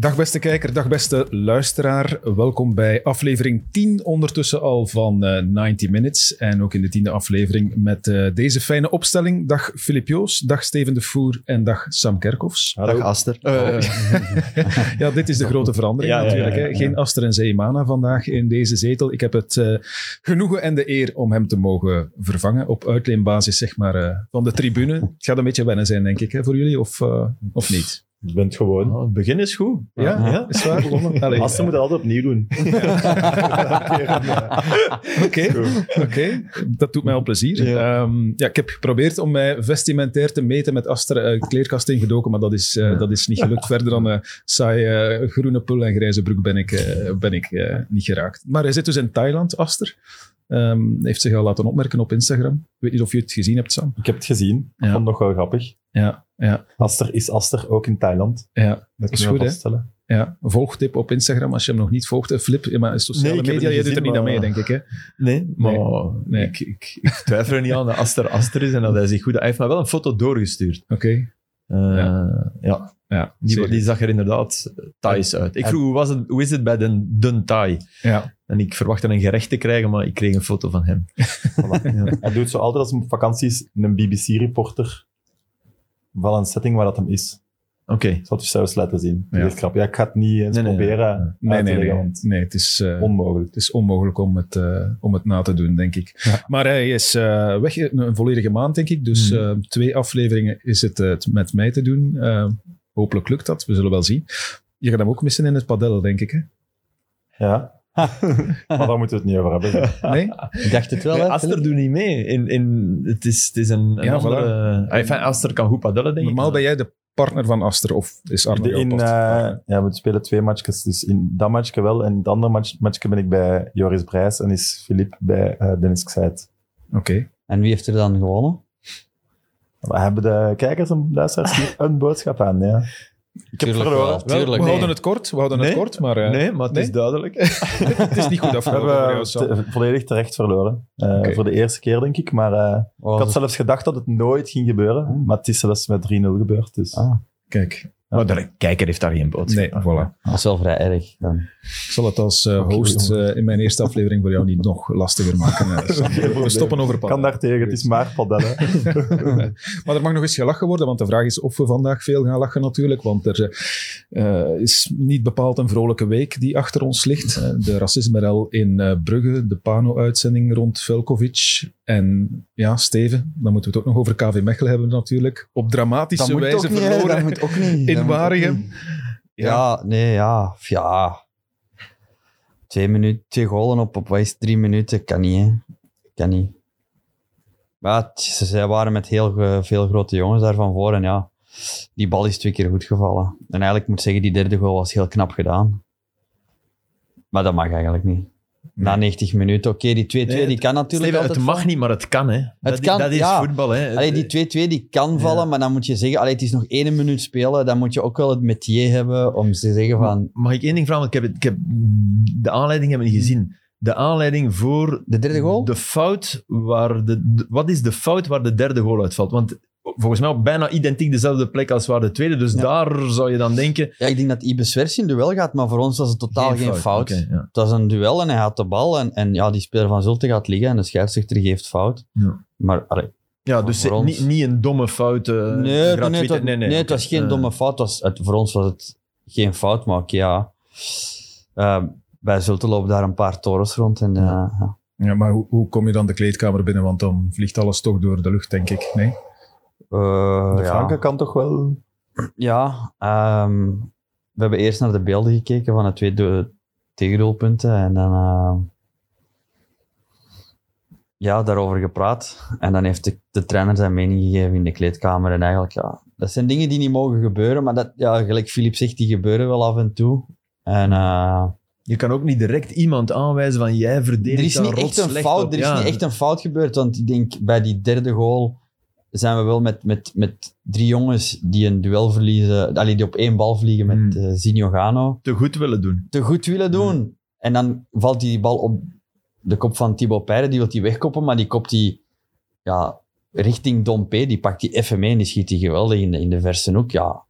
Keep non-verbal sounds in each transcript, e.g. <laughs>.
Dag beste kijker, dag beste luisteraar. Welkom bij aflevering 10 ondertussen al van eh 90 Minutes. En ook in de tiende aflevering met eh, deze fijne opstelling. Dag Filip Joos, dag Steven de Voer en dag Sam Kerkhoffs. Dag Aster. <laughs> Ja, dit is de grote verandering Ja, natuurlijk. ja, hè. Geen Aster en Zeemana vandaag in deze zetel. Ik heb het eh, genoegen en de eer om hem te mogen vervangen op uitleenbasis zeg maar, eh, van de tribune. Het gaat een beetje wennen zijn, denk ik, hè, voor jullie, of, eh, of niet? Je bent gewoon. Oh, het begin is goed. Ja, is waar? Allee, Aster moet het altijd opnieuw doen. <laughs> Oké, oké. dat doet mij al plezier. Ja. ja, ik heb geprobeerd om mij vestimentair te meten met Aster uh, kleerkast ingedoken, maar dat is, uh, dat is niet gelukt. Verder dan uh, saai groene pul en grijze broek ben ik, ben ik niet geraakt. Maar hij zit dus in Thailand, Aster. Um, heeft zich al laten opmerken op Instagram. Ik weet niet of je het gezien hebt, Sam. Ik heb het gezien. Ik vond het nog wel grappig. Ja, ja, Aster is Aster, ook in Thailand. ja. Dat is goed, hè? ja. Volgtip op Instagram als je hem nog niet volgt. Flip, ja, maar sociale Nee, media, niet doet er niet aan mee, denk ik. Hè? Nee, maar Nee. Ik, ik, ik twijfel er niet aan dat Aster Aster is en dat hij zich goed... Hij heeft mij wel een foto doorgestuurd. Oké. Eh, Ja. ja. Ja, Die, zeker. die zag er inderdaad Thais uit. Ik vroeg, hoe, was het, hoe is het bij de Dun Thai? ja. En ik verwachtte een gerecht te krijgen, maar ik kreeg een foto van hem. <laughs> Voilà. Hij doet zo altijd als hij op vakantie is, een BBC-reporter van een setting waar dat hem is. Oké. Ik zal het je zelfs laten zien. Ja. Ja. Is grap. Ja, ik ga het niet eens Nee, nee, proberen Nee, uit te nee, leggen, nee. want Nee, het is... eh, onmogelijk. Het is onmogelijk om het, eh, om het na te doen, denk ik. Ja. Maar hij is eh, weg een, volledige maand, denk ik. Dus eh, twee afleveringen is het met mij te doen. Hopelijk lukt dat. We zullen wel zien. Je gaat hem ook missen in het padel, denk ik. Hè? Ja. <laughs> maar daar moeten we het niet over hebben. Nee? Ik dacht het wel, Nee, hè, Aster doet niet mee. In, in, het, is, het is een, een Ja, andere... Ah, enfin, Aster kan goed padellen, denk Normaal ik. ben jij de partner van Aster, of is jouw in, eh, ja, we spelen twee matchjes. Dus in dat matchje wel. En in het andere match, matchje ben ik bij Joris Brijs en is Filip bij eh, Dennis Xeit. Oké. En wie heeft er dan gewonnen? We hebben de kijkers en luisteraars hier een boodschap aan. Ja. Ik heb Tuurlijk verloren. wel, Wel, tuurlijk. we nee. houden het kort. We houden het Nee. kort, maar eh, nee, maar het nee? is duidelijk. <laughs> het is niet goed We afgelopen jou, hebben te- volledig terecht verloren. Eh. Voor de eerste keer, denk ik. Maar eh, Was ik had het- zelfs gedacht dat het nooit ging gebeuren. Maar het is zelfs met 3-0 gebeurd. Dus. Ah, Kijk, Maar de kijker heeft daar geen boodschap. nee, voilà. dat is wel vrij erg. Dan. Ik zal het als eh, host eh, in mijn eerste aflevering voor jou niet nog lastiger maken. eh. <laughs> We stoppen over kan daar tegen, het is maar padellen. <laughs> maar er mag nog eens gelachen worden, want de vraag is of we vandaag veel gaan lachen natuurlijk. Want er eh, is niet bepaald een vrolijke week die achter ons ligt. De racisme in eh, Brugge, de Pano-uitzending rond Velkovic. En ja, Steven, dan moeten we het ook nog over KV Mechelen hebben natuurlijk. Op dramatische wijze verloren. Dat moet ook niet. Ja, nee, ja. Ja. Twee, minuten, twee goalen op, op wat is het, drie minuten? Kan niet, hè. Kan niet. Maar ze, zij waren met heel veel grote jongens daar van voor. En ja, die bal is twee keer goed gevallen. En eigenlijk moet ik zeggen, die derde goal was heel knap gedaan. Maar dat mag eigenlijk niet. Na 90 minuten, oké, die 2-2 Nee, die kan natuurlijk Steven, het mag vallen. niet, maar het kan. Hè. dat, i- kan, dat is ja. voetbal. Hè. Allee, die 2-2 die kan vallen, Ja. maar dan moet je zeggen, allee, het is nog één minuut spelen, dan moet je ook wel het metier hebben om te zeggen van, Mag ik één ding vragen? Want ik heb, het- ik heb de aanleiding hebben niet gezien. De aanleiding voor de derde goal? de fout waar de- wat is de fout waar de derde goal uitvalt? Want volgens mij op bijna identiek dezelfde plek als waar de tweede. Dus Ja. daar zou je dan denken. Ja, ik denk dat Ibis Versi in duel gaat, maar voor ons was het totaal geen, fout. Ja. Het was een duel en hij had de bal en, en ja, die speler van Zulte gaat liggen en de scheidsrechter geeft fout. Ja. Maar allee, ja, dus ons- niet, niet een domme fout. eh, nee, nee, nee, het was, nee, het was geen Eh, domme fout. Was, het, voor ons was het geen fout, maar oké, ja. Eh, bij Zulte lopen daar een paar torens rond en eh, ja. Ja, maar hoe, hoe kom je dan de kleedkamer binnen? Want dan vliegt alles toch door de lucht, denk ik. Nee? Eh, De ja. Franke kan toch wel... Ja, ehm, we hebben eerst naar de beelden gekeken van de twee do- tegendoelpunten en dan ehm, ja, daarover gepraat. En dan heeft de, de trainer zijn mening gegeven in de kleedkamer. En eigenlijk, ja, dat zijn dingen die niet mogen gebeuren, maar dat, ja, gelijk Filip zegt, die gebeuren wel af en toe. En eh, Je kan ook niet direct iemand aanwijzen van jij er verdedigt is daar niet echt een fout, op. er is Ja. niet echt een fout gebeurd, want ik denk bij die derde goal zijn we wel met, met, met drie jongens die een duel verliezen, allee, die op één bal vliegen met Hmm. eh Zinho Gano. te goed willen doen. te goed willen doen. En dan valt die bal op de kop van Thibaut Peire, die wil die wegkoppen, maar die kopt die ja, richting Dompe, die pakt die even mee en die schiet die geweldig in de, in de verse hoek. Ja.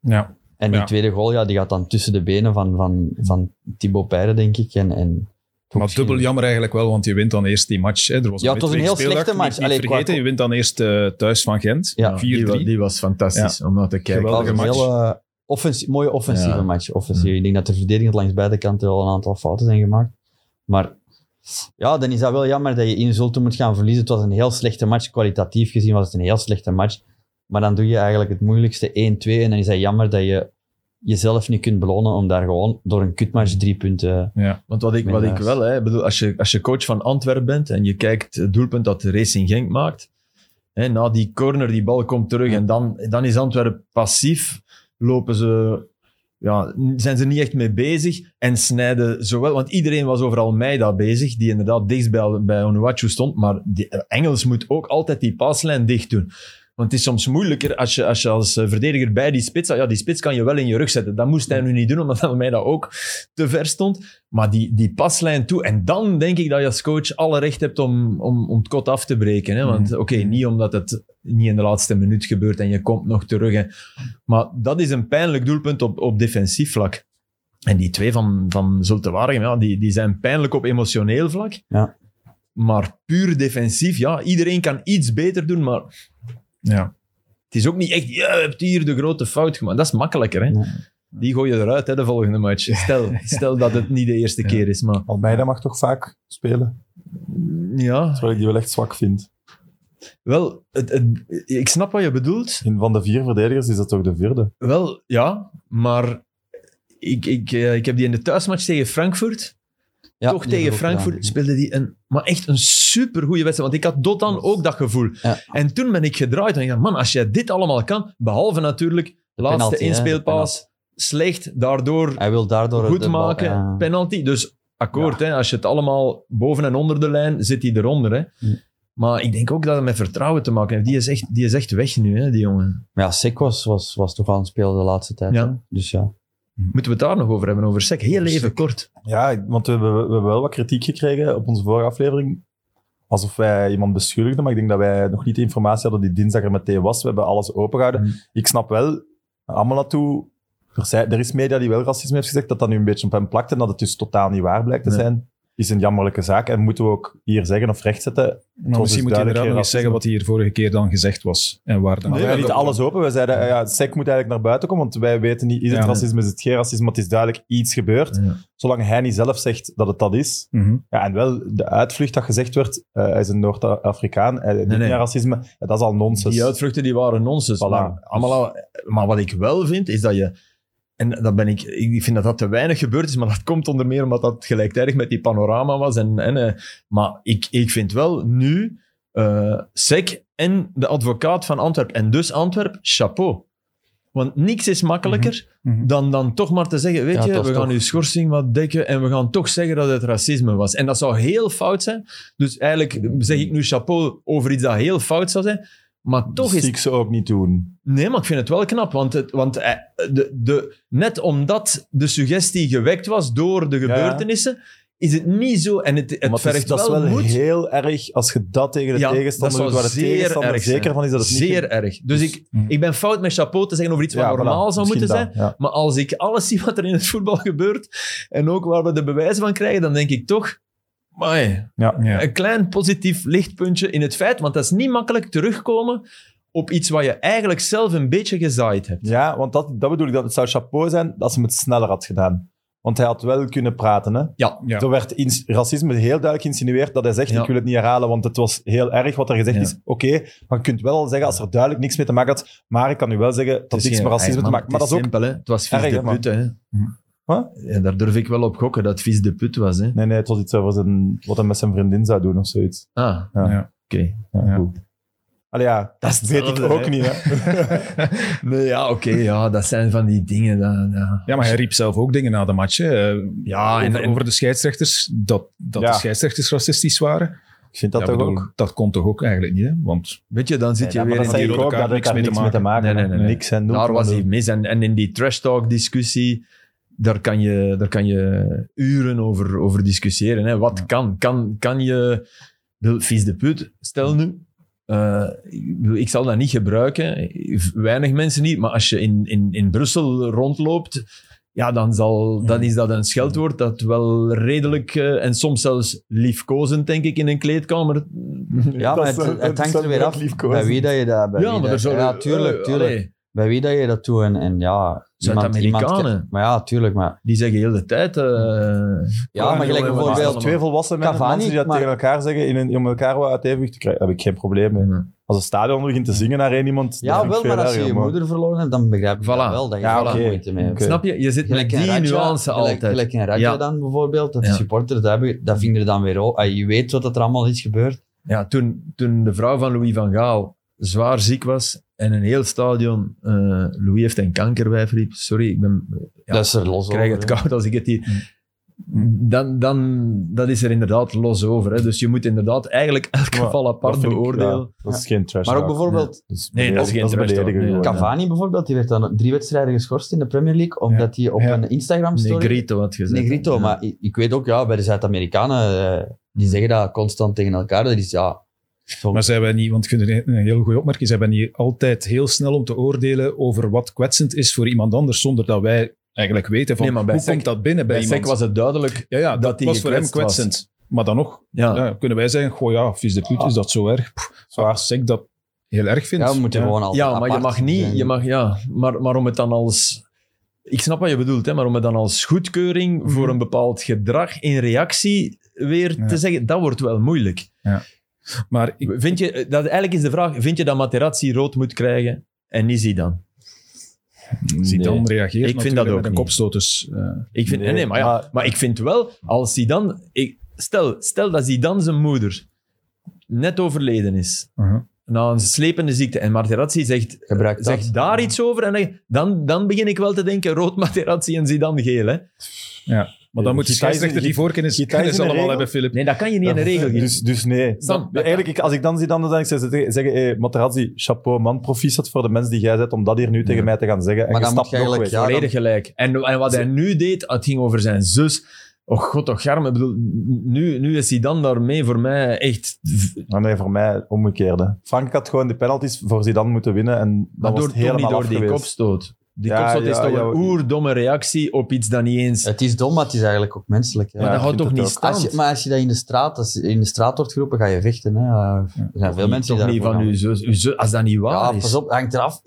Ja. En die Ja. tweede goal, ja, die gaat dan tussen de benen van, van, van Thibaut Peyre, denk ik. En, en Maar dubbel jammer eigenlijk wel, want je wint dan eerst die match. Hè. Er was Ja, het was een heel slechte match. Allee, qua- vergeten, je wint dan eerst eh, thuis van Gent. Ja. 4-3. die, die was fantastisch om naar te kijken. Geweldige een match. hele offensie- mooie offensieve Ja. match. Offensief. Ik denk dat de verdediging langs beide kanten wel een aantal fouten zijn gemaakt. Maar ja, dan is dat wel jammer dat je in Zulte moet gaan verliezen. Het was een heel slechte match. Kwalitatief gezien was het een heel slechte match. Maar dan doe je eigenlijk het moeilijkste 1-2. En dan is dat jammer dat je jezelf niet kunt belonen om daar gewoon door een kutmatch drie punten... Ja. Want wat ik, wat ik wel, hè, bedoel, als, je, als je coach van Antwerpen bent en je kijkt het doelpunt dat de Racing Genk maakt, hè, na die corner, die bal komt terug en dan, dan is Antwerpen passief, lopen ze, ja, zijn ze niet echt mee bezig en snijden zowel, want iedereen was overal Meida bezig, die inderdaad dichtst bij, bij Onuachu stond, maar die, Engels moet ook altijd die paslijn dicht doen. Want het is soms moeilijker als je als, je als eh, verdediger bij die spits... Ja, die spits kan je wel in je rug zetten. Dat moest hij nu niet doen, omdat Almeida ook te ver stond. Maar die, die paslijn toe. En dan denk ik dat je als coach alle recht hebt om, om, om het kot af te breken. Hè? Want oké, niet omdat het niet in de laatste minuut gebeurt en je komt nog terug. Hè? Maar dat is een pijnlijk doelpunt op, op defensief vlak. En die twee van, van Zulte Waregem, ja, die, die zijn pijnlijk op emotioneel vlak. Ja. Maar puur defensief, ja, iedereen kan iets beter doen, maar Ja. het is ook niet echt, ja, je hebt hier de grote fout gemaakt. Dat is makkelijker, hè. Nee. Die gooi je eruit, hè, de volgende match. Stel, stel dat het niet de eerste Ja. keer is, maar Almeida mag toch vaak spelen, ja, terwijl ik die wel echt zwak vind. wel, het, het, ik snap wat je bedoelt. In, van de vier verdedigers is dat toch de vierde? Wel, ja, maar ik, ik, eh, ik heb die in de thuismatch tegen Frankfurt, Ja, toch tegen Frankfurt, gedaan. speelde die een, maar echt een supergoeie wedstrijd. Want ik had Dotan ook dat gevoel. Ja. En toen ben ik gedraaid en ik dacht, man, als jij dit allemaal kan, behalve natuurlijk De laatste penalty, hè, de inspeelpaas, slecht, daardoor Hij wil daardoor... goed bal- maken, ja. penalty. Dus akkoord, hè, als je het allemaal boven en onder de lijn, zit hij eronder. Hè. Hm. Maar ik denk ook dat het met vertrouwen te maken heeft. Die is echt, die is echt weg nu, hè, die jongen. Ja, Sek was, was, was toch aan het spelen de laatste tijd. Ja. hè? Dus ja. Moeten we het daar nog over hebben, over sec? Heel even Sek. kort. Ja, want we hebben, we hebben wel wat kritiek gekregen op onze vorige aflevering. Alsof wij iemand beschuldigden, maar ik denk dat wij nog niet de informatie hadden die dinsdag er meteen was. We hebben alles opengehouden. Mm. Ik snap wel, allemaal naartoe, er, er is media die wel racisme heeft gezegd, dat dat nu een beetje op hem plakt en dat het dus totaal niet waar blijkt te Nee. zijn, is een jammerlijke zaak. En moeten we ook hier zeggen of rechtzetten. Maar is misschien moet je inderdaad nog eens zeggen wat hier vorige keer dan gezegd was. En waar dan. Nee, wij lieten dat- alles open. We zeiden, eh, ja, SEC moet eigenlijk naar buiten komen, want wij weten niet, is het Ja. racisme, is het geen racisme, maar het is duidelijk iets gebeurd. Ja. Zolang hij niet zelf zegt dat het dat is, Mhm. Ja, en wel, de uitvlucht dat gezegd werd, eh, hij is een Noord-Afrikaan, hij doet nee. niet aan racisme, dat is al nonsens. Die uitvluchten die waren nonsens. Voilà. Maar, allemaal, al- maar wat ik wel vind, is dat je... En dat ben ik, ik vind dat dat te weinig gebeurd is, maar dat komt onder meer omdat dat gelijktijdig met die panorama was. En, en, eh, maar ik, ik vind wel nu, eh SEC en de advocaat van Antwerp, en dus Antwerp, chapeau. Want niks is makkelijker Mhm. dan, dan toch maar te zeggen, weet Ja, je, we gaan toch- uw schorsing wat dekken en we gaan toch zeggen dat het racisme was. En dat zou heel fout zijn. Dus eigenlijk zeg ik nu chapeau over iets dat heel fout zou zijn. Maar toch dat is ik ze ook niet doen. Nee, maar ik vind het wel knap. Want, het, want eh, de, de, net omdat de suggestie gewekt was door de gebeurtenissen, is het niet zo. En het, het is- vergt dat is wel, moed. heel erg als je dat tegen de Ja, tegenstander doet, waar de tegenstander erg zeker van is dat het niet... Zeer erg. Dus Dus- ik, ik ben fout met chapeau te zeggen over iets wat Ja, normaal voilà, zou moeten zijn. Maar als ik alles zie wat er in het voetbal gebeurt en ook waar we de bewijzen van krijgen, dan denk ik toch... Amai, Ja. Ja. een klein positief lichtpuntje in het feit, want dat is niet makkelijk terugkomen op iets wat je eigenlijk zelf een beetje gezaaid hebt. Ja, want dat, dat bedoel ik, dat het zou chapeau zijn als hij het sneller had gedaan. Want hij had wel kunnen praten. Hè? Ja, Ja. Er werd ins- racisme heel duidelijk geïnsinueerd dat hij zegt, Ja. ik wil het niet herhalen, want het was heel erg wat er gezegd Ja. is. Oké, maar je kunt wel zeggen, als er duidelijk niks mee te maken had, maar ik kan u wel zeggen, dat Het is niks geen- met racisme te maken. Maar dat is ook... simpel, hè. Het was vies Erg, de hè, hè. Wat? Ja, daar durf ik wel op gokken, dat het vies de put was, hè. Nee, nee, het was iets over zijn, wat hij met zijn vriendin zou doen of zoiets. Ah, Ja. Ja. oké. Ja, Ja. goed. Allee, ja, dat is weet ik ook hè. niet. Hè. <laughs> Nee, ja, oké, ja, dat zijn van die dingen. Dat, ja. Ja, maar hij riep zelf ook dingen na de match. hè. Eh, Ja, en- over, en- over de scheidsrechters, dat, dat Ja. de scheidsrechters racistisch waren. Ik vind dat Ja, toch bedoel, ook? Dat kon toch ook eigenlijk niet, hè? Want Weet je, dan zit Nee, je weer dat in die rode ook, kaart dat niks daar mee niks te mee te maken. Nee, nee, nee, nee. Niks en Daar was hij mis. En, en in die trash talk discussie, daar kan je, daar kan je uren over, over discussiëren. Hè. Wat Ja. kan? kan? Kan je... De, vies de put, stel nu. eh, ik zal dat niet gebruiken, weinig mensen niet, maar als je in, in, in Brussel rondloopt, ja, dan, zal, dan is dat een scheldwoord dat wel redelijk eh, en soms zelfs liefkozend, denk ik, in een kleedkamer. <laughs> Ja, maar het, hangt er weer af liefkozend. bij wie dat je dat... Bij ja, maar dat, er zou ja, tuurlijk, eh, Bij wie dat je dat doet en, en ja... Zuid-Amerikanen. Maar ja, tuurlijk, maar... die zeggen heel de tijd. eh, Ja, maar gelijk bijvoorbeeld... twee volwassen mannen Cavani, mensen die dat maar- tegen elkaar zeggen in een, om elkaar wat uit evenwicht te krijgen, daar heb ik geen probleem mee. Ja. Als een stadion begint te zingen naar één iemand, Ja, wel, maar als je je moeder verloren hebt, dan begrijp ik Voilà. dat wel, dat je Ja, moeite mee hebt. Oké. Snap je? Je zit met Gelijk die Raja, nuance gelijk, altijd. Gelijk een Raja Ja. dan bijvoorbeeld, dat de Ja. supporters, dat, hebben, dat vinden dan weer. Ah, je weet wat er allemaal is gebeurd. Ja, toen, toen de vrouw van Louis van Gaal zwaar ziek was en een heel stadion, eh, Louis heeft een kankerwijf riep, sorry, ik ben, ja, dat is er los ik krijg over, het koud als ik het hier... Dan, dan dat is er inderdaad los over. Hè. Dus je moet inderdaad eigenlijk elk Maar geval dat apart ik- beoordelen. ja, dat is geen trash Maar ook bijvoorbeeld Dat is Nee, dat is geen trash nee. Cavani bijvoorbeeld, die werd dan drie wedstrijden geschorst in de Premier League, omdat hij op Ja. een Instagram-story... Negrito had gezegd. Negrito, Ja. maar ik, ik weet ook, ja, bij de Zuid-Amerikanen, eh, die zeggen dat constant tegen elkaar. Dat is, ja... Maar zijn wij niet, want ik vind het een heel goede opmerking, zijn wij niet altijd heel snel om te oordelen over wat kwetsend is voor iemand anders, zonder dat wij eigenlijk weten van Nee, maar bij hoe Sek- komt dat binnen bij, Bij iemand. Sek was het duidelijk. ja, ja, dat, dat hij was voor hem gekwetst was. kwetsend. Maar dan nog Ja. ja, kunnen wij zeggen, goh ja, vies de put, is dat zo erg? Pff, Zwaar. Als ik dat heel erg vind. ja, we moeten gewoon altijd Ja, maar je mag niet, zijn. je mag, ja, maar, maar om het dan als, ik snap wat je bedoelt, hè, maar om het dan als goedkeuring voor een bepaald gedrag in reactie weer Ja. te zeggen, dat wordt wel moeilijk. Maar ik, Vind je, dat, eigenlijk is de vraag, vind je dat Materazzi rood moet krijgen en niet Zidane? Zidane reageert Ik vind dat ook met een kopstoot. Dus, eh, Ik vind, nee, maar, ja, maar- maar ik vind wel, als Zidane, ik, stel, stel dat Zidane zijn moeder net overleden is, uh-huh. na een slepende ziekte, en Materazzi zegt, Gebruik dat. zegt daar iets over, en dan, dan begin ik wel te denken, rood Materazzi en Zidane geel, hè? ja. Maar dan moet de Gita is een- scheidsrechter die voorkennis kennis een allemaal regel. hebben, Filip. Nee, dat kan je niet in de regel geven. Dus, dus nee. Sam, Dan- dat- eigenlijk, ik- als ik dan zie, dan zou ik zeggen, zeggen hey, Materazzi, chapeau man, proficiat voor de mens die jij bent om dat hier nu tegen mij te gaan zeggen. En Maar je dan moet je eigenlijk- ja, Volledig gelijk. En, en wat hij nu deed, het ging over zijn zus. Oh god, toch garm. Ik bedoel, nu, nu is hij dan daarmee voor mij echt... Maar nee, voor mij omgekeerde. Frankrijk had gewoon de penalties voor Zidane moeten winnen en dan Maar was door, helemaal door die geweest. kopstoot. Die Ja, kopstoot is ja, toch ja, een oerdomme reactie op iets dat niet eens... Het is dom, maar het is eigenlijk ook menselijk. hè. maar Ja, dat houdt toch niet stand? Als je, maar als je dat in de straat, als in de straat wordt geroepen, ga je vechten. Hè. Er zijn veel mensen die niet van uw zus, uw zus. Als dat niet waar Ja, is... pas op, hangt eraf.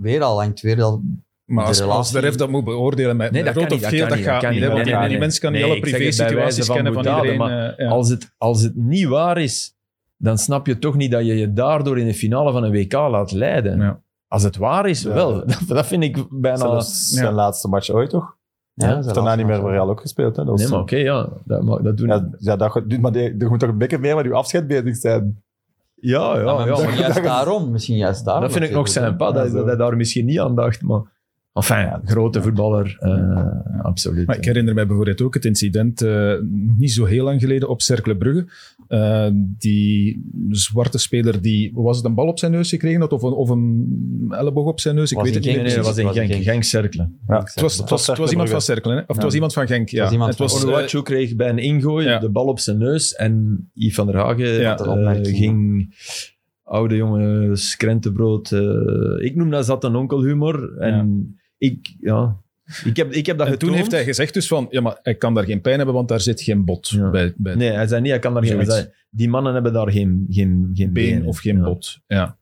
Weer al, hangt weer al. Maar de als, als relatie- de ref dat moet beoordelen met Nee, met dat rood kan of niet, geel, dat dat, kan niet, gaat dat niet. kan niet. want die, nee, die mens kan niet alle privé-situaties kennen van iedereen. eh. Als, het, als het niet waar is, dan snap je toch niet dat je je daardoor in de finale van een WK laat leiden. Als het waar is, Ja. wel. <laughs> Dat, dat vind ik bijna... Zelfs zijn Ja. laatste match ooit, toch? Ja, is heeft daarna niet meer voor Real ook gespeeld. Hè? Dat was Nee, maar oké, ja. Dat, mag- dat doen... Ja, ja, dat, maar er moet toch een beetje meer met uw afscheid bezig zijn. Ja, ja, Ja, maar ja. juist daarom. Misschien juist daarom. dat vind ik nog sympa, Ja, dat, dat hij daar misschien niet aan dacht. Maar enfin, grote voetballer, eh, absoluut. Maar ik herinner mij bijvoorbeeld ook het incident, eh, niet zo heel lang geleden, op Cercle Brugge. Eh, die zwarte speler, die, was het een bal op zijn neus gekregen had, of een, of een elleboog op zijn neus? Ik Was weet het niet Nee, was in was Genk. Genk. Genk Cercle. Ja. Het was, het was, het was iemand van Cercle, hè? of het was Ja. iemand van Genk. Ja. was iemand het was, van- eh, Onuachu kreeg bij een ingooi ja. de bal op zijn neus en Yves van der Hagen Ja. ging oude jongen skrentenbrood. eh, ik noem dat zat een onkelhumor. En ik, ja, ik heb, ik heb dat en toen heeft hij gezegd dus van, ja, maar hij kan daar geen pijn hebben, want daar zit geen bot Ja. bij, bij Nee, hij zei niet, hij kan daar geen... zei, die mannen hebben daar geen, geen, geen been of geen Ja. bot. Ja.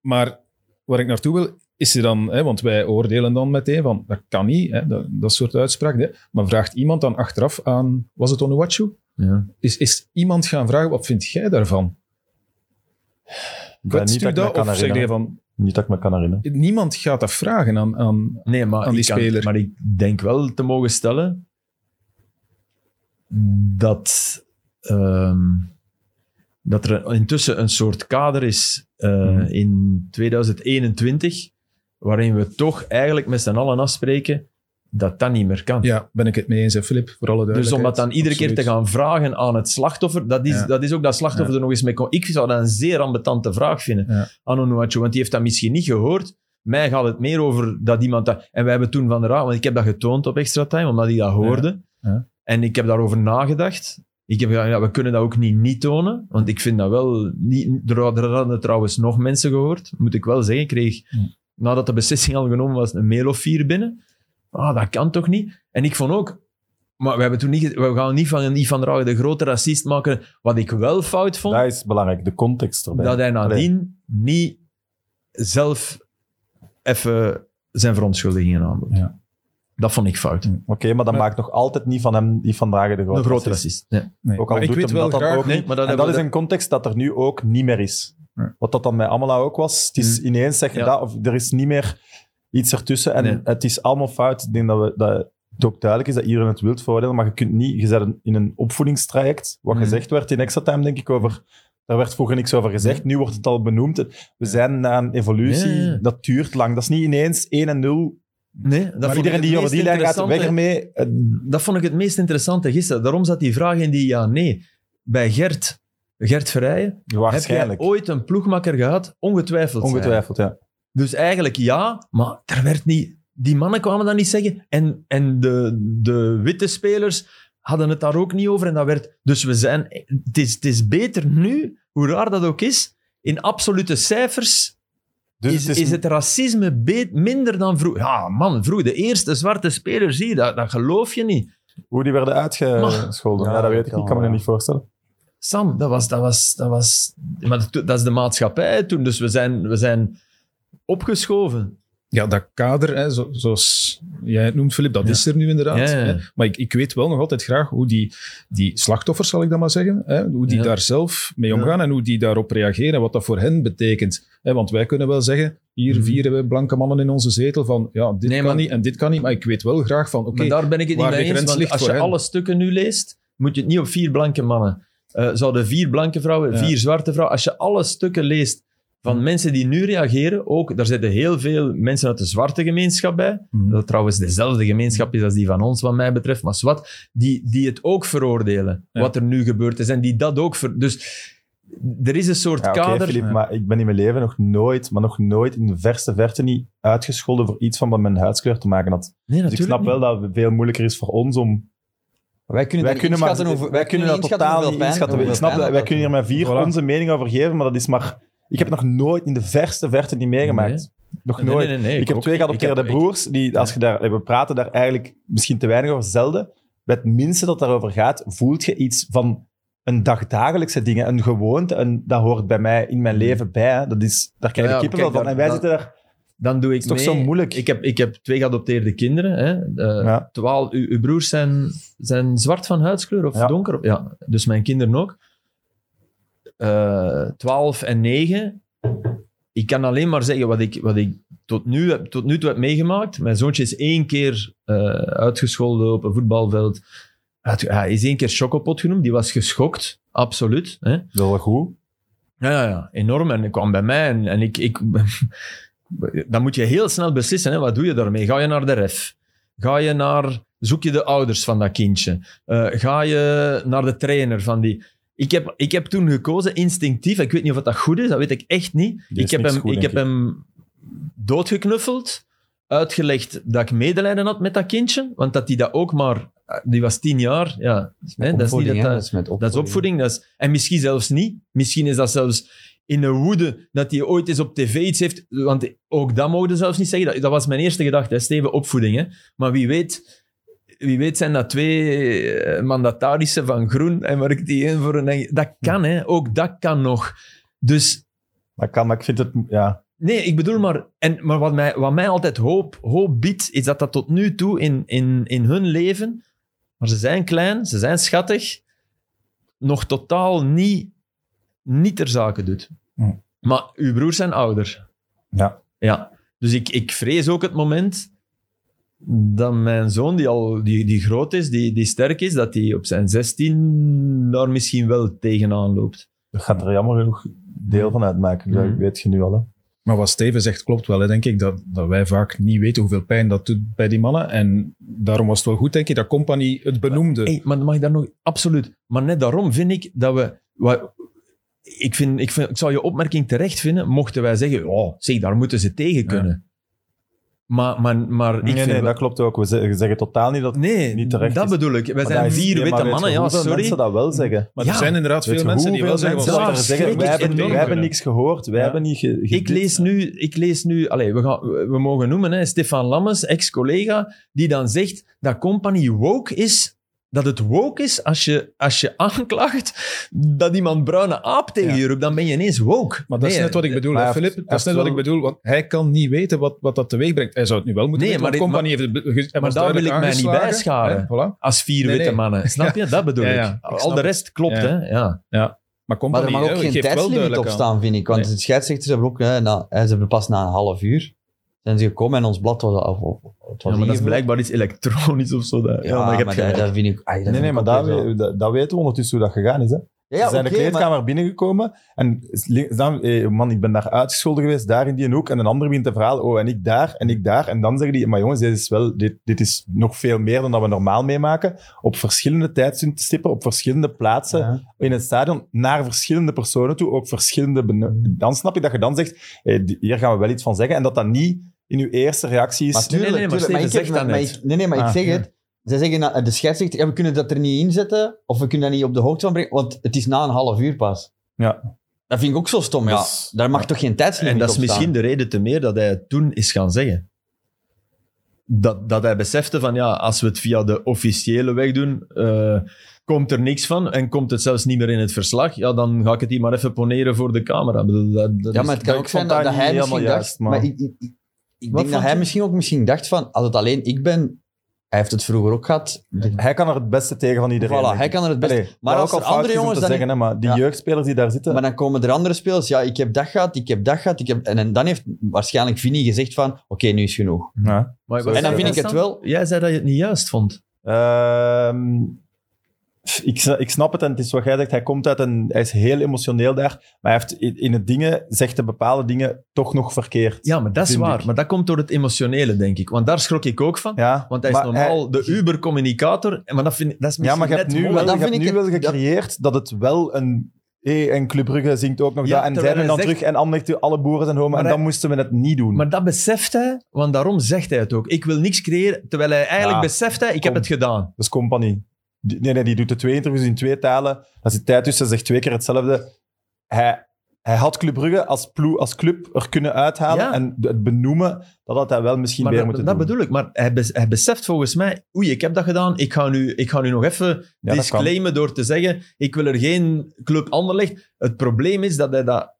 Maar waar ik naartoe wil, is er dan, hè, want wij oordelen dan meteen van, dat kan niet, hè, dat, dat soort uitspraak. Hè, maar vraagt iemand dan achteraf aan, was het Onuachu? Ja. Is, is iemand gaan vragen, wat vind jij daarvan? Kwetst niet u dat dat? kan Of zeg je van, Niet dat ik me kan herinneren. niemand gaat dat vragen aan... aan Nee, maar, Aan die ik kan- speler. maar ik denk wel te mogen stellen dat, ehm, dat er intussen een soort kader is eh, Mhm. in 2021 waarin we toch eigenlijk met z'n allen afspreken dat dat niet meer kan. ja, ben ik het mee eens, hè, Filip, voor alle Dus om dat dan iedere keer te gaan vragen aan het slachtoffer, dat is, Ja. dat is ook dat slachtoffer Ja. er nog eens mee kon. Ik zou dat een zeer ambetante vraag vinden Ja. aan Onuachu, want die heeft dat misschien niet gehoord. Mij gaat het meer over dat iemand dat... En wij hebben toen van de raad, want ik heb dat getoond op extra time, omdat ik dat hoorde. Ja. En ik heb daarover nagedacht. Ik heb ja, we kunnen dat ook niet niet tonen, want ik vind dat wel niet... Er, er hadden trouwens nog mensen gehoord, moet ik wel zeggen. Ik kreeg, nadat de beslissing al genomen was, een mail of vier binnen. Ah, dat kan toch niet? En ik vond ook... Maar we, hebben toen niet, we gaan niet van een Ivan Dragen de grote racist maken. Wat ik wel fout vond, Dat is belangrijk, de context erbij. dat hij Allee. nadien niet zelf even zijn verontschuldigingen aanbood. Ja. Dat vond ik fout. Oké, maar dat Maar- maakt nog altijd niet van hem, die van Dragen de grote, racist. Nee. Nee. Ook al Maar ik doet weet hem wel dat dan ook Nee, niet. maar dat En is een context dat er nu ook niet meer is. Ja. Wat dat dan bij Amela ook was. Het is ineens zeg je Ja. dat, of er is niet meer iets ertussen. En Nee. het is allemaal fout. Ik denk dat, we, dat het ook duidelijk is dat iedereen het wilt veroordelen, maar je kunt niet, je bent in een opvoedingstraject, wat Mhm. gezegd werd in extra time, denk ik, over... Daar werd vroeger niks over gezegd, nu wordt het al benoemd. We zijn naar een evolutie, Ja, ja. dat duurt lang. Dat is niet ineens 1 en 0. Nee, dat maar iedereen die over die lijn gaat, weg ermee. Eh, Dat vond ik het meest interessante gisteren. Daarom zat die vraag in die ja-nee. Bij Gert, Gert Verrijen, heb jij ooit een ploegmakker gehad? Ongetwijfeld. Ongetwijfeld, ja. Dus eigenlijk ja, maar er werd niet... Die mannen kwamen dat niet zeggen. En, en de, de witte spelers hadden het daar ook niet over. En dat werd... Dus we zijn... Het is, het is beter nu, hoe raar dat ook is, in absolute cijfers Dus is, het is, het racisme minder dan vroeger. Ja, man, vroeger. De eerste zwarte speler, zie je, dat, dat geloof je niet. Hoe die werden uitgescholden, Ja, ja, dat weet ik niet. Ik kan me dat niet voorstellen. Sam, dat was... Dat was, dat was maar dat, dat is de maatschappij toen. Dus we zijn, we zijn opgeschoven. Ja, dat kader, hè, zo- zoals jij het noemt, Filip, dat Ja. is er nu inderdaad. Ja, ja. Hè. Maar ik, ik weet wel nog altijd graag hoe die, die slachtoffers, zal ik dat maar zeggen, hè, hoe die Ja. daar zelf mee omgaan en hoe die daarop reageren en wat dat voor hen betekent. Hè, want wij kunnen wel zeggen, hier Mhm. vieren we blanke mannen in onze zetel van, ja, dit Nee, kan maar- niet en dit kan niet, maar ik weet wel graag van, oké, daar ben ik het niet waar de mee eens, want als voor je hen. alle stukken nu leest, moet je het niet op vier blanke mannen. Eh zouden vier blanke vrouwen, Ja. vier zwarte vrouwen... Als je alle stukken leest van mensen die nu reageren, ook, daar zitten heel veel mensen uit de zwarte gemeenschap bij, Mhm. dat trouwens dezelfde gemeenschap is als die van ons, wat mij betreft, maar zwart, die, die het ook veroordelen, Ja. wat er nu gebeurd is, en die dat ook... Ver, dus er is een soort Ja, oké, kader... Filip, Ja. maar ik ben in mijn leven nog nooit, maar nog nooit in de verste verte niet uitgescholden voor iets van wat met mijn huidskleur te maken had. nee, Dus ik snap wel dat het veel moeilijker is voor ons om... Wij kunnen, Wij kunnen, maar, wij kunnen dat totaal niet inschatten. Ik hoeveel snap pijn dat, wij dat kunnen hier met vier Voilà. onze mening over geven, maar dat is maar... Ik heb het nog nooit in de verste verte niet meegemaakt. Nog Nee, nooit. nee, nee, ik, heb ook twee geadopteerde Ik ik- broers, die, als je daar, we praten daar eigenlijk misschien te weinig over, zelden. Bij het minste dat daarover gaat, voelt je iets van een dagdagelijkse dingen, een gewoonte, en dat hoort bij mij in mijn leven bij. hè. Dat is, daar krijg je Ja, kippenvel van. En wij zitten daar... Dan doe ik is toch mee. zo moeilijk? Ik heb, ik heb twee geadopteerde kinderen. Hè. Ja. terwijl uw, uw broers zijn, zijn zwart van huidskleur of Ja. donker? Ja, dus mijn kinderen ook. Eh 12 en 9. Ik kan alleen maar zeggen wat ik, wat ik tot, nu, heb- tot nu toe heb meegemaakt. Mijn zoontje is één keer eh, uitgescholden op een voetbalveld. Hij is één keer chocopot genoemd. Die was geschokt, absoluut. Hè. Dat wel goed. Ja, ja, ja, enorm. En hij kwam bij mij en, en ik, ik... <laughs> Dan moet je heel snel beslissen, hè, wat doe je daarmee? Ga je naar de ref? Ga je naar... Zoek je de ouders van dat kindje? Eh, ga je naar de trainer van die... Ik heb, ik heb toen gekozen, instinctief. Ik weet niet of dat goed is, dat weet ik echt niet. Ik heb, hem, goed, ik heb hem doodgeknuffeld, uitgelegd dat ik medelijden had met dat kindje, want dat hij dat ook maar... Die was tien jaar, ja. Hè, dat is niet Opvoeding, dat dat- is met dat is opvoeding. Dat is, en misschien zelfs niet. Misschien is dat zelfs in een woede dat hij ooit eens op tv iets heeft. Want ook dat mogen we zelfs niet zeggen. Dat, dat was mijn eerste gedachte. Hè. Steven, opvoeding. Hè. Maar wie weet, wie weet zijn dat twee eh, mandatarissen van Groen en Mark die in voor een... Dat kan, hè. Ook dat kan nog. Dus Dat kan, maar ik vind het... Ja, Nee, ik bedoel maar... En, maar wat mij, wat mij altijd hoop, hoop biedt, is dat dat tot nu toe in, in, in hun leven... Maar ze zijn klein, ze zijn schattig, nog totaal niet, niet ter zake doet. Hm. Maar uw broers zijn ouder. ja. Ja. Dus ik, ik vrees ook het moment dat mijn zoon, die al die, die groot is, die, die sterk is, dat hij op zijn 16 daar misschien wel tegenaan loopt. Dat gaat er jammer genoeg deel van uitmaken. Dat Mhm. weet je nu al. Hè. Maar wat Steven zegt klopt wel, hè, denk ik. Dat, dat wij vaak niet weten hoeveel pijn dat doet bij die mannen. En daarom was het wel goed, denk ik, dat Company het benoemde. Hey, maar mag ik daar nog... Absoluut. Maar net daarom vind ik dat we... ik, vind, ik, vind, ik zou je opmerking terecht vinden, mochten wij zeggen, oh, zeg, daar moeten ze tegen kunnen. Maar, maar, maar ik Nee, vind nee, wel- dat klopt ook. We zeggen, zeggen totaal niet dat... Nee, niet terecht dat is. bedoel ik. Wij Maar zijn dat is- vier maar witte weet je mannen, ja, hoeveel sorry. mensen dat wel zeggen. Maar Ja. er zijn inderdaad Weet veel je mensen die wel hoeveel zeggen... mensen dat er zeggen, wij hebben, wij hebben kunnen. niks gehoord, wij Ja. hebben niet... Ge, ge- Ik lees nu, ik lees nu allez, we, gaan, we mogen noemen, hè, Stefan Lammes, ex-collega, die dan zegt dat Company woke is, dat het woke is als je, als je aanklaagt dat iemand bruine aap tegen Ja. je roept, dan ben je ineens woke. Maar dat is net wat ik bedoel, maar hè, Filip. Dat is net wat ik bedoel, want hij kan niet weten wat, wat dat teweeg brengt. Hij zou het nu wel moeten Nee, weten, maar dit- heeft... hij was daar wil ik mij niet hè, voilà. Als vier Nee, witte mannen. <laughs> Snap je? Dat bedoel Ja, ik. ja, ik Al de rest klopt, Ja. hè. Ja. Maar Maar Company er mag ook hè, geen tijdslimiet op aan. staan, vind ik. Want Nee. de scheidsrechters hebben ook... Hè, nou, ze hebben pas na een half uur zijn ze gekomen en ons blad was het was Ja, maar dat is blijkbaar iets elektronisch of zo. Dat, ja, Ja, maar dat, vind ik... dat Nee, vind nee, ik maar ook dat, weer zo. we- dat, dat weten we ondertussen hoe dat gegaan is. Hè. Ja, ja, Ze zijn de kleedkamer maar- binnengekomen en dan, eh, man, ik ben daar uitgescholden geweest, daar in die hoek. En een ander begint te verhalen, oh, en ik daar, en ik daar. En dan zeggen die, maar jongens, dit is, wel, dit, dit is nog veel meer dan dat we normaal meemaken. Op verschillende tijdstippen, op verschillende plaatsen Ja. in het stadion, naar verschillende personen toe, ook verschillende... beno- Dan snap je dat je dan zegt, eh, hier gaan we wel iets van zeggen. En dat dat niet in uw eerste reactie is... Maar tuurlijk, nee, nee, maar tuurlijk, Steven ik maar Nee, nee, maar ik zeg ja. het. Zij zeggen, de scheidsrechter, ja, we kunnen dat er niet in zetten, of we kunnen dat niet op de hoogte van brengen, want het is na een half uur pas. Ja. Dat vind ik ook zo stom. Ja, Dus- daar mag toch geen tijdslimiet En dat is op staan? misschien de reden te meer dat hij het toen is gaan zeggen. Dat, dat hij besefte van, ja, als we het via de officiële weg doen, eh, komt er niks van en komt het zelfs niet meer in het verslag, ja, dan ga ik het hier maar even poneren voor de camera. Dat, dat Ja, maar het kan ook zijn dat hij misschien juist, dacht... maar- Maar ik, ik, ik, Wat denk dat hij je? misschien ook misschien dacht van, als het alleen ik ben... Hij heeft het vroeger ook gehad. Hij kan er het beste tegen van iedereen. Voilà, hij kan er het beste... Allee, maar als ook er andere jongens dan... zeggen, hè, maar die Ja. jeugdspelers die daar zitten... Maar dan komen er andere spelers. Ja, ik heb dat gehad, ik heb dat gehad. Ik heb... En, en dan heeft waarschijnlijk Vinny gezegd van, oké, nu is genoeg. ja. Maar En dan vind ik het wel- Jij zei dat je het niet juist vond. Ehm, ik, ik snap het en het is wat jij zegt. Hij komt uit en hij is heel emotioneel daar. Maar hij heeft in, in het dingen, zegt hij bepaalde dingen toch nog verkeerd. Ja, maar dat is waar. ik. Maar dat komt door het emotionele, denk ik. Want daar schrok ik ook van. Ja, Want hij is normaal de Uber-communicator. Maar dat, vind, ik- dat is Ja, maar je hebt net nu wel, dan je hebt nu ik wel dat- gecreëerd dat het wel een... Hey, en Club Brugge zingt ook nog Ja, dat. En zij terwijl doen dan zegt- terug en Anderlecht, alle boeren zijn. Maar En hij- dan moesten we het niet doen. Maar dat beseft hij, want daarom zegt hij het ook. Ik wil niks creëren, terwijl hij eigenlijk Ja, beseft, hij, ik heb het gedaan. Dat is compagnie. Die- Nee, nee, die doet de twee interviews in twee talen. Als die tijd tussen zegt twee keer hetzelfde. Hij, hij had Club Brugge als, ploe, als club er kunnen uithalen. Ja. En het benoemen, dat had hij wel misschien Maar meer dat, moeten dat doen. bedoel ik. Maar hij, bes- hij beseft volgens mij, oei, ik heb dat gedaan. Ik ga nu, ik ga nu nog even dat kan. disclaimen door te zeggen, ik wil er geen club Anderlecht. Het probleem is dat hij dat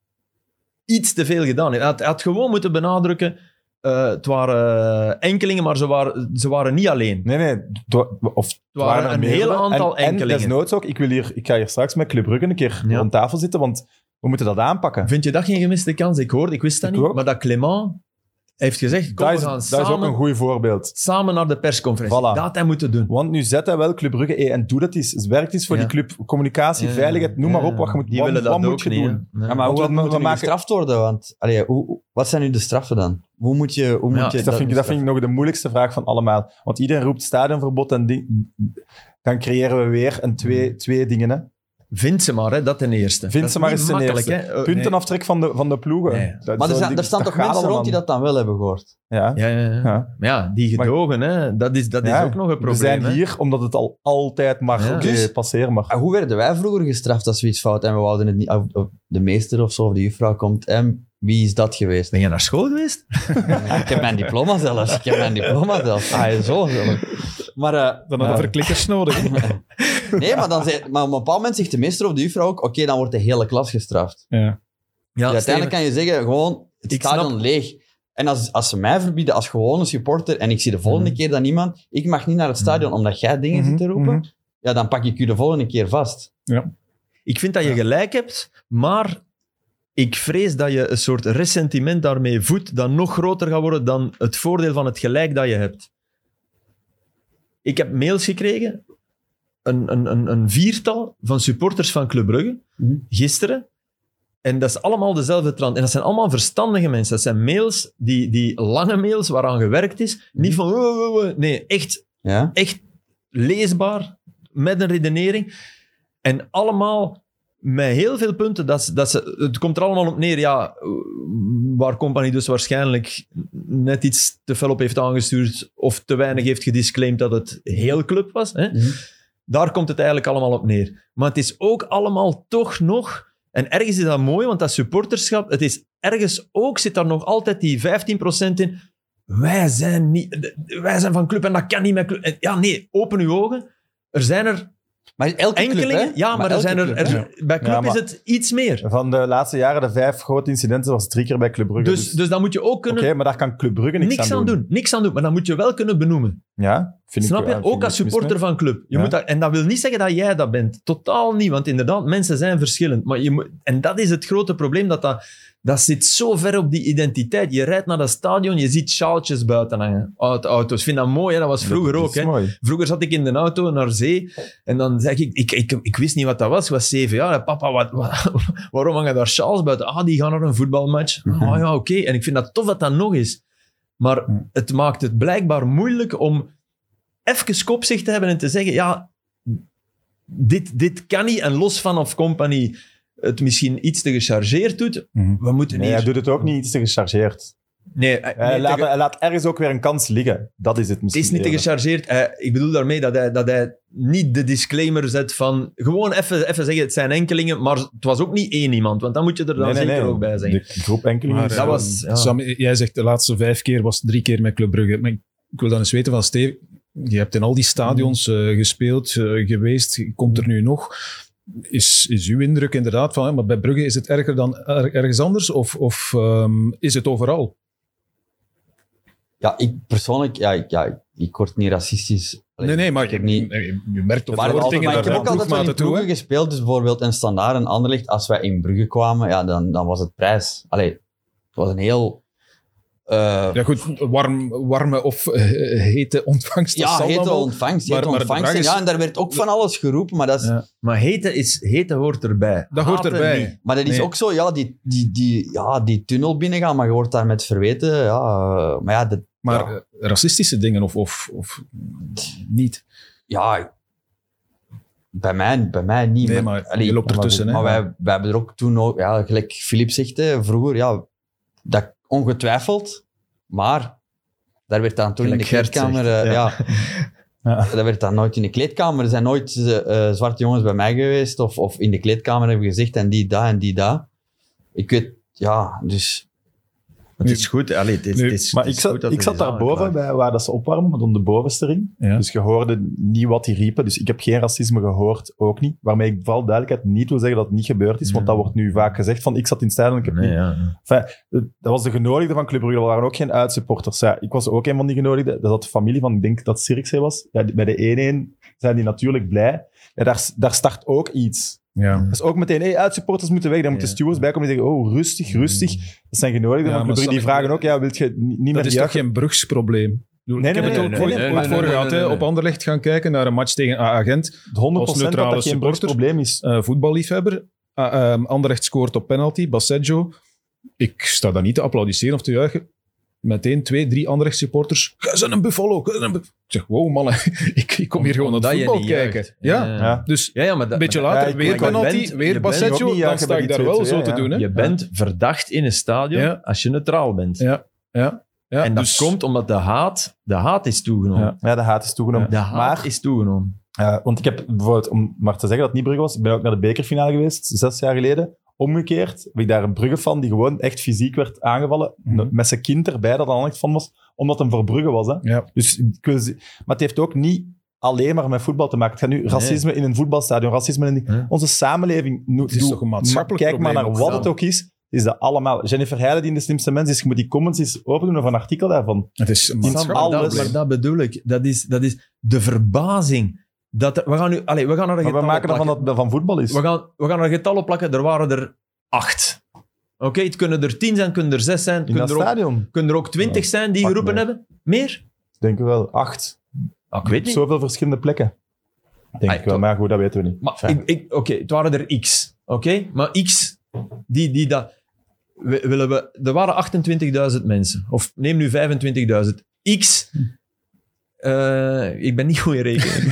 iets te veel gedaan heeft. Hij had, hij had gewoon moeten benadrukken, eh, het waren enkelingen, maar ze waren, ze waren niet alleen. Nee, nee. Of het waren een heel aantal en, en enkelingen. desnoods ook, ik, wil hier, ik ga hier straks met Club Brugge een keer Ja. rond tafel zitten, want we moeten dat aanpakken. Vind je dat geen gemiste kans? Ik hoorde, ik wist dat Ik niet, ook. maar dat Clement heeft gezegd, kom, Dat we is, gaan dat is ook een goed voorbeeld. samen naar de persconferentie. Voilà. Dat had hij moeten doen. Want nu zet hij wel Club Brugge hey, en doe dat eens. Werkt eens voor Ja. die club. Communicatie, Ja, veiligheid, noem maar op. Wat, je moet, Die wat, willen wat dat moet ook je niet, doen? Ja, maar Want hoe we maken- gestraft worden? Want, allee, hoe, hoe- wat zijn nu de straffen dan? Hoe moet je... Hoe Ja, moet je Dat vind, ik, dat vind ik nog de moeilijkste vraag van allemaal. Want iedereen roept stadionverbod en die, dan creëren we weer een twee, twee dingen. Hè. Vind ze maar, hè, dat ten eerste. Vind ze maar eens ten eerste. hè. Oh, Puntenaftrek van de, van de ploegen. Nee. Dat- Maar er, zo zijn, die- er staan toch mensen rond die dat dan wel hebben gehoord? Ja. Nee. Ja, ja, ja. Ja. Maar ja, die gedogen, hè, dat is, dat is Ja, ook nog een probleem. We zijn hè. hier omdat het al altijd mag Ja. Dus- passeren. Maar En hoe werden wij vroeger gestraft als we iets fout en we wouden het niet... Of, of de meester of zo, of de juffrouw komt, en wie is dat geweest? Ben je naar school geweest? <laughs> ik heb mijn diploma zelfs. Ik heb mijn diploma zelfs. Ah, zo zelfs. Maar, eh, Dan hadden we verklikkers nodig. <laughs> nee, maar, dan zei, maar op een bepaald moment zegt de meester of de juffrouw ook, oké, dan wordt de hele klas gestraft. Ja. Ja, Ja, uiteindelijk kan je zeggen, gewoon, het Ik stadion snap- leeg. En als, als ze mij verbieden als gewone supporter en ik zie de volgende Mhm. keer dat niemand, ik mag niet naar het stadion omdat jij dingen Mhm, zit te roepen, mhm. ja, dan pak ik u de volgende keer vast. Ik vind dat je gelijk hebt, maar ik vrees dat je een soort ressentiment daarmee voedt dat nog groter gaat worden dan het voordeel van het gelijk dat je hebt. Ik heb mails gekregen, een, een, een, een viertal van supporters van Club Brugge, Mhm. gisteren. En dat is allemaal dezelfde trant. En dat zijn allemaal verstandige mensen. Dat zijn mails, die, die lange mails waaraan gewerkt is. Niet van... Nee, echt Ja? echt leesbaar, met een redenering. En allemaal met heel veel punten. Dat, ze- dat ze, het komt er allemaal op neer, ja, waar Company dus waarschijnlijk net iets te fel op heeft aangestuurd of te weinig heeft gedisclaimed dat het heel club was. Hè? Mhm. Daar komt het eigenlijk allemaal op neer. Maar het is ook allemaal toch nog... En ergens is dat mooi, want dat supporterschap, het is ergens ook, zit daar nog altijd die 15% in. Wij zijn, niet, wij zijn van club en dat kan niet met club. Ja, nee, open uw ogen. Er zijn er Maar elke club, enkelingen. hè? ja, maar, er elke zijn er, club, er- bij club Ja, maar- is het iets meer. Van de laatste jaren, de vijf grote incidenten, was drie keer bij Club Brugge. Dus, dus dan moet je ook Oké, kunnen... maar daar kan Club Brugge niks, niks aan doen. Niks aan doen. Maar dan moet je wel kunnen benoemen. Ja, vind Snap ik, je? ja, vind Ook als supporter van club. Je Ja. moet dat, en dat wil niet zeggen dat jij dat bent. Totaal niet. Want inderdaad, mensen zijn verschillend. Maar je moet, en dat is het grote probleem. Dat, dat, dat zit zo ver op die identiteit. Je rijdt naar dat stadion, je ziet sjaaltjes buiten hangen. Uit auto's. Ik vind dat mooi. Hè? Dat was vroeger Dat ook. Hè? mooi. Vroeger zat ik in de auto naar zee en dan zeg ik, ik, ik, ik wist niet wat dat was. Ik was zeven jaar. Papa, wat, wat- <laughs> waarom hangen daar sjaals buiten? Ah, die gaan naar een voetbalmatch. Mhm. Ah ja, oké. En ik vind dat tof dat dat nog is. Maar Mhm. het maakt het blijkbaar moeilijk om even kopzicht te hebben en te zeggen, ja, dit, dit kan niet. En los van of Company het misschien iets te gechargeerd doet, Mhm. we moeten Nee, hier... hij doet het ook niet iets te gechargeerd. nee, nee, Hij, te laat, ge- hij laat ergens ook weer een kans liggen. Dat is het Het misschien. is niet te gechargeerd. Hij- ik bedoel daarmee dat hij, dat hij niet de disclaimer zet van... Gewoon even, even zeggen, het zijn enkelingen, maar het was ook niet één iemand. Want dan moet je er dan Nee, nee, zeker nee. ook bij zeggen. De groep enkelingen. Maar, dat was... Ja. Sam, jij zegt de laatste vijf keer was het drie keer met Club Brugge. Maar ik wil dan eens weten van Steve. Je hebt in al die stadions eh, gespeeld, eh, geweest. Komt er nu nog? Is, is uw indruk inderdaad van, hè, maar bij Brugge is het erger dan er- ergens anders? Of, of ehm, is het overal? Ja, ik persoonlijk, ja, ik, ja, ik word niet racistisch. Nee, nee, maar ik heb je, niet... je merkt toch wel dingen ik heb naar ook altijd wel in ploegen gespeeld, dus bijvoorbeeld een standaard en Anderlecht. Als wij in Brugge kwamen, ja, dan, dan was het prijs. Allee, het was een heel... eh, Ja goed, warm, warme of eh, hete ontvangst. ja, hete ontvangst, Maar- hete maar ontvangst. is- Ja, en daar werd ook van alles geroepen, maar dat is... Ja. Maar hete, is, hete hoort erbij. Dat hoort Haten erbij. niet. Maar dat is Nee. ook zo, ja die, die, die, ja, die tunnel binnengaan, maar je wordt daar met verweten. Ja, maar ja, dat, Maar ja, racistische dingen of, of, of niet? ja, bij mij, bij mij niet. Nee, maar allee, je loopt ertussen. Maar hè? wij, wij hebben er ook toen ook, ja, gelijk Filip zegt, hè, vroeger, ja, dat ongetwijfeld, maar daar werd dan toen in de kleedkamer, zegt, eh, ja. ja, <laughs> dat werd dan nooit in de kleedkamer. Er zijn nooit eh, eh, zwarte jongens bij mij geweest, of, of in de kleedkamer hebben gezegd, en die daar en die daar. Ik weet, ja, dus... Het is goed. Allee, het is, Nu, het is, Maar het ik zat, goed dat ik er zat is daar boven aangeklaagd. bij waar dat ze opwarmen, maar dan de bovenste ring. Ja. Dus je hoorde niet wat die riepen. Dus ik heb geen racisme gehoord, ook niet. Waarmee ik vooral duidelijkheid niet wil zeggen dat het niet gebeurd is, want dat wordt nu vaak gezegd van ik zat in het stadion, ik heb Nee, niet... ja. Enfin, dat was de genodigde van Club Brugge, dat waren ook geen uitsupporters. Ja, ik was ook een van die genodigden. Dat zat de familie van, ik denk dat Sirkzee was. Ja, bij de 1-1 zijn die natuurlijk blij. Ja, daar, daar start ook iets. Ja. Dat is ook meteen, hey, uitsupporters moeten weg. Dan moeten Ja. stewards bijkomen en zeggen, oh, rustig, rustig. Dat zijn genodigden Ja, van maar. Die vragen ook, ja, wilt je niet niet Dat meer is toch geen brugsprobleem? Bedoel, Nee, ik heb nee, het nee, ook nee, nee, nee, voor nee, gehad, nee, hè, nee, op nee. Anderlecht gaan kijken naar een match tegen A- Agent. 100% dat neutrale dat geen supporter. brugsprobleem is. eh voetballiefhebber. Ehm, Anderlecht scoort op penalty, Basseggio. Ik sta daar niet te applaudisseren of te juichen. Meteen twee, drie Anderlecht supporters. Gij zijn een buffalo. een buff-" Ik zeg, wow mannen, <laughs> ik, ik kom hier gewoon naar voetbal niet kijken. Ja. Ja. Ja. Dus Ja, ja, maar een beetje later, ja, ik- weer penalty, bent- weer niet Dan sta ik die daar wel 2-2, zo te doen. Hè? je bent verdacht in een stadion Ja. als je neutraal bent. Ja, ja. ja. en dat dus- komt omdat de haat, de haat is toegenomen. Ja. Ja, de haat is toegenomen. De haat Maar- is toegenomen. Uh, want ik heb bijvoorbeeld, om maar te zeggen dat het niet Brugge was, ik ben ook naar de bekerfinale geweest, zes jaar geleden. Omgekeerd heb ik daar een Brugge fan die gewoon echt fysiek werd aangevallen, Mhm. met zijn kind erbij, dat dan echt van was, omdat hem voor Brugge was. Hè. Ja. Dus, maar het heeft ook niet alleen maar met voetbal te maken. Het gaat nu racisme in een voetbalstadion, racisme in die- onze samenleving. no- Het is doe- toch een maatschappelijk Kijk maar naar wat het ook is. Is dat allemaal. Jennifer Heijlen, die in de slimste mens is, je moet die comments eens open doen of een artikel daarvan. Het is maatschappelijk alles- Dat, maar dat bedoel ik. Dat is, dat is de verbazing. Dat, we gaan nu, allez, we gaan naar een Maar we getal maken ervan dat het van voetbal is. We gaan, we gaan er getallen plakken. Er waren er acht. Oké, het kunnen er tien zijn, kunnen er zes zijn. in Kunnen dat er, ook, stadion. kunnen er ook twintig zijn die geroepen mee. hebben? Meer? Denk ik wel. Acht. Ah, ik weet Op niet. zoveel verschillende plekken. Denk Ah, ik wel, maar goed, dat weten we niet. Maar ik, ik, Oké, het waren er x. Oké, maar x, die, die dat... we- Willen we, er waren 28.000 mensen. Of neem nu 25.000. X... eh, ik ben niet goed in rekenen.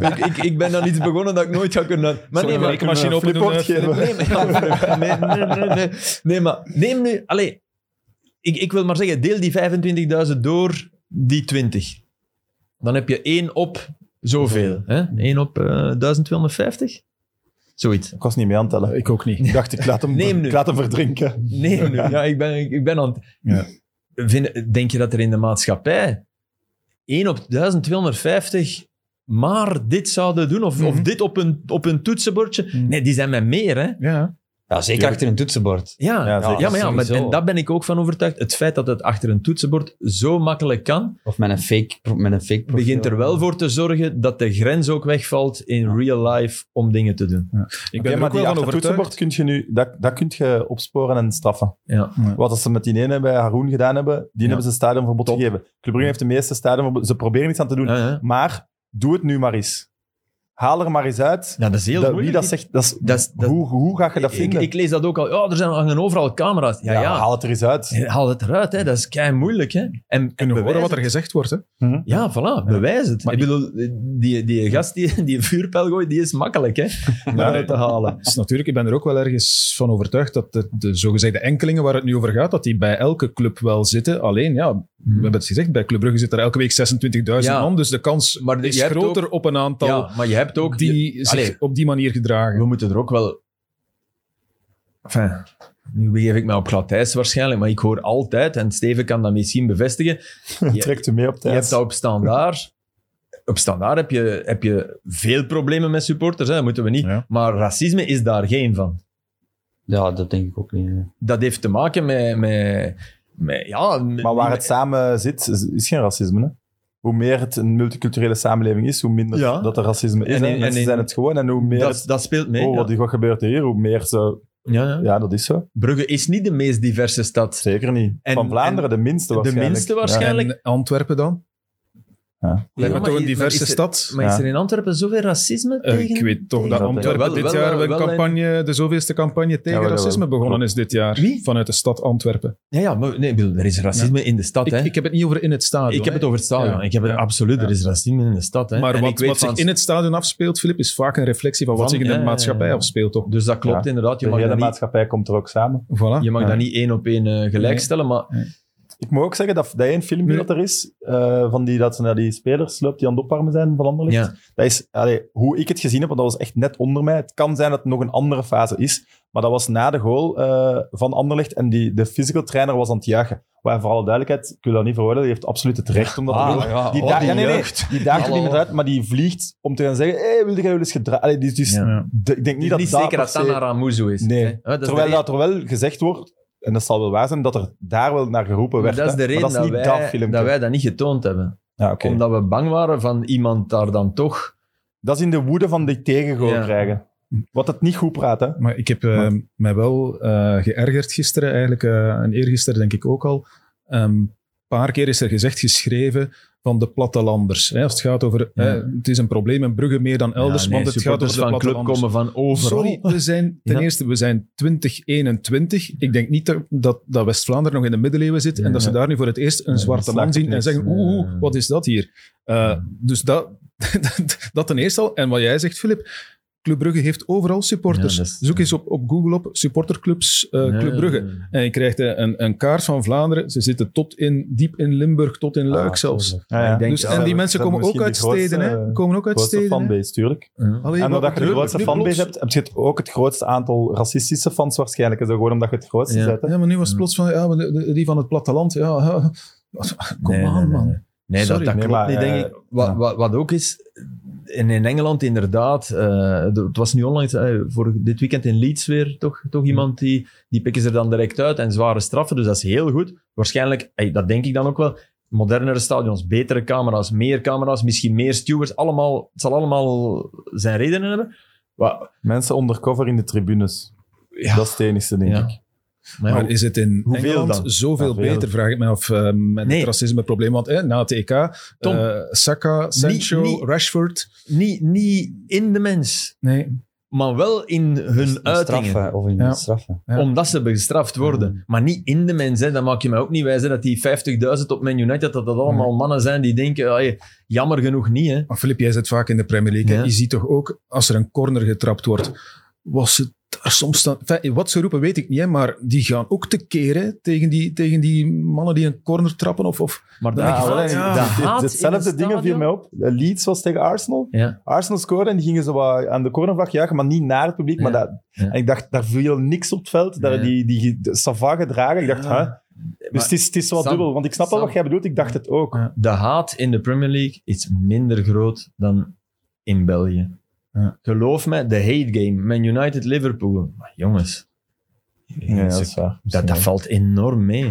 <laughs> ik, ik, ik ben dan iets begonnen dat ik nooit ga kunnen... Maar nee, ik een maar, rekenmachine open doen? Eh, geven. nee, maar, nee, nee, nee, nee, nee. Nee, maar neem nu... Allee, ik, ik wil maar zeggen, deel die 25.000 door die 20. Dan heb je 1 op zoveel. Hè? 1 op eh 1250? Zoiets. Ik was niet mee aan het tellen. Ik ook niet. Ik dacht, ik laat hem, Neem nu. ik laat hem verdrinken. Nee, nu. Ja, ik ben, ik ben aan het... Ja. Vind, denk je dat er in de maatschappij 1 op 1250 maar dit zouden doen? Of, of Mhm. dit op een, op een toetsenbordje? Mhm. Nee, die zijn met meer, hè? Ja. Ja, zeker achter een toetsenbord. Ja, Ja, ja, maar, ja maar, en daar ben ik ook van overtuigd. Het feit dat het achter een toetsenbord zo makkelijk kan, Of met een fake, met een fake profiel. begint er wel voor te zorgen dat de grens ook wegvalt in real life om dingen te doen. Ik ben er maar ook die wel van achter toetsenbord overtuigd. kun je nu, dat, dat kun je opsporen en straffen. Ja. Wat als ze met die ene bij Haroon gedaan hebben, die hebben ze een stadionverbod gegeven. Club Brugge heeft de meeste stadionverbod. Ze proberen iets aan te doen. Ja, ja. Maar doe het nu maar eens. Haal er maar eens uit. Ja, dat is heel Dat- moeilijk. wie dat zegt, dat is, Dat is- dat- hoe, hoe ga je dat vinden? ik lees dat ook al. Ja, er zijn hangen overal camera's. Ja, ja. haal het er eens uit. Haal het eruit, hè. dat is kei moeilijk. Hè. En, en Kunnen horen wat er gezegd wordt. Hè? Ja, voilà, bewijs het. Maar ik bedoel, die, die gast die, die een vuurpijl gooit, die is makkelijk hè, om eruit te halen. Dus natuurlijk, ik ben er ook wel ergens van overtuigd dat de, de zogezegde enkelingen waar het nu over gaat, dat die bij elke club wel zitten. Alleen, ja, we hebben het gezegd, bij Club Brugge zit er elke week 26.000 Ja. man, dus de kans Maar is groter ook- op een aantal Ja, maar je hebt ook... die je- zich Allee, op die manier gedragen. we moeten er ook wel... Enfin, nu begeef ik mij op glad ijs waarschijnlijk, maar ik hoor altijd, en Steven kan dat misschien bevestigen, <laughs> je, Trekt u mee op je tijd. hebt dat op standaard. Op standaard heb je, heb je veel problemen met supporters, hè, dat moeten we niet. Ja. Maar racisme is daar geen van. Ja, dat denk ik ook niet. Dat heeft te maken met... met, met ja, Maar waar met- het samen zit, is, is geen racisme. Hè? Hoe meer het een multiculturele samenleving is, hoe minder Ja. dat er racisme is. En en Mensen zijn het gewoon. En hoe meer dat, het, dat speelt mee. oh, ja. wat, wat gebeurt er hier, hoe meer ze... Ja, ja. Ja, dat is zo. Brugge is niet de meest diverse stad. Zeker niet. En- Van Vlaanderen de minste de waarschijnlijk. minste waarschijnlijk. Ja. En Antwerpen dan? Ja. Lijkt me maar toch een diverse is er- stad? Maar is er in Antwerpen zoveel racisme Eh, tegen? ik weet toch tegen- dat Antwerpen Wel- dit wel- jaar een wel een- campagne, de zoveelste campagne tegen Ja, wel, wel. racisme begonnen is dit jaar. Wie? Vanuit de stad Antwerpen. Ja, ja maar nee, er is racisme in de stad. Ik, hè. ik heb het niet over in het stadion. Ik heb het over het stadion. Ja. Ik heb het, Ja. Absoluut, er is racisme in de stad. Hè. Maar En wat, ik weet wat zich in het stadion afspeelt, Filip, is vaak een reflectie van wat zich in de maatschappij ja. afspeelt. Toch? Dus dat klopt Ja. inderdaad. Je De mag, hele maatschappij komt er ook samen. Voilà. je mag dat niet één op één eh, gelijkstellen, maar Ik moet ook zeggen dat dat één filmpje Nee. dat er is, eh, van die, dat ze naar die spelers loopt die aan het opwarmen zijn van Anderlecht. ja. Dat is, allee, hoe ik het gezien heb, want dat was echt net onder mij. Het kan zijn dat het nog een andere fase is, maar dat was na de goal eh, van Anderlecht en die, de physical trainer was aan het juichen. Maar voor alle duidelijkheid, ik wil dat niet veroordelen, die heeft absoluut het recht om dat te Ah, doen. ja, Die, oh, die ja, nee, die daagt er niet meer uit, maar die vliegt om te gaan zeggen, hey, wilde jij wel eens gedragen? Dus, dus Ja. Ja. de- ik denk niet dat niet dat zeker dat dat naar Ramuzu is. Nee. hè. Hè, dat is Terwijl dat er wel gezegd wordt, en dat zal wel waar zijn, dat er daar wel naar geroepen Maar werd. dat is de reden maar dat, is niet wij, dat filmpje. dat wij dat niet getoond hebben. Ja, oké. Omdat we bang waren van iemand daar dan toch... Dat is in de woede van die tegengoal Ja. krijgen. Wat het niet goed praat, hè. Maar ik heb eh, mij wel eh, geërgerd gisteren, eigenlijk, eh, en eergisteren denk ik ook al. Een paar keer is er gezegd, geschreven, van de plattelanders. Hè, als het gaat over, Ja. eh, het is een probleem in Brugge meer dan elders, Ja, nee, want het gaat over de van club komen van overal. Sorry, we zijn <laughs> ten Ja. eerste, we zijn 2021. Ik denk niet dat, dat, dat West-Vlaanderen nog in de middeleeuwen zit en dat ze daar nu voor het eerst een zwarte man slaagt zien en zeggen, oeh, wat is dat hier? Uh, dus <laughs> dat, dat ten eerste al. En wat jij zegt, Filip, Club Brugge heeft overal supporters. Ja, dat is- Zoek eens op, op Google op supporterclubs uh, Ja, Club Brugge. ja, ja. En je krijgt een, een kaart van Vlaanderen. Ze zitten tot in, diep in Limburg, tot in Luik Ah, zelfs. Ja, ja. Ik denk- Dus, Ja, en die mensen komen ook uit de steden. Hè? eh, Komen ook uit grootste steden. fanbase, tuurlijk. Ja. Allee, En doordat je de grootste fanbase hebt, heb je het ook het grootste aantal racistische fans waarschijnlijk. Is dat gewoon omdat je het grootste hè? Ja, maar nu was het plots van, ja, die van het platteland, ja. <laughs> Kom Nee, aan, nee, man. nee. Nee, dat, Sorry. dat Nee, klopt maar, niet, denk eh, ik. Wat, ja. wat, wat ook is, en in Engeland inderdaad, eh, het was nu onlangs, eh, voor dit weekend in Leeds weer, toch, toch iemand die, die pikken ze er dan direct uit en zware straffen, dus dat is heel goed. Waarschijnlijk, dat denk ik dan ook wel, modernere stadions, betere camera's, meer camera's, misschien meer stewards, allemaal, het zal allemaal zijn redenen hebben. Wat, Mensen undercover in de tribunes. ja, Dat is het enigste, denk Ja. ik. Maar is het in Hoeveel Engeland dan? zoveel Ja, veel. beter, vraag ik me af, eh, met Nee. het racismeprobleem. Want eh, na het EK, Tom. eh, Saka, Sancho, Rashford. niet, niet in de mens, Nee, maar wel in hun In uitingen. straffen, of in Ja. de straffen. Ja. Omdat ze bestraft worden. Mm. Maar niet in de mens. Hè. Dan maak je mij ook niet wijs hè, dat die 50.000 op Man United, dat dat allemaal mannen zijn die denken, "Ai, jammer genoeg niet. Hè. maar Filip, jij zit vaak in de Premier League. Je ziet toch ook, als er een corner getrapt wordt, was het soms staan, enfin, wat ze roepen weet ik niet, hè, maar die gaan ook te keren tegen die, tegen die mannen die een corner trappen. Of, of, Maar de Ja, Dit- dingen viel mij op. Eh, Leeds was tegen Arsenal. Ja. Arsenal scoorde en die gingen zo wat aan de cornervlag juichen, maar niet naar het publiek. Maar dat, Ja. En ik dacht, daar viel niks op het veld. Daar, Ja. Die, die, Sava gedragen. Ik dacht, Ja. hè? Dus het is, het is wel Sam, dubbel. Want ik snap wel wat jij bedoelt. Ik dacht het ook. De haat in de Premier League is minder groot dan in België. Ja. Geloof me, de hate game, Man United Liverpool. Maar jongens, Ja, dat is waar. dat, dat valt enorm mee.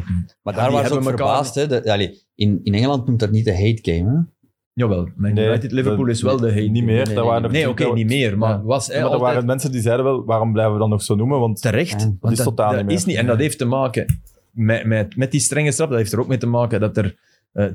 Maar Ja, daar waren ze ook verbaasd. Hè. De- allee, in, in Engeland noemt dat niet de hate game. Hè? Jawel, Man Nee, United Liverpool dat- is wel de hate niet game. meer. Nee, Daar waren nee, nee, oké, niet meer. Maar Ja. was hè, maar er waren mensen die zeiden wel, waarom blijven we dan nog zo noemen? Want terecht. Ja. want Dat is dat, totaal dat niet meer. is niet. En dat heeft te maken met, met, met die strenge straf. Dat heeft er ook mee te maken dat er eh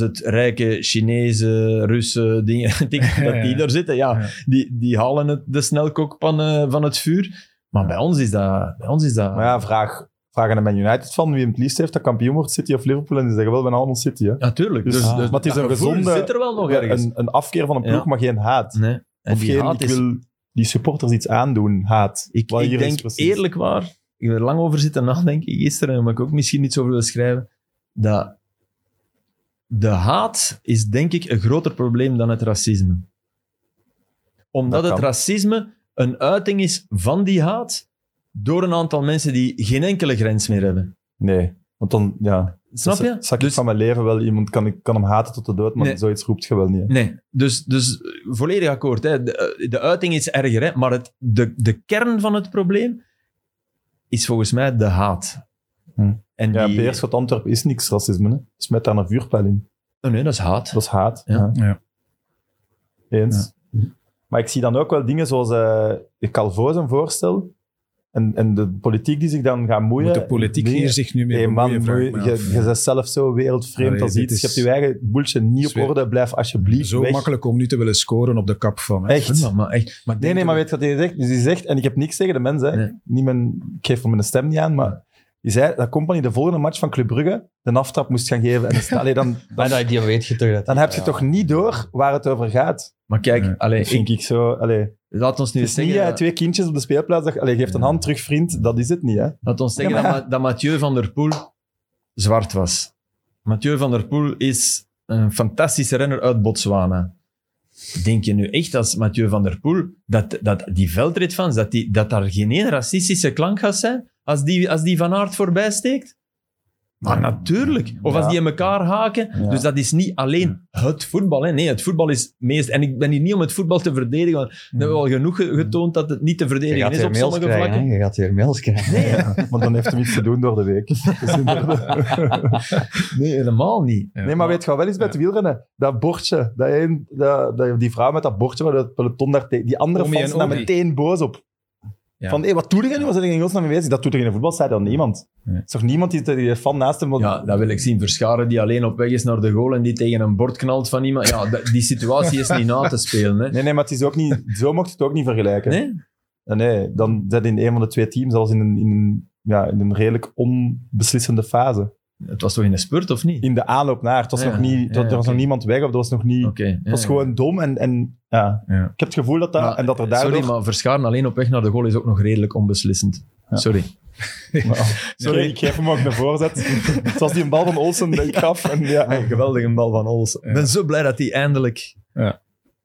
10.000 rijke Chinese, Russen, dingen, <laughs> dingen <laughs> dat die Ja. er zitten. Ja, Ja. Die, die halen het, de snelkookpan eh, van het vuur. Maar bij ons is dat... Bij ons is dat maar ja, vraag, vraag aan de Man United van wie hem het liefst heeft dat kampioen wordt, City of Liverpool. En die zeggen wel, ben allemaal City. Hè? Natuurlijk. Dus, Dus- dus, Ah. maar het is een gezonde- zit er wel nog ergens. Een, een afkeer van een ploeg, Ja. maar geen haat. nee. En of die geen, haat ik is... wil die supporters iets aandoen, haat. Ik, ik denk eerlijk waar, ik heb er lang over zitten nadenken gisteren, maar ik ook misschien iets over wil schrijven, dat de haat is denk ik een groter probleem dan het racisme. Omdat Dat het racisme een uiting is van die haat door een aantal mensen die geen enkele grens meer hebben. Nee, want dan, ja. Snap je? Zag ik Dus- van mijn leven wel iemand, kan, ik kan hem haten tot de dood, maar Nee. zoiets roept je wel niet. hè. Nee, dus, dus eh, volledig akkoord. Hè. De, eh, de uiting is erger, hè. maar het, de, de kern van het probleem is volgens mij de haat. Hm. En Ja, die, Beerschot Antwerpen is niks racisme. Hè. Smet daar een vuurpijl in. Oh, nee, dat is haat. Dat is haat. Ja. Ja. Eens. Maar ik zie dan ook wel dingen zoals eh Calvo zijn voorstel. En, en de politiek die zich dan gaat moeien. Moet de politiek hier zich nu mee Hey man, je, je bent zelf zo wereldvreemd Allee, als iets. is- Je hebt je eigen boeltje niet op Zweer. orde. Blijf alsjeblieft Zo weg. makkelijk om nu te willen scoren op de kap van. hè. Echt. Maar, maar echt, maar Nee, nee, maar weet je wat hij zegt? Dus hij zegt, en ik heb niks tegen de mensen, hè. Nee. niet mijn, ik geef voor mijn stem niet aan, maar die zei dat Company de volgende match van Club Brugge de aftrap moest gaan geven. En dan, allee, dan, <laughs> dan, dat, die weet je toch dat dan heb je toch niet door waar het over gaat. Maar kijk, Ja. allee, Dat vind ik, ik zo... Allee, laat ons nu het niet zeggen, twee kindjes op de speelplaats. Dat, allee, geeft een hand terug, vriend. Dat is het niet, hè. laat ons zeggen Ja, maar- dat, dat Mathieu van der Poel zwart was. Mathieu van der Poel is een fantastische renner uit Botswana. Denk je nu echt als Mathieu van der Poel dat, dat die veldritfans, dat, die, dat daar geen één racistische klank gaat zijn als die, als die van aard voorbij steekt? Maar natuurlijk. Of als die in elkaar haken. Ja. Dus dat is niet alleen het voetbal. Hè. Nee, het voetbal is meest... En ik ben hier niet om het voetbal te verdedigen. want We hebben al genoeg ge- getoond dat het niet te verdedigen is op mails sommige krijgen. vlakken. Hè? Je gaat weer mails krijgen. Nee, <laughs> Want dan heeft hij iets te doen door de week. <laughs> <laughs> Nee, helemaal niet. Nee, maar weet je wel eens bij het wielrennen? Dat bordje, dat een, dat, dat, die vrouw met dat bordje waar het peloton daar tegen... Die andere fans daar meteen boos op. Ja. Van, hé, wat doe je nu? Wat zijn je in godsnaam mee bezig? Dat doet er in een voetbalstadion niemand. Nee. Er is toch niemand die die fan naast hem... Ja, dat wil ik zien. Verscharen die alleen op weg is naar de goal en die tegen een bord knalt van iemand. Ja, dat- die situatie is niet na te spelen. Hè. Nee, nee, maar het is ook niet, zo mocht je het ook niet vergelijken. Nee? Nee, nee dan zit in een van de twee teams, zelfs in een, in een, ja, in een redelijk onbeslissende fase. Het was toch in de spurt, of niet? In de aanloop naar. Het was Ja, nog niet, ja, er was nog niemand weg, of er was nog niet... Het was gewoon dom en, en ja. Ja. ik heb het gevoel dat, dat, Maar, en dat er daardoor... Sorry, maar Verscharen alleen op weg naar de goal is ook nog redelijk onbeslissend. Ja. Sorry. <laughs> Sorry, ik geef hem ook een voorzet. <laughs> het was die een bal van Olsen die ik gaf. En ja, Een geweldige bal van Olsen. Ik ben zo blij dat hij eindelijk...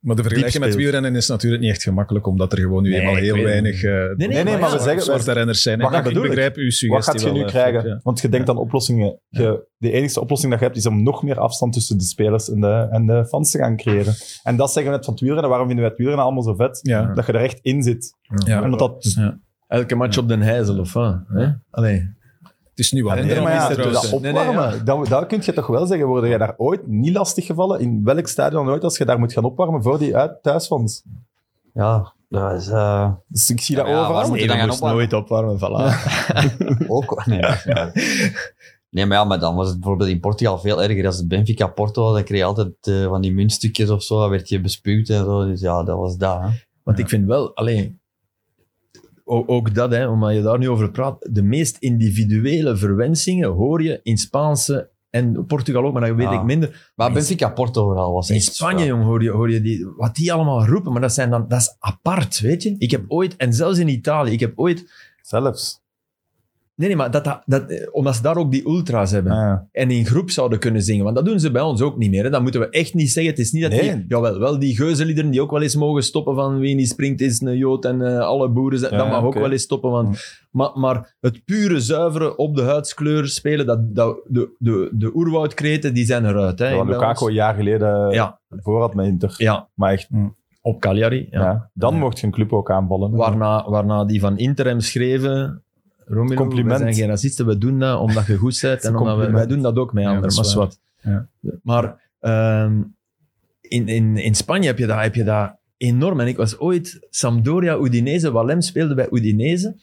Maar de vergelijking met wielrennen is natuurlijk niet echt gemakkelijk, omdat er gewoon nu Nee, eenmaal heel weinig eh, nee, nee, maar maar ja, we zeggen... zwarte renners zijn. Wat ik bedoel ik? begrijp uw suggestie Wat gaat je wel, nu eh, krijgen? ja. Want je denkt aan oplossingen. Je, de enige oplossing dat je hebt, is om nog meer afstand tussen de spelers en de, en de fans te gaan creëren. En dat zeggen we net van het wielrennen. Waarom vinden we het wielrennen allemaal zo vet? Ja. Dat je er echt in zit. Ja. Dat dat... Ja. Elke match op Den Heizel, of wat? Hè? Allee. Het is nu Nee, minder maar dan ja, dat. Nee, nee, opwarmen, dat, dat kun je toch wel zeggen. Word jij daar ooit niet lastig gevallen? In welk stadion ooit als je daar moet gaan opwarmen voor die uit, thuisfans? Ja, dat is eh, Dus ik zie dat Ja, ja, overal. je dan opwarmen? nooit opwarmen, voilà. <laughs> ook... Nee, dat. Nee, maar ja, maar dan was het bijvoorbeeld in Portugal veel erger. Als het Benfica Porto was, dan kreeg je altijd eh, van die muntstukjes of zo. Dan werd je bespuwd en zo. Dus ja, dat was dat. Hè. Want ik vind wel, alleen, ook dat, hè, omdat je daar nu over praat, de meest individuele verwensingen hoor je in Spaanse En Portugal ook, maar dat weet Ah. ik minder. Maar in- Benfica Porto was In Spanje, jong, hoor je, hoor je die, wat die allemaal roepen. Maar dat, zijn dan, dat is apart, weet je. Ik heb ooit, en zelfs in Italië, ik heb ooit... Zelfs. Nee, nee, maar dat, dat, eh, omdat ze daar ook die ultra's hebben. Ah, En in groep zouden kunnen zingen. Want dat doen ze bij ons ook niet meer. Hè. Dat moeten we echt niet zeggen. Het is niet dat Nee. die... Jawel, wel die geuzenliederen die ook wel eens mogen stoppen van wie niet springt is een jood en eh, alle boeren zijn... Ja, dat mag ook wel eens stoppen. Want, maar, maar het pure zuivere op de huidskleur spelen, dat, dat, de, de, de oerwoudkreten, die zijn eruit. Hè, Ja, Lukaku een jaar geleden Ja. voor had met Inter. Ja, Maar echt, op Cagliari. ja. Ja. dan Ja. mocht je een club ook aanvallen. Waarna, waarna die van Inter hem schreven... Romelu, Compliment. we zijn geen racisten, we doen dat omdat je goed bent. <laughs> En omdat we, wij doen dat ook met anderen, maar. Maar ehm, in, in, in Spanje heb je, dat, heb je dat enorm. En ik was ooit Sampdoria Udinese, Walem speelde bij Udinese.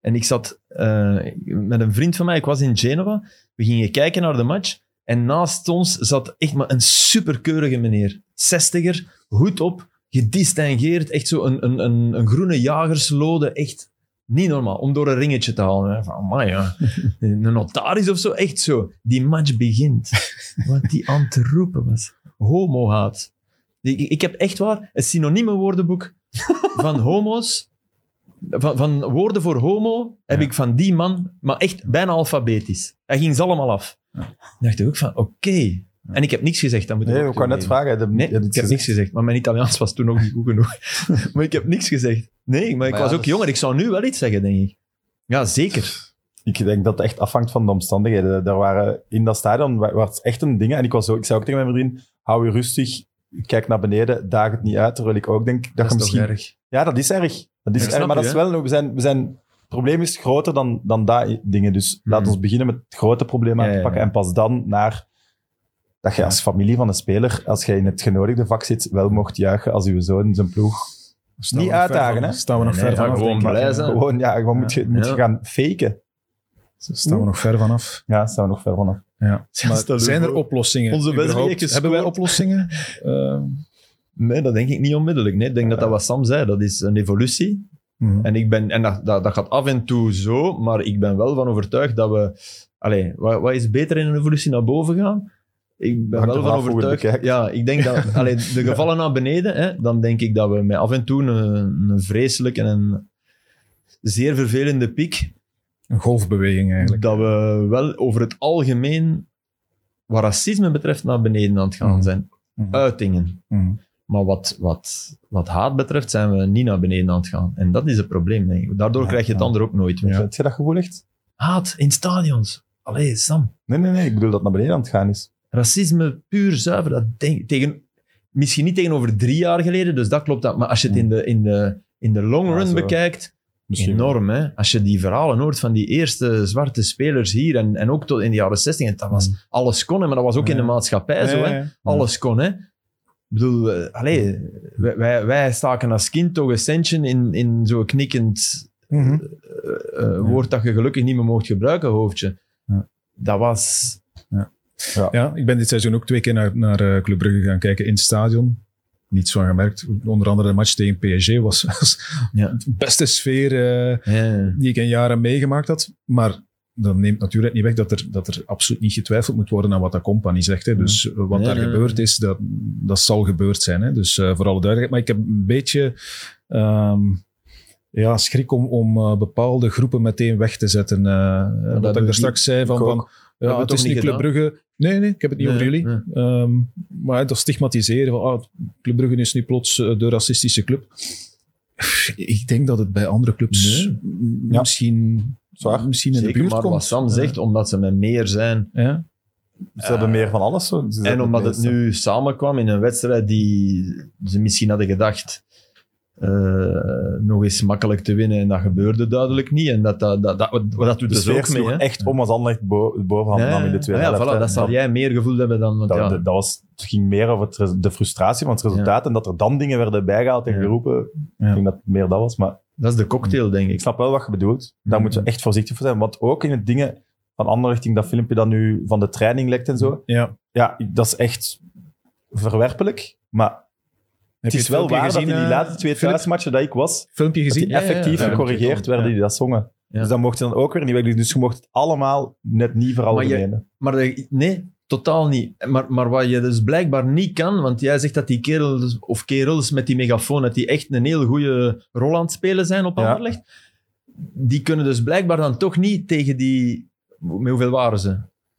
En ik zat eh, met een vriend van mij, ik was in Genova. We gingen kijken naar de match. En naast ons zat echt maar een superkeurige meneer. Zestiger, hoed op, gedistingeerd. Echt zo een, een, een, een groene jagerslode. Echt niet normaal, om door een ringetje te halen. Van, amai, ja. <laughs> Een notaris of zo, echt zo. Die match begint. <laughs> Wat die aan het roepen was. Homohaat. Ik, ik heb echt waar een synieme woordenboek van <laughs> homo's. Van, van woorden voor homo heb Ja. ik van die man, maar echt bijna alfabetisch. Hij ging ze allemaal af. Ik dacht ook van, oké. En ik heb niks gezegd. Dat moet Nee, ook ik wou net vragen. heb je- Nee, heb je ik heb gezegd? niks gezegd. Maar mijn Italiaans was toen nog niet goed genoeg. <laughs> maar ik heb niks gezegd. Nee, maar ik was ook dus- jonger. Ik zou nu wel iets zeggen, denk ik. Ja, zeker. Ik denk dat het echt afhangt van de omstandigheden. Daar waren, in dat stadion wa- was het echt een ding. En ik, was ook, ik zei ook tegen mijn vriendin, hou je rustig, kijk naar beneden, daag het niet uit. Terwijl ik ook denk dat, Dat, je is misschien... toch erg. Ja, dat is erg. Dat is erg maar dat je, is wel... We zijn, we zijn, het probleem is groter dan, dan dat dingen. Dus Hmm. laat ons beginnen met het grote probleem aan Ja, te ja, pakken. ja. En pas dan naar... Dat je als familie van een speler, als je in het genodigde vak zit, wel mocht juichen als uw zoon zijn ploeg. Niet uitdagen, van- hè? Staan we nog Nee, ver nee, vanaf. gewoon blij zijn. Gewoon, ja, wat moet je, moet je gaan faken? Staan we nog ver vanaf. Ja, daar staan we nog ver vanaf. Ja. Maar zijn er oplossingen? Onze. Hebben wij oplossingen? <laughs> Eh, Nee, dat denk ik niet onmiddellijk. Nee, ik denk dat dat wat Sam zei. Dat is een evolutie. mhm. En, ik ben, en dat, dat, dat gaat af en toe zo, maar ik ben wel van overtuigd dat we... Allee, wat, wat is beter in een evolutie naar boven gaan? Ik ben Hangt wel van overtuigd... Ja, ik denk dat... <laughs> Allee, de gevallen naar beneden, hè, dan denk ik dat we met af en toe een, een vreselijke en een zeer vervelende piek, Een golfbeweging eigenlijk. dat we wel over het algemeen, wat racisme betreft, naar beneden aan het gaan Mhm. zijn. Mhm. Uitingen. Mhm. Maar wat, wat, wat haat betreft zijn we niet naar beneden aan het gaan. En dat is het probleem, denk ik. Daardoor Ja, krijg je het ja. ander ook nooit meer. Heb je dat gevoel echt? Haat in stadions. Allee, Sam. Nee, nee, nee. Ik bedoel dat het naar beneden aan het gaan is. Racisme puur zuiver. Dat denk, tegen, misschien niet tegenover drie jaar geleden, dus dat klopt. Dat, maar als je het in de, in de, in de long run bekijkt, Misschien enorm. Hè? Als je die verhalen hoort van die eerste zwarte spelers hier en, en ook tot in de jaren 60, en dat was alles kon, hè, maar dat was ook in de maatschappij zo. Hè? Alles kon, hè. Ik bedoel, eh, wij, wij, staken als kind toch een centje in, in zo'n knikkend Mhm. eh, eh, woord dat je gelukkig niet meer mocht gebruiken, hoofdje. Ja. Dat was... Ja, ik ben dit seizoen ook twee keer naar, naar eh, Club Brugge gaan kijken in het stadion. Niets van gemerkt. Onder andere de match tegen PSG was, <laughs> was Ja. de beste sfeer eh, Ja. die ik in jaren meegemaakt had. Maar dat neemt natuurlijk niet weg dat er, dat er absoluut niet getwijfeld moet worden aan wat dat compagnie zegt. Hè. Dus eh, wat daar gebeurd is, dat, dat zal gebeurd zijn. Hè. Dus eh, voor alle duidelijkheid. Maar ik heb een beetje ehm, ja, schrik om, om bepaalde groepen meteen weg te zetten. eh, wat ik daar straks zei van... van ja, het is niet Club? Brugge. Nee, nee, ik heb het niet Nee, over jullie. nee. Ehm, maar dat stigmatiseren van ah, Club Brugge is nu plots eh, de racistische club. Ik denk dat het bij andere clubs Nee. m- Ja. misschien, Zwaar. misschien in de buurt maar komt. wat Sam zegt, omdat ze met meer zijn. Ja. Ze hebben meer van alles. Zo. En omdat het nu samenkwam in een wedstrijd die ze misschien hadden gedacht eh, nog eens makkelijk te winnen. En dat gebeurde duidelijk niet. En dat, dat, dat, dat, dat doet De dus sfeer ook mee. Hè? echt om als Anderlecht bo bovenhand nam in de tweede ja, helft. voilà, dat zal jij meer gevoeld hebben dan... Want dat, ja, dat was, het ging meer over het, de frustratie van het resultaat en dat er dan dingen werden bijgehaald en geroepen. Ik denk dat het meer dat was, maar dat is de cocktail, denk ik ik. snap wel wat je bedoelt. Daar Mhm. moeten we echt voorzichtig voor zijn, want ook in het dingen van Anderlecht, dat filmpje dat nu van de training lekt en zo, ja. ja, dat is echt verwerpelijk, maar het is wel waar dat in die eh, laatste twee thuismatchen dat ik was, filmpje gezien? die Ja, ja, effectief ja. gecorrigeerd werden die dat zongen. Dus dat mocht je dan ook weer niet weg. Dus je mocht het allemaal net niet veralgemenen. Maar de- nee, totaal niet. Maar, maar wat je dus blijkbaar niet kan, want jij zegt dat die kerels, of kerels met die megafoon, dat die echt een heel goede rol aan het spelen zijn op. Anderlecht. Die kunnen dus blijkbaar dan toch niet tegen die... Met hoeveel waren ze?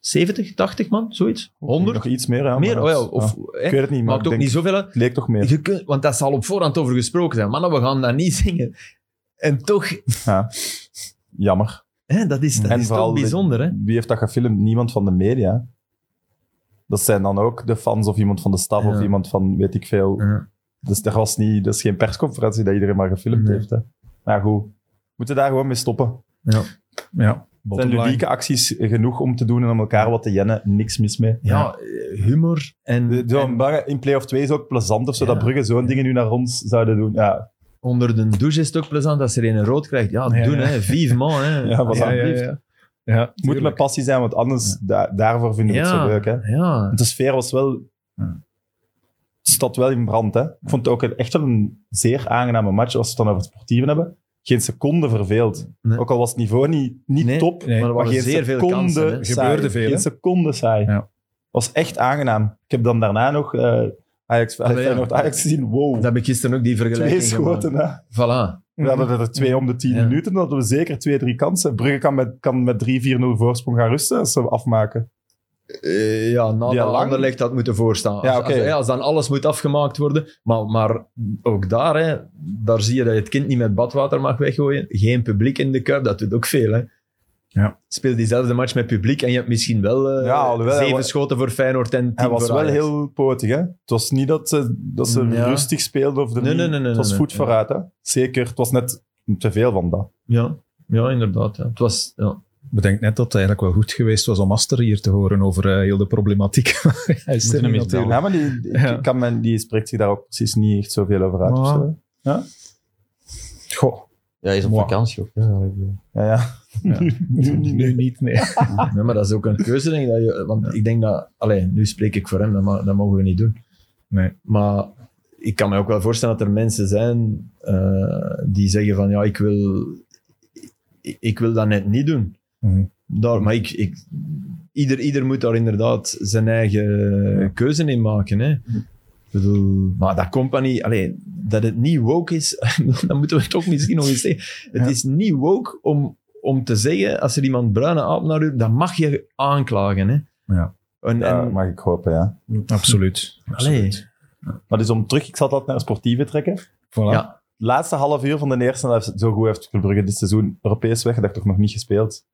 70, 80 man, zoiets? 100? Nog iets meer, ja. Meer? Oh ja, of, ja. hè, Ik weet het niet, maar maakt ook denk, niet zoveel uit. het leek toch meer. Je kunt, want dat zal op voorhand over gesproken zijn. Mannen, we gaan dat niet <laughs> zingen. En toch, Ja. Jammer. hè, dat is, dat En is toch de- bijzonder. Hè? Wie heeft dat gefilmd? Niemand van de media. Dat zijn dan ook de fans of iemand van de staf Ja. of iemand van weet ik veel. Ja. Dus er was niet, dat is geen persconferentie dat iedereen maar gefilmd Nee. heeft. Hè. Maar goed, we moeten daar gewoon mee stoppen. Ja, Het bottom zijn line. ludieke acties genoeg om te doen en om elkaar wat te jennen. Niks mis mee. Ja, humor en, De- Zo'n en bar- in play-off 2 is ook plezant of zo, Ja. dat Brugge zo'n dingen nu naar ons zouden doen. Ja, onder de douche is het ook plezant als er een rood krijgt. Ja, Ja, doen ja. hè. Vive man, hè. Ja, wat Ja, ja, alsjeblieft. ja. Ja, het moet met passie zijn, want anders da- daarvoor vinden we het zo leuk. Hè. Ja. De sfeer was wel... Ja. Het staat wel in brand. Hè. Ik vond het ook een- echt wel een zeer aangename match, als we het dan over het sportieve hebben. Geen seconde verveeld. Nee. Ook al was het niveau niet, niet Nee, top, Nee, maar er waren geen zeer veel seconde kansen. hè. saai. Gebeurde veel, hè? Geen seconde saai. Ja. was echt aangenaam. Ik heb dan daarna nog eh Ajax, Ah, ja. Feyenoord Ajax gezien. Wow, Dat heb ik gisteren ook die twee vergelijking schoten. gemaakt. Hè. Voilà. We hadden er twee om de tien Ja. minuten. Dan hadden we zeker twee, drie kansen. Brugge kan met, kan met 3-4-0 voorsprong gaan rusten als ze afmaken. Eh, ja, na de Anderlecht had moeten voorstaan. Ja, Als- als, als dan alles moet afgemaakt worden. Maar, maar ook daar, hè, daar zie je dat je het kind niet met badwater mag weggooien. Geen publiek in de kuip, dat doet ook veel. Hè. Ja. Speel diezelfde match met publiek en je hebt misschien wel eh, Ja, zeven schoten voor Feyenoord en tien Hij was wel heel potig. Hè? Het was niet dat ze, dat ze Ja. rustig speelden. Of de Nee, nee, nee, nee, het was voet vooruit. Hè? Zeker. Het was net te veel van dat. Ja, ja inderdaad. Ja. Het was, ja. Ik bedenk net dat het eigenlijk wel goed geweest was om Aster hier te horen over eh, heel de problematiek. <laughs> Hij is er natuurlijk. Ja, maar die, die, Ja. kan men, die spreekt zich daar ook precies niet echt zoveel over uit. Ja. zo. Goh, Ja, hij is op vakantie ook. Ja. Ja, ja. Ja. nu, nu niet, nee. <laughs> Nee, maar dat is ook een keuze, denk ik. Dat je, want ik denk dat... Allee, nu spreek ik voor hem, dat, ma- dat mogen we niet doen. Nee. Maar ik kan me ook wel voorstellen dat er mensen zijn eh, die zeggen van ja, ik wil, ik, ik wil dat net niet doen. Mhm. Daar, maar ik, ik, ieder, ieder moet daar inderdaad zijn eigen keuze in maken. Hè. Ik bedoel, maar dat compagnie, allee, dat het niet woke is, <laughs> dan moeten we het toch misschien nog eens zeggen. Het Ja. is niet woke om, om te zeggen, als er iemand bruine aap naar u, dan mag je aanklagen. Hè. Ja. En, Ja, en, mag ik hopen, ja. Absoluut. allee, Absoluut. Maar dus om terug, ik zal dat naar sportieve trekken. Voilà. ja, laatste half uur van de eerste helft, zo goed heeft Club Brugge dit seizoen Europees weggedacht toch nog niet gespeeld.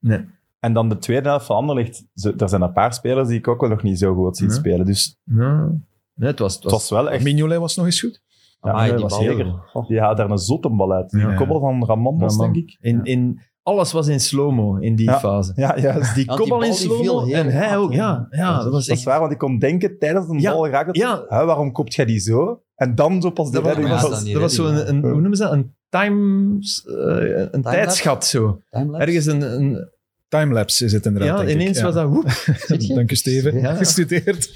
Nee. En dan de tweede helft van Anderlecht, er zijn een paar spelers die ik ook wel nog niet zo goed zie Ja. spelen. Dus Ja. Nee, het was, het het was wel echt... Mignolet was nog eens goed. Ja, Amai, die was bal. zeker. Die haalt daar een zotte bal uit. Die Ja. koppel van Ramon was, Raman. denk ik. In, in, alles was in slow-mo in die Ja. fase. Ja, juist. Die Ja, die kopbal bal in die viel slow-mo heel en hij hard, ook. hè. Ja, ja, dat was Dat is echt... waar, want ik kon denken tijdens een Ja, bal raakt het. ja. Hè, waarom kopt jij die zo? En dan zo pas de Dat was, redding. ja, dat was- was, dan die dat was zo redding, een, een, hoe noemen ze dat? Een time... eh, een tijdsgat zo. Timelapse. Ergens een... een Timelapse is het inderdaad, ja, denk ik. ineens Ja. was dat... Woep? <laughs> Dank je, Steven. Ja. Gestudeerd. <laughs>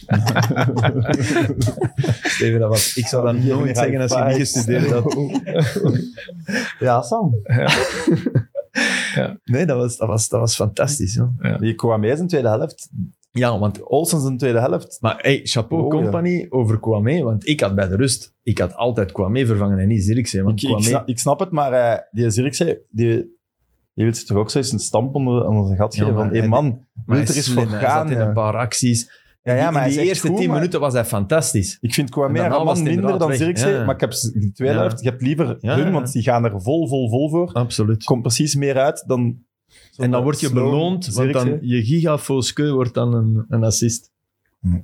Steven, dat was... Ik zou dat Hier nooit zeggen als je niet gestudeerd had. <laughs> Ja, Sam. Nee, dat was, dat was, dat was fantastisch. Die Kwame is in tweede helft. Ja, want Olsens in tweede helft. Maar hey, chapeau Oh, ja. Company over Kwame, want ik had bij de rust, ik had altijd Kwame vervangen en niet Zirkzee. Want Ik, ik, Kwame, snap, ik snap het, maar eh, die Zirkzee, die, die wil zich toch ook zo eens een stamp onder, onder zijn gat Ja, geven. van, hé man, wil hij er is eens voor hij gaan. zat in een paar acties. Ja, ja, In maar hij die eerste goed, tien maar- minuten was hij fantastisch. Ik vind Kwame Raman minder dan. Zirkzee, Ja, maar ik heb de tweede helft, je hebt liever Ja, hun, want die gaan er vol, vol, vol voor. Absoluut. Komt precies meer uit dan... En dan word je slow beloond, want dan je wordt dan een, een assist. Hm.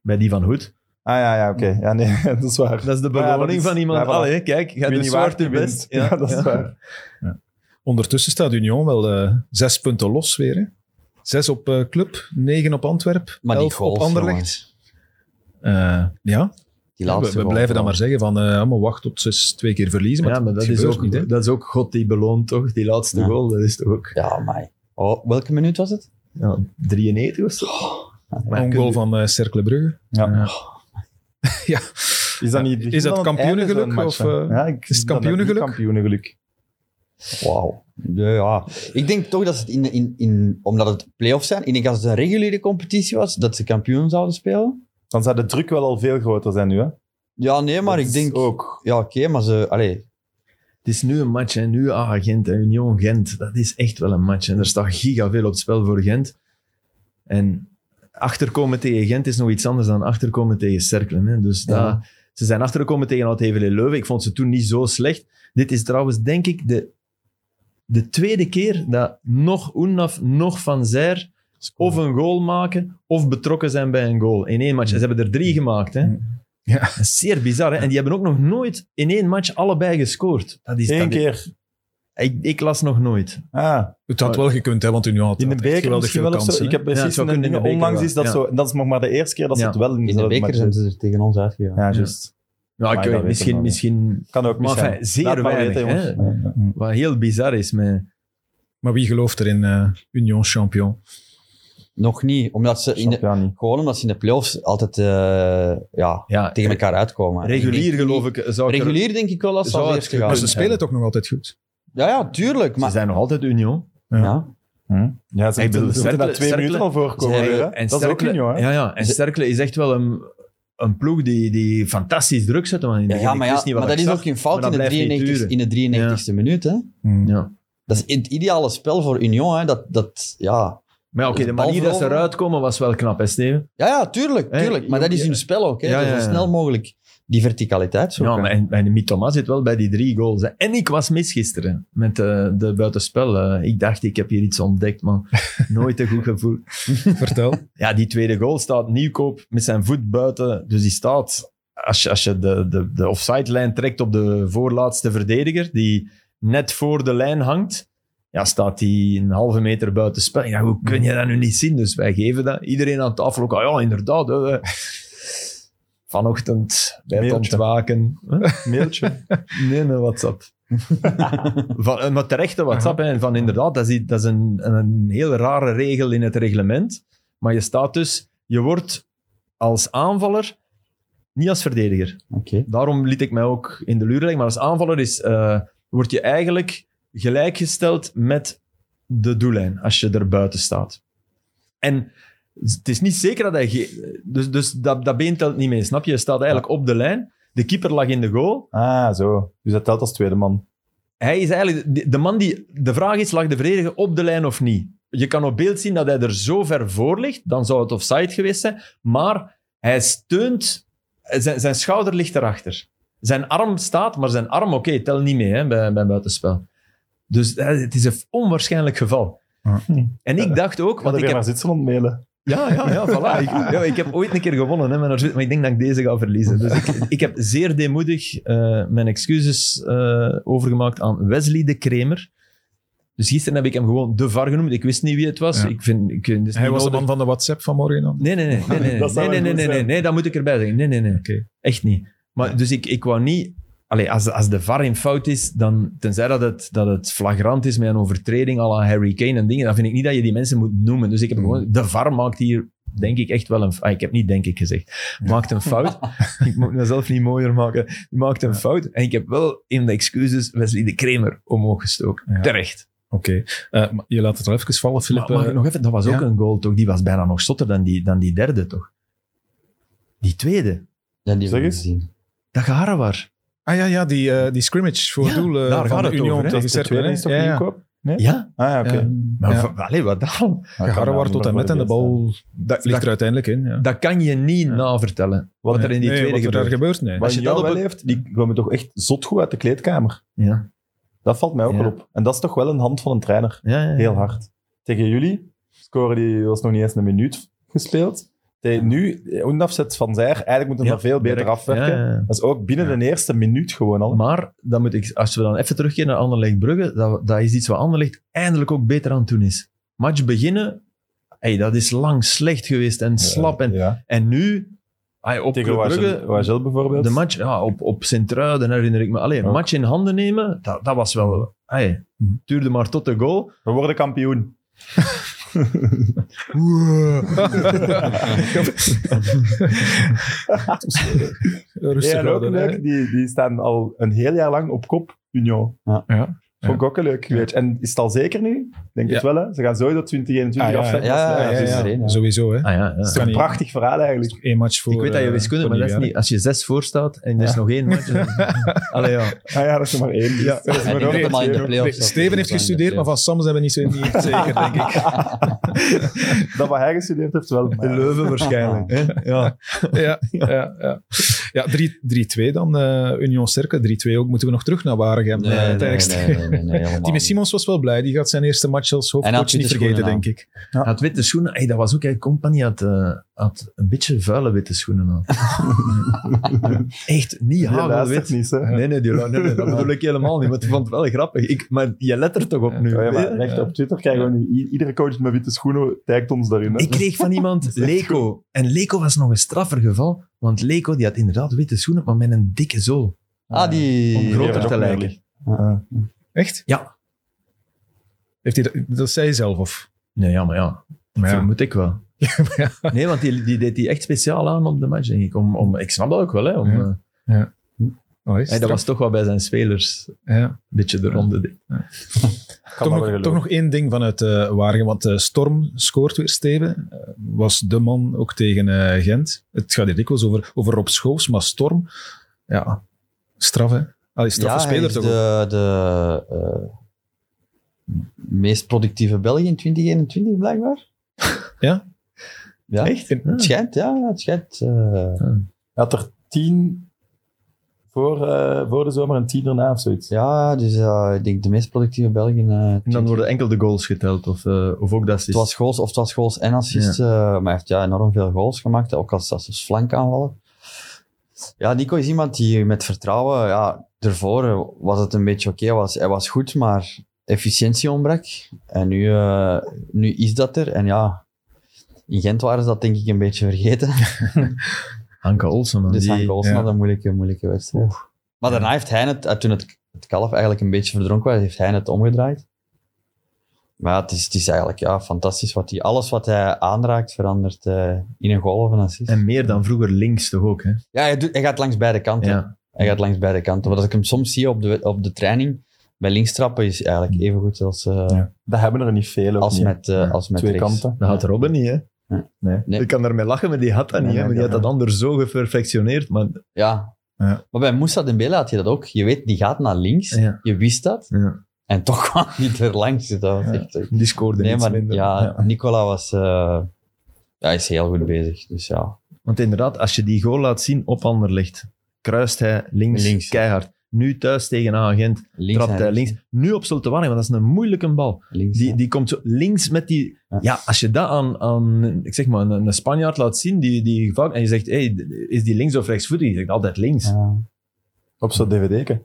Bij die van Hoed. Ah ja, ja, oké. Ja, nee, <laughs> dat is waar. Dat is de ja, beloning is- van iemand. ja, voilà. Allee, kijk, ga Wie de niet waard, zwarte die best. Ja, <laughs> dat is ja. waar. Ondertussen staat Union wel eh, zes punten los weer. Hè. Zes op eh, Club, negen op Antwerp, Maar die elf goals, op Anderlecht. Eh, ja, Die we, laatste we blijven dan maar zeggen van eh, maar wacht tot ze twee keer verliezen. Maar, Ja, maar dat is, ook, niet. Hè. dat is ook God die beloont, toch? Die laatste Ja. goal, dat is toch ook Ja, maar... Oh, welke minuut was het? ja, 93 of zo. Maar Een kun goal je- van eh Cercle Brugge. Ja. Ja. <laughs> Is dat, niet, Is dat kampioenengeluk of, eh, ja, ik is het kampioenengeluk? kampioenengeluk. Wauw. Ja, ja. Ik denk toch dat het in, in, in, omdat het play-offs zijn, ik denk als het een reguliere competitie was, dat ze kampioen zouden spelen. Dan zou de druk wel al veel groter zijn nu, hè? Ja, nee, maar Dat ik is denk... Ook. Ja, oké, maar ze... Allee, Het is nu een match en nu ah, Gent en Union Gent. Dat is echt wel een match. En er staat giga veel op het spel voor Gent. En achterkomen tegen Gent is nog iets anders dan achterkomen tegen Cerkelen. Hè. Dus Ja. dat- ze zijn achtergekomen tegen Oud-Hevel Leuven. Ik vond ze toen niet zo slecht. Dit is trouwens, denk ik, de, de tweede keer dat nog Oenaf, nog Van Zijr of een goal maken of betrokken zijn bij een goal in één match. En ze hebben er drie gemaakt. Hè. Ja. Dat is zeer bizar. Hè? En die hebben ook nog nooit in één match allebei gescoord. Dat is, Eén dat is- keer. ik, ik las nog nooit. Ah, Het had wel gekund, hè, want Union had, in de beker geweldig veel zo. Ik heb Ja, precies in de beker Onlangs is dat ja. zo. En dat is nog maar de eerste keer dat ze Ja. het wel in in de beker zijn ze er tegen ons uitgegaan. Ja, juist. Nou, Maar ik weet, misschien, misschien Kan ook Maar enfin, zeer maar weinig, weten, jongens. Ja, ja. wat heel bizar is. Met, Maar wie gelooft er in eh, Union champion? Nog niet, omdat ze in de, gewoon omdat ze in de playoffs altijd eh, ja, ja, tegen elkaar uitkomen. regulier denk geloof ik. Zou er- Regulier denk ik wel als ze eerste gaan. Maar ze spelen toch nog altijd goed? Ja, ja, tuurlijk. Ze Maar, zijn nog altijd Union. ja. Hm? Ja, ze moeten er Cercle- na twee minuten al voorkomen. Ze-. En Dat is ook Union, hè? Ja, ja. En Ze- Sterkle is echt wel een, een ploeg die, die fantastisch druk zet. Want Ja, ja, maar, ja, maar dat is ook geen fout in de, blijft niet 93, in de 93ste minuut. Hè? Ja. Dat is het ideale spel voor Union. Hè? Dat, dat, ja. Maar ja, oké, Dus de de manier dat ze eruit komen was wel knap, hè, Steven? Ja, ja, tuurlijk. Tuurlijk. Maar dat is hun spel ook. Hè? Ja, Dat ja, is zo snel mogelijk die verticaliteit zoeken. Ja, maar en, en Mitoma zit wel bij die drie goals. hè. En ik was mis gisteren met eh, de buitenspel. Eh, ik dacht, ik heb hier iets ontdekt, maar <laughs> nooit een goed gevoel. Vertel. <laughs> Ja, die tweede goal staat Nieuwkoop met zijn voet buiten. Dus die staat, als je, als je de, de, de offside-lijn trekt op de voorlaatste verdediger, die net voor de lijn hangt, ja, staat die een halve meter buiten spel. Ja, hoe kun je dat nu niet zien? Dus wij geven dat. Iedereen aan tafel ook, ah ja, inderdaad. hè. <laughs> Vanochtend bij het ontwaken. Mailtje. <laughs> Nee, een WhatsApp. <laughs> van, een met terechte WhatsApp. Hè, van inderdaad, dat is, dat is een, een heel rare regel in het reglement. Maar je staat dus, je wordt als aanvaller, niet als verdediger. Oké. Daarom liet ik mij ook in de luur leggen. Maar als aanvaller is, eh, word je eigenlijk gelijkgesteld met de doellijn als je er buiten staat. En het is niet zeker dat hij... ge- Dus, dus dat, dat been telt niet mee, snap je? Je staat eigenlijk op de lijn. De keeper lag in de goal. Ah, zo. Dus dat telt als tweede man. Hij is eigenlijk de, de man die... De vraag is, lag de verdediger op de lijn of niet? Je kan op beeld zien dat hij er zo ver voor ligt, dan zou het offside geweest zijn. Maar hij steunt... Zijn, zijn schouder ligt erachter. Zijn arm staat, maar zijn arm, oké, tel niet mee hè, bij, bij buitenspel. Dus eh, het is een onwaarschijnlijk geval. En ik dacht ook, Want ik heb... naar Zwitserland mailen. Ja, ja, ja, voilà. <laughs> Ik, ja, ik heb ooit een keer gewonnen, hè, maar ik denk dat ik deze ga verliezen. Dus ik, ik heb zeer deemoedig eh, mijn excuses eh, overgemaakt aan Wesley de Kremer. Dus gisteren heb ik hem gewoon de VAR genoemd. Ik wist niet wie het was. Ja. Ik vind, ik, is Hij niet was de man van de WhatsApp van morgen dan? Nee, nee, nee. <laughs> Nee, nee, nee. Nee, nee, nee, goed nee, nee, zijn. nee, dat moet ik erbij zeggen. Nee, nee, nee. Oké. Echt niet. Maar, Dus ik, ik wou niet... Allee, als, als de VAR in fout is, dan, tenzij dat het, dat het flagrant is met een overtreding à la Harry Kane en dingen, dan vind ik niet dat je die mensen moet noemen. Dus ik heb gewoon... De VAR maakt hier, denk ik, echt wel een... Ah, ik heb niet denk ik gezegd. Maakt een fout. <laughs> ik moet mezelf niet mooier maken. Die maakt een fout. En ik heb wel in de excuses Wesley de Kremer omhoog gestoken. Ja. Terecht. Oké. Eh, maar je laat het al even vallen, Filip. Maar, mag eh, ik nog even, dat was ook een goal, toch? Die was bijna nog zotter dan die, dan die derde, toch? Die tweede. Ja, die Zeg eens. Dat gehaar Ah ja, ja die, eh, die scrimmage voor Ja, doel daar van de Union over, tegen is toch Ja, ja. Ja, Ah ja, oké. Ja. maar Ja. v- allee, wat dan? Ik kan Gara me wordt tot en met en de bal Dat, vliegt er uiteindelijk in. Ja. dat kan je niet Ja. navertellen, wat er in die Nee, tweede er gebeurt. gebeurt. Nee. Wat Als je dat heeft, die komen toch echt zot goed uit de kleedkamer. Ja. Dat valt mij ook Ja. wel op. En dat is toch wel een hand van een trainer. Ja, ja, ja. Heel hard. Tegen jullie, scoren die was nog niet eens een minuut gespeeld. Nu, Oendaf van Zijr, eigenlijk moeten we er veel beter afwerken. Dat is ook binnen de eerste minuut gewoon al. Maar dan moet ik, als we dan even terugkeren naar Anderlecht Brugge, dat, dat is iets wat Anderlecht eindelijk ook beter aan het doen is. Match beginnen, hey, dat is lang slecht geweest en slap. En, en nu, hey, op Tegen Brugge, bijvoorbeeld. de match ja, op, op Sint-Truiden herinner ik me. Alleen, een match in handen nemen, dat, dat was wel... Hey, duurde maar tot de goal. We worden kampioen. <laughs> Rustig Ja, en ook leuk, die, die staan al een heel jaar lang op kop, Union. Ja. Vond ik ook een leuk geweest. En is het al zeker nu? Ik Denk het wel, hè? Ze gaan sowieso 2021 Ah, afzetten. ja, dus. Sowieso, hè. Ah ja, ja. Dat is Kan een prachtig verhaal eigenlijk. Eén match voor Ik weet dat je eh, wiskunde, maar dat is niet... Als je zes voor staat en er is nog één match... <laughs> Allee, ja. Ah ja, dat is er maar één. dus Ja. Steven heeft gestudeerd, maar van Sam zijn we niet, zo, niet echt zeker, denk ik. <laughs> Dat wat hij gestudeerd heeft, wel. De Leuven waarschijnlijk. hè? Ja. <laughs> ja, ja, ja. ja 3 3-2 dan, eh Union Cercle. 3-2 ook. Moeten we nog terug naar Waregem? Nee, eh, nee, tijdens- nee, nee, nee, nee, helemaal Timmy. Simons was wel blij. Die gaat zijn eerste match als hoofdcoach had niet witte vergeten, schoenen denk ik. Had witte schoenen, hey, dat was ook, hey, Company had, eh, had een beetje vuile witte schoenen aan. <laughs> Echt, niet hagelwit. niet, hè. Nee, nee, die, nee, nee, dat bedoel ik helemaal niet, want ik vond het wel grappig. Ik, maar je let er toch op nu. Ja, ja, maar recht op Twitter krijgen we nu... Iedere coach met witte schoenen tagt ons daarin. Hè. Ik kreeg van iemand <laughs> Leko. En Leko was nog een straffer geval, want Leko die had inderdaad witte schoenen, maar met een dikke zool. Ah, die... Om groter Ja, te lijken. Echt? Ja. Heeft hij dat, dat zei hij zelf, of? Nee, ja, maar ja. Maar ja. Vermoed ik wel. <laughs> Nee, want die, die deed die echt speciaal aan op de match, denk ik. Om, om, ik snap dat ook wel, hè. Om, Ja. eh, Oh, is hey, dat was toch wel bij zijn spelers ja. een beetje de ronde. <laughs> Toch, nog, geloven. toch nog één ding vanuit uh, Waregem, want uh, Storm scoort weer, Steven. Uh, was de man ook tegen uh, Gent. Het gaat hier dikwijls over, over Rob Schoofs, maar Storm, ja, straf hè. Allee, straffe ja, speler hij is toch de, de uh, meest productieve Belg in 2021, blijkbaar. <laughs> Ja? Ja, Echt? Het schijnt, ja, het schijnt. Uh, Hij had er tien voor, uh, voor de zomer en tien erna of zoiets. Ja, dus uh, ik denk de meest productieve Belg in... Uh, en dan worden enkel de goals geteld, of, uh, of ook de assists? Het was goals, of het was goals en assists, ja. maar hij heeft ja, enorm veel goals gemaakt, ook als, als flankaanvaller. Ja, Nico is iemand die met vertrouwen, ja, ervoor was het een beetje oké, okay, hij was goed, maar efficiëntie ontbrak. En nu, uh, nu is dat er. En ja, in Gent waren ze dat denk ik een beetje vergeten. <laughs> Hanke Olsen, man. Dus die, Hanke Olsen ja. had een moeilijke, moeilijke wedstrijd. Oeh. Maar daarna heeft hij het, toen het, het kalf eigenlijk een beetje verdronken was, heeft hij het omgedraaid. Maar ja, het is, het is eigenlijk ja, fantastisch. Wat hij, alles wat hij aanraakt verandert uh, in een een assist. En meer dan vroeger links toch ook, hè? Ja, hij, doet, hij gaat langs beide kanten. Ja. Hij gaat langs beide kanten. Wat ik hem soms zie op de, op de training, bij links trappen is eigenlijk even goed als, uh, ja. Dat hebben er niet veel als niet. met, uh, ja. als met Twee rechts. kanten. Dat had Robben niet, hè? Ja. Nee. nee. Ik kan ermee lachen, maar die had dat niet. Nee, hè? Maar die had dat anders zo geperfectioneerd. Maar... Ja. ja. Maar bij Moussa Dembele had je dat ook. Je weet, die gaat naar links. Ja. Je wist dat. Ja. En toch <laughs> kwam hij er langs. Dat was echt... Die scoorde nee, maar, minder. Ja, Nicola was... Uh, ja, is heel goed bezig. Dus ja. Want inderdaad, als je die goal laat zien op Anderlecht, kruist hij links, links. keihard. Nu thuis tegen agent, links trapt hij links. Nu op Zulte Waregem, want dat is een moeilijke bal. Links, die, die komt zo links met die... Ja, ja als je dat aan, aan ik zeg maar, een, een Spanjaard laat zien, die, die vak, en je zegt, hey, is die links of rechtsvoetig? Die zegt altijd links. Ja. Op zo'n dvd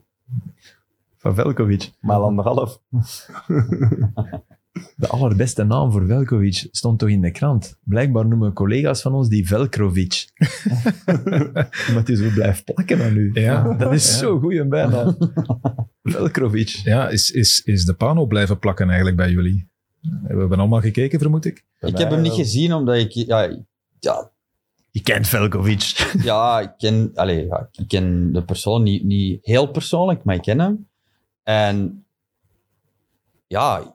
Van Velkovic. Maar anderhalf. <laughs> De allerbeste naam voor Velkovic stond toch in de krant. Blijkbaar noemen collega's van ons die Velkrovic. <laughs> Omdat hij zo blijft plakken aan u. Ja. Dat is ja. zo goed een bijnaam. <laughs> Velkrovic. Ja, is, is, is de Pano blijven plakken eigenlijk bij jullie? We hebben allemaal gekeken, vermoed ik. Bij ik heb hem niet gezien, omdat ik... Ja, ja, je kent Velkovic. <laughs> Ja, ik ken, allez, ja, ik ken de persoon niet, niet heel persoonlijk, maar ik ken hem. En ja,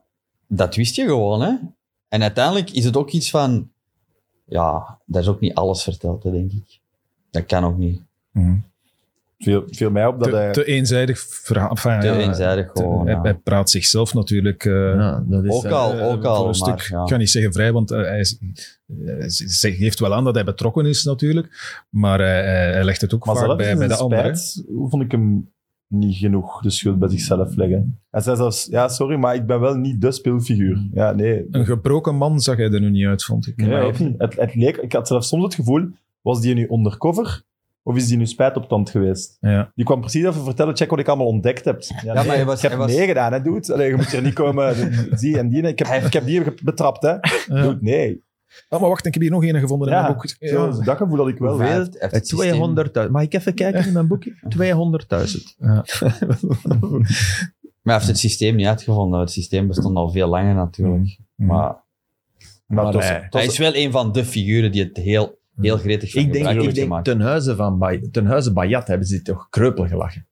dat wist je gewoon, hè. En uiteindelijk is het ook iets van... Ja, daar is ook niet alles verteld, hè, denk ik. Dat kan ook niet. Mm. Viel, viel mij op dat te, hij... Te eenzijdig verhaal. Enfin, te ja, eenzijdig gewoon, te, ja. hij, praat zichzelf natuurlijk... Uh, ja, dat is, ook al, uh, ook al, een stuk, maar, ja. Ik ga niet zeggen vrij, want uh, hij, is, hij, geeft wel aan dat hij betrokken is natuurlijk. Maar hij, legt het ook maar vaak bij, bij de anderen. Hoe vond ik hem niet genoeg de schuld bij zichzelf leggen. Hij zei zelfs, ja, sorry, maar ik ben wel niet de speelfiguur. Ja, nee. Een gebroken man zag hij er nu niet uit, vond ik. Nee, ook niet. Het, het leek, ik had zelfs soms het gevoel, was die nu undercover of is die nu spijt op tand geweest? Ja. Die kwam precies even vertellen, check wat ik allemaal ontdekt heb. Ja, Ja, nee, maar hij was- ik heb hij was- meegedaan, hè, dude. Allee, je moet hier niet komen, <laughs> zie en die, ik heb, ik heb die betrapt, hè. Ja. Dude, nee. Oh, maar wacht, ik heb hier nog een gevonden in Ja, mijn boek. Zo, dat gevoel had ik wel. Hoeveel? Ja. Hij heeft het systeem- 200.000. Mag ik even kijken in mijn boekje? <laughs> 200.000. Ja. Maar hij heeft het systeem niet uitgevonden. Het systeem bestond al veel langer natuurlijk. Mm. Maar Maar was- hij is wel een van de figuren die het heel, heel gretig van Ik denk, ik denk ten huize van Bay, ten huize Bayat hebben ze toch kreupel gelachen.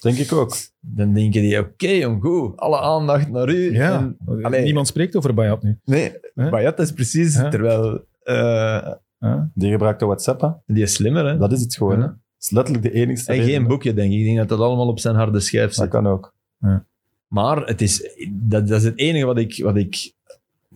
Denk ik ook. Dan denken die, oké, jong, goed, alle aandacht naar u. Ja. En- allee, Niemand spreekt over Bayat nu. Nee, dat is precies, terwijl eh, Die gebruikte WhatsApp, hè. die is slimmer, hè. Dat is het gewoon. Hè. Dat is letterlijk de enigste En reden, geen boekje, denk ik. Ik denk dat dat allemaal op zijn harde schijf Dat zit. kan ook. Maar het is, dat, dat is het enige wat ik, wat ik...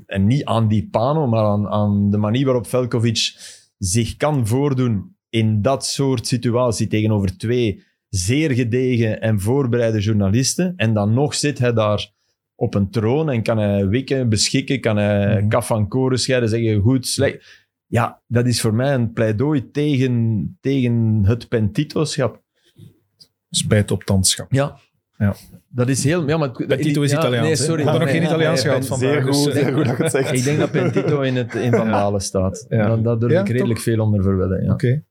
En niet aan die Pano, maar aan, aan de manier waarop Velkovic zich kan voordoen in dat soort situatie tegenover twee zeer gedegen en voorbereide journalisten. En dan nog zit hij daar op een troon en kan hij wikken, beschikken, kan hij Mhm. kaf van koren scheiden, zeggen goed, slecht. Ja, dat is voor mij een pleidooi tegen, tegen het pentitoschap. Spijt op tandschap. Ja. Ja. Dat is heel... Ja, maar, Pentito is ja, Italiaans. Nee, sorry. We hadden nog geen Italiaans nee, gehad vandaag. Zeer goed, zeer goed dat je het zegt. <laughs> Ik denk dat Pentito in, het, in Van Dalen staat. Ja. Dan, daar durf Ja, ik redelijk toch? veel onder verwedden. Ja. Oké.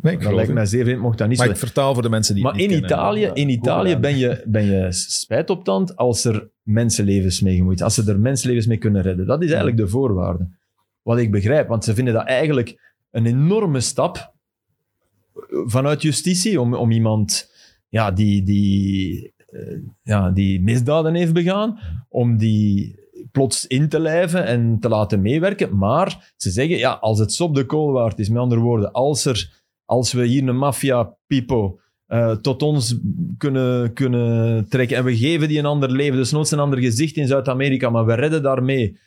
Nee, ik Dat lijkt mij zeer vreemd, mocht dat niet Maar zo ik vertaal voor de mensen die Maar het in kennen. Italië, in Italië ben, je, ben je spijt op tand als er mensenlevens mee gemoeid Als ze er mensenlevens mee kunnen redden. Dat is eigenlijk de voorwaarde. Wat ik begrijp, want ze vinden dat eigenlijk een enorme stap vanuit justitie om, om iemand ja, die, die, eh, ja, die misdaden heeft begaan, om die plots in te lijven en te laten meewerken. Maar ze zeggen, ja, als het sop de kool waard is, met andere woorden, als, er, als we hier een maffia-pipo eh, tot ons kunnen, kunnen trekken en we geven die een ander leven, dus nooit een ander gezicht in Zuid-Amerika, maar we redden daarmee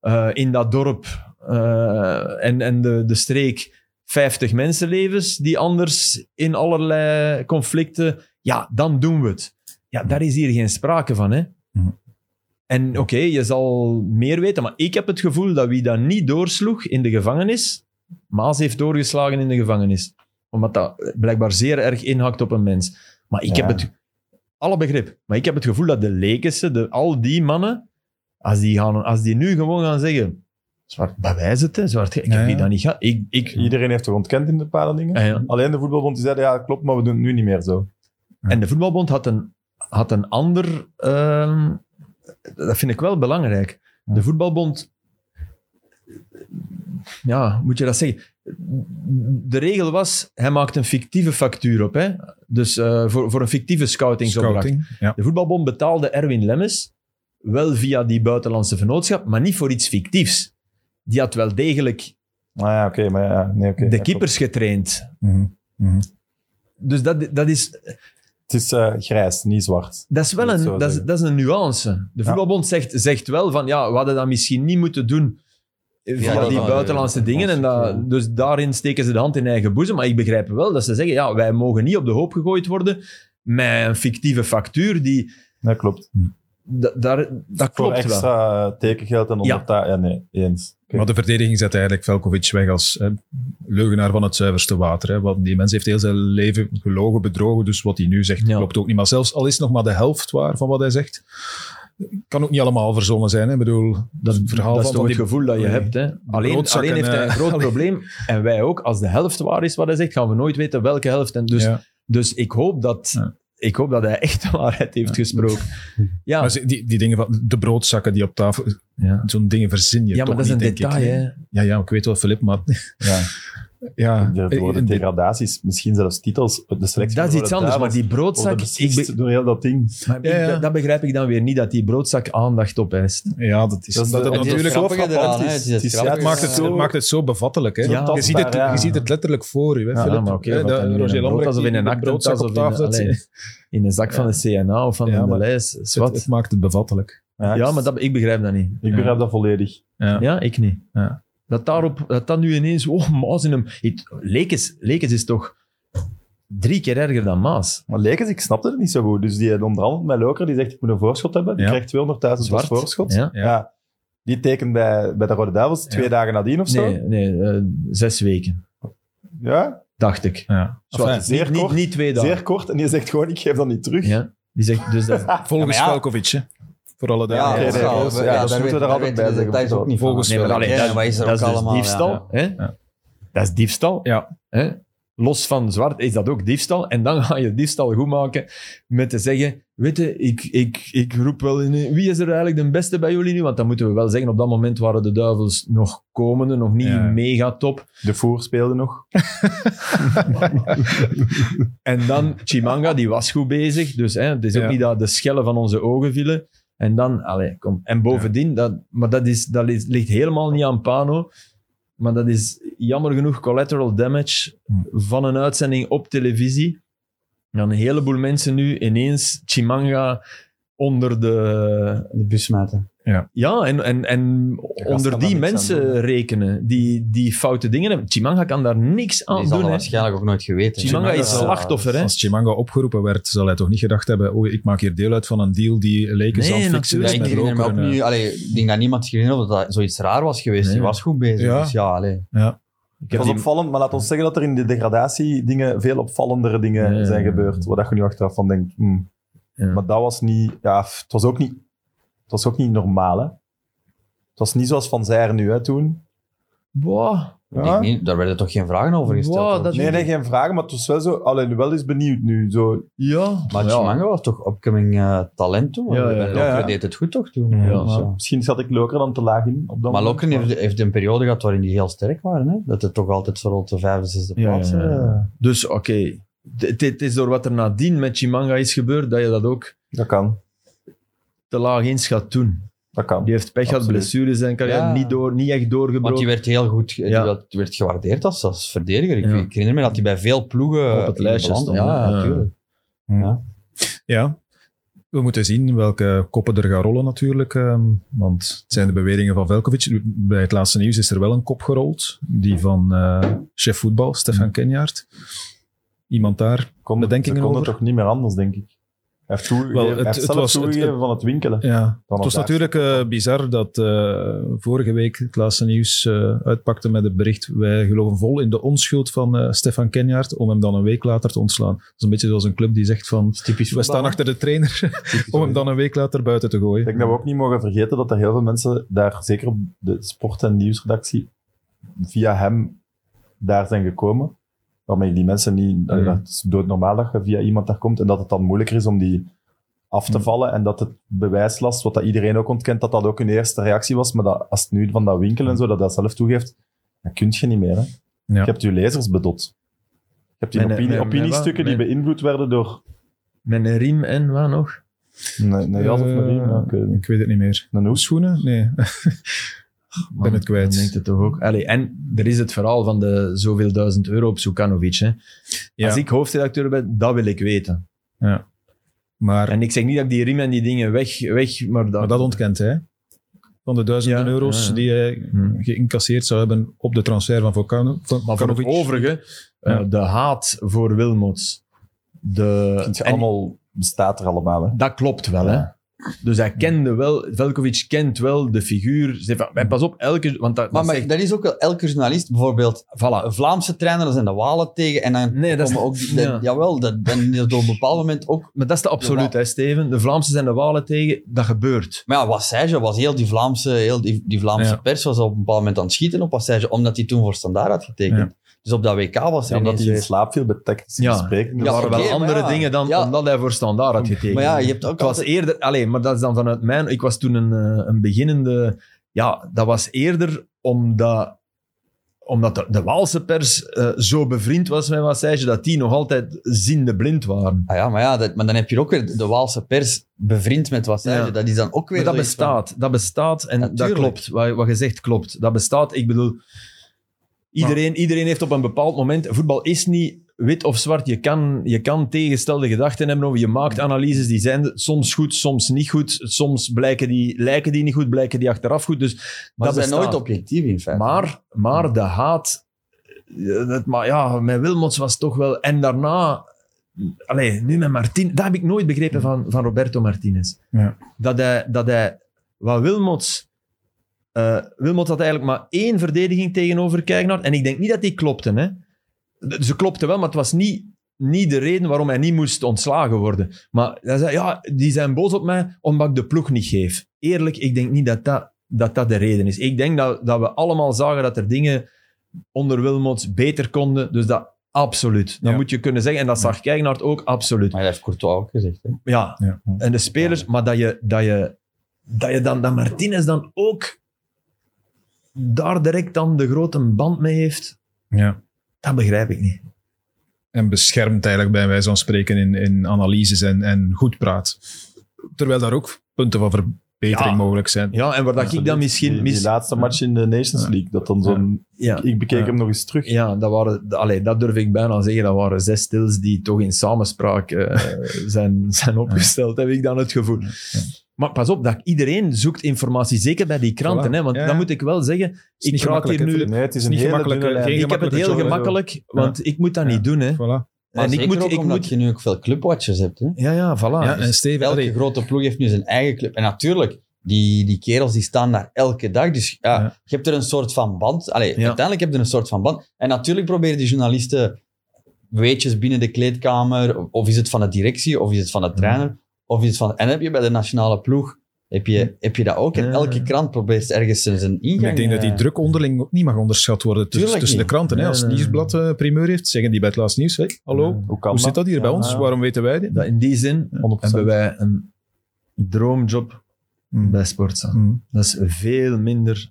eh, in dat dorp eh, en, en de, de streek 50 mensenlevens die anders in allerlei conflicten, ja, dan doen we het. Ja, daar is hier geen sprake van, hè. Mhm. En oké, je zal meer weten, maar ik heb het gevoel dat wie dat niet doorsloeg in de gevangenis, Maas heeft doorgeslagen in de gevangenis. Omdat dat blijkbaar zeer erg inhakt op een mens. Maar ik Ja. heb het... Alle begrip. Maar ik heb het gevoel dat de Lekense, de, al die mannen, als die, gaan, als die nu gewoon gaan zeggen... Zwart, bewijs het, hè. Zwart, ik heb ja. die dat niet gehad. Ik, ik, Iedereen heeft toch ontkend in bepaalde dingen? Ah, ja. Alleen de voetbalbond die zeiden, ja, klopt, maar we doen het nu niet meer zo. En de voetbalbond had een, had een ander... ehm, dat vind ik wel belangrijk. De voetbalbond... Ja, moet je dat zeggen? De regel was, hij maakt een fictieve factuur op. Hè? Dus eh, voor, voor een fictieve scoutingsopdracht. Scouting. Ja. De voetbalbond betaalde Erwin Lemmes wel via die buitenlandse vennootschap, maar niet voor iets fictiefs. Die had wel degelijk Ah ja, maar ja, nee, de keepers getraind. Mhm. Mhm. Dus dat, dat is... Het is eh, grijs, niet zwart. Dat is wel een, dat is, dat is een nuance. De voetbalbond zegt, zegt wel van, ja, we hadden dat misschien niet moeten doen via Ja, die wel, buitenlandse dingen. En dat, dus daarin steken ze de hand in eigen boezem. Maar ik begrijp wel dat ze zeggen, ja, wij mogen niet op de hoop gegooid worden met een fictieve factuur die... Dat klopt. da- daar, dat Voor klopt wel. extra eh, tekengeld en Ja. onderta... Ja. nee, eens. Maar de verdediging zet eigenlijk Velkovic weg als hè, leugenaar van het zuiverste water. Hè. Want die mens heeft heel zijn leven gelogen, bedrogen. Dus wat hij nu zegt Ja. klopt ook niet. Maar zelfs al is het nog maar de helft waar van wat hij zegt, kan ook niet allemaal verzonnen zijn. Hè. Ik bedoel, Dat, het verhaal dat is toch het die gevoel dat je Nee. hebt. Hè? Alleen, alleen heeft hij een eh, groot <laughs> probleem. En wij ook. Als de helft waar is wat hij zegt, gaan we nooit weten welke helft. En dus, Ja. dus ik, hoop dat, Ja. ik hoop dat hij echt de waarheid heeft gesproken. Ja, Maar die, die dingen van de broodzakken die op tafel, zo'n dingen verzin je ja toch maar dat is een niet, denk ik. detail. Hè? Ja, ja, ik weet wel, Filip, maar Ja. <laughs> ja. Er worden Eh, degradaties, misschien zelfs titels. De selectie Dat is iets de anders, maar die broodzak... Ik door heel dat ding. maar Ja, ik- ja. Dat, dat begrijp ik dan weer niet, dat die broodzak aandacht opeist. ja, dat is, Dat de- natuurlijk... zo eraan, frappant is. Het is Het is- grappig. Het maakt het, zo- het maakt het zo bevattelijk. Hè? Ja, je, ziet het, je ziet het letterlijk voor je. Hè, Ja, maar oké, de- Roger een brood Lambrecht of in een de broodzak op tafel in een zak van de CNA of van de lijst. Het, maakt het bevattelijk. Ja, Ja, maar dat, ik begrijp dat niet. Ik begrijp dat volledig. Ja. Ja, ik niet. Ja. Dat, daarop, dat dat nu ineens, oh, Maas in hem. Het- Lekes, Lekes is toch drie keer erger dan Maas. Maar Lekens, ik snapte het niet zo goed. Dus die onderhandelt met Loker, die zegt ik moet een voorschot hebben. Die Ja. krijgt 200.000 als Zwart. voorschot. Ja? Ja. Die tekent bij, bij de Rode Duivels twee dagen nadien of zo. Nee, nee eh, zes weken, Ja, dacht ik. Ja. Enfin, zeer niet, niet, kort. niet twee dagen. zeer kort. En die zegt gewoon, ik geef dat niet terug. Ja, die zegt, dus dat, <laughs> volgens Ja, hè. Voor alle duidelijkheid. is is- ja, ja, dat daar moeten we er daar altijd bij details ook niet. Volgens nee, maar dat, is dat ook is dus allemaal, diefstal. ja. Hè? Ja. Dat is diefstal. Ja. Hè? los van zwart, is dat ook diefstal. En dan ga je diefstal goed maken met te zeggen, weet je, ik, ik, ik roep wel in, wie is er eigenlijk de beste bij jullie nu? Want dan moeten we wel zeggen, op dat moment waren de duivels nog komende, nog niet Ja. mega top. De Voer speelde nog. <laughs> En dan Chimanga, die was goed bezig. Dus hè, het is ook Ja. niet dat de schellen van onze ogen vielen. En dan, allee, kom. En bovendien, dat, maar dat, is, dat ligt helemaal niet aan Pano. Maar dat is jammer genoeg collateral damage van een uitzending op televisie. Dan een heleboel mensen nu ineens Chimanga onder de... De bus smijten. Ja, en, en, en gaan onder die mensen rekenen. Die, die foute dingen hebben. Chimanga kan daar niks aan Die zal doen. dat hè. waarschijnlijk ook nooit geweten. Chimanga is slachtoffer, hè? Als Chimanga opgeroepen werd, zal hij toch niet gedacht hebben, oh, ik maak hier deel uit van een deal die Lakers Nee, het fixen Ja, ik met herinner me ook Roker en, nu, allee, ik denk dat niemand zich herinnert dat dat zoiets raar was geweest. Nee. Die was goed bezig. Ja. Dus ja, allee. eh, ja. Ik Het heb was die- opvallend, maar laat ons zeggen dat er in de degradatie dingen, veel opvallendere dingen Ja, ja, zijn ja. gebeurd. Waar dat je nu achteraf van denkt, hmm. Ja. maar dat was niet, ja, het was ook niet, het was ook niet normaal, hè. Het was niet zoals Van Zijr nu, hè, toen. Boah. Ik niet, daar werden toch geen vragen over gesteld. Wow, hoor. dat- Nee, nee, geen vragen, maar het was wel zo, alleen wel eens benieuwd nu. Zo, Ja. Maar ja. Chimanga was toch upcoming eh, talent toen? Ja, ja, En ja. Ja, ja. deed het goed toch toen? Ja. Ja. misschien zat ik Loker dan te laag in. Op dat Maar Lokeren heeft, heeft een periode gehad waarin die heel sterk waren. Hè? Dat het toch altijd zo rond de vijfde, zesde Ja, plaats. ja, ja. Dus oké. Het het is door wat er nadien met Chimanga is gebeurd, dat je dat ook Dat kan, te laag inschat toen. dat kan. Die heeft pech gehad, blessures en carrière Ja. niet, door, niet echt doorgebroken. Want die werd heel goed Ja. die werd- die werd gewaardeerd als, als verdediger. Ik, Ja. ik herinner me dat hij bij veel ploegen Op het in lijstje stond, Ja, natuurlijk. Ja. Ja. We moeten zien welke koppen er gaan rollen natuurlijk. ehm, want het zijn de beweringen van Velkovic. Bij het laatste nieuws is er wel een kop gerold. Die van eh, chef voetbal, Stefan Kenjaard. Iemand daar. Kon, bedenkingen ze konden over? toch niet meer anders, denk ik. Hij heeft, toegegeven, Wel, het- heeft het zelf was- het- toegegeven het- van het winkelen. Ja, het was natuurlijk eh, bizar dat eh, vorige week het laatste nieuws eh, uitpakte met het bericht wij geloven vol in de onschuld van Stefan Kenjaard om hem dan een week later te ontslaan. Dat is een beetje zoals een club die zegt van Typisch we staan achter de trainer <laughs> om hem dan een week later buiten te Ik gooien. denk dat we ook niet mogen vergeten dat er heel veel mensen daar, zeker op de sport- en nieuwsredactie, via hem daar zijn gekomen. Waarmee die mensen niet... Mm. Dat is doodnormaal dat je via iemand daar komt en dat het dan moeilijker is om die af te Mm. vallen en dat het bewijslast, wat dat iedereen ook ontkent, dat dat ook hun eerste reactie was. Maar dat, als het nu van dat winkel en zo, dat dat zelf toegeeft, dan kun je niet meer. Hè. Ja. Je hebt je lezers bedot. Je hebt die Mijn- opinie, mijn- mijn opiniestukken die beïnvloed werden door... Met een riem en wat nog? Nee, nee jas of Eh, Marie, ja, ik weet het niet. ik weet het niet meer. Een hoes? Schoenen? Nee. <laughs> ben het kwijt. Dan denkt het toch ook. Allee, en er is het verhaal van de zoveel duizend euro op Sukanovic. Hè. Ja. Als ik hoofdredacteur ben, dat wil ik weten. Maar, En ik zeg niet dat ik die riem en die dingen weg... weg maar, dat, maar dat ontkent hij. Van de duizenden Ja, euro's ja, ja. die hij Hmm. geïncasseerd zou hebben op de transfer van van Maar voor het overige, eh, Ja. de haat voor Wilmots. De, Vind je en allemaal bestaat er allemaal. Hè. Dat klopt wel, hè. Dus hij kende wel, Velkovic kent wel de figuur. Stefan- En pas op, elke... Want dat, Maar, dat maar zegt- dat is ook wel elke journalist. Bijvoorbeeld, voilà. een Vlaamse trainer, daar zijn de Walen tegen. En dan Nee, dat is- ook... ja. Jawel, dat, dan is op een bepaald moment ook... Maar dat is de absoluut, hè, Steven. De Vlaamse zijn de Walen tegen. Dat gebeurt. Maar ja, Wassage was heel die Vlaamse, heel die, die Vlaamse Ja. pers was op een bepaald moment aan het schieten op Wassage, omdat hij toen voor standaard had getekend. Dus op dat WK was er Ja, omdat hij in slaap viel bij tactische Ja. besprekingen. Er Ja, waren wel andere ja. dingen dan Ja. omdat hij voor standaard had getekend. Maar ja, je hebt ook Het was eerder... Allee, maar dat is dan vanuit mijn... Ik was toen een, eh, een beginnende... Ja, dat was eerder omdat omdat de, de Waalse pers eh, zo bevriend was met Wassage, dat die nog altijd ziende blind waren. Ah ja, maar ja, dat, maar dan heb je ook weer de Waalse pers bevriend met Wassage. Ja. Dat is dan ook weer Maar dat van- bestaat. Dat bestaat en Ja, dat klopt. Wat, wat je zegt klopt. Dat bestaat. Ik bedoel, iedereen, iedereen heeft op een bepaald moment... Voetbal is niet wit of zwart. Je kan, je kan tegenstelde gedachten hebben over... Je maakt analyses, die zijn soms goed, soms niet goed. Soms blijken die, lijken die niet goed, blijken die achteraf goed. Dus Maar dat ze zijn nooit objectief in feite. Maar, maar de haat... eh, Het, maar ja, met Wilmots was toch wel... En daarna... Allee, nu met Martin... Dat heb ik nooit begrepen van, van Roberto Martinez. Ja. Dat hij... Dat hij wat Wilmots... eh Wilmots had eigenlijk maar één verdediging tegenover Kijknaar. En ik denk niet dat die klopte. Hè. Ze klopte wel, maar het was niet, niet de reden waarom hij niet moest ontslagen worden. Maar hij zei, ja, die zijn boos op mij omdat ik de ploeg niet geef. Eerlijk, ik denk niet dat dat, dat, dat de reden is. Ik denk dat, dat we allemaal zagen dat er dingen onder Wilmots beter konden. Dus dat Absoluut. Dan Ja. moet je kunnen zeggen, en dat zag Kijknaert ook, absoluut. Maar dat heeft Courtois ook gezegd. Hè? Ja, Ja. en de spelers, maar dat je, dat je, dat je dan, dat Martinez dan ook daar direct dan de grote band mee heeft, Ja. dat begrijp ik niet. En beschermt eigenlijk bij wijze van spreken in, in analyses en, en goed praat. Terwijl daar ook punten van verbetering Ja. mogelijk zijn. Ja, en waar dat ik dan misschien... Die, die mis- laatste match in de Nations Ja. League, dat dan zo'n... ja, Ik bekeek Ja. hem nog eens terug. ja dat, waren, allee, dat durf ik bijna zeggen, dat waren zes stils die toch in samenspraak eh, <laughs> zijn, zijn opgesteld, heb ik dan het gevoel. Maar pas op, dat iedereen zoekt informatie, zeker bij die kranten. Voilà. Hè, want Ja, dan moet ik wel zeggen, is ik niet praat hier nu... Nee, het is een niet hele gemakkelijk, dunne eh, lijn. Ik heb het heel gemakkelijke gemakkelijk, want ik moet dat Ja. niet doen. Hè. Voilà. Maar En ik moet, ook ik omdat moet, je nu ook veel clubwatchers hebt. Hè? ja, ja, voilà. Ja, Dus- en Steven, Elke allee, grote ploeg heeft nu zijn eigen club. En natuurlijk, die, die kerels die staan daar elke dag. Dus ja, Ja. je hebt er een soort van band. Allee, Ja. uiteindelijk heb je er een soort van band. En natuurlijk proberen die journalisten weetjes binnen de kleedkamer. Of is het van de directie, of is het van de trainer. Of is het van... En heb je bij de nationale ploeg... Heb je, heb je dat ook? En elke krant probeert ergens zijn ingang... ik denk dat die eh, druk onderling ook niet mag onderschat worden tussen, de kranten. Hè. Als het nieuwsblad eh, primeur heeft, zeggen die bij het laatste nieuws, hey, hallo, Hoe kan hoe zit dat hier bij ons? ja. Waarom weten wij dit? dat in die zin 100%. hebben wij een droomjob Mm. bij Sportza. Mm. Dat is veel minder.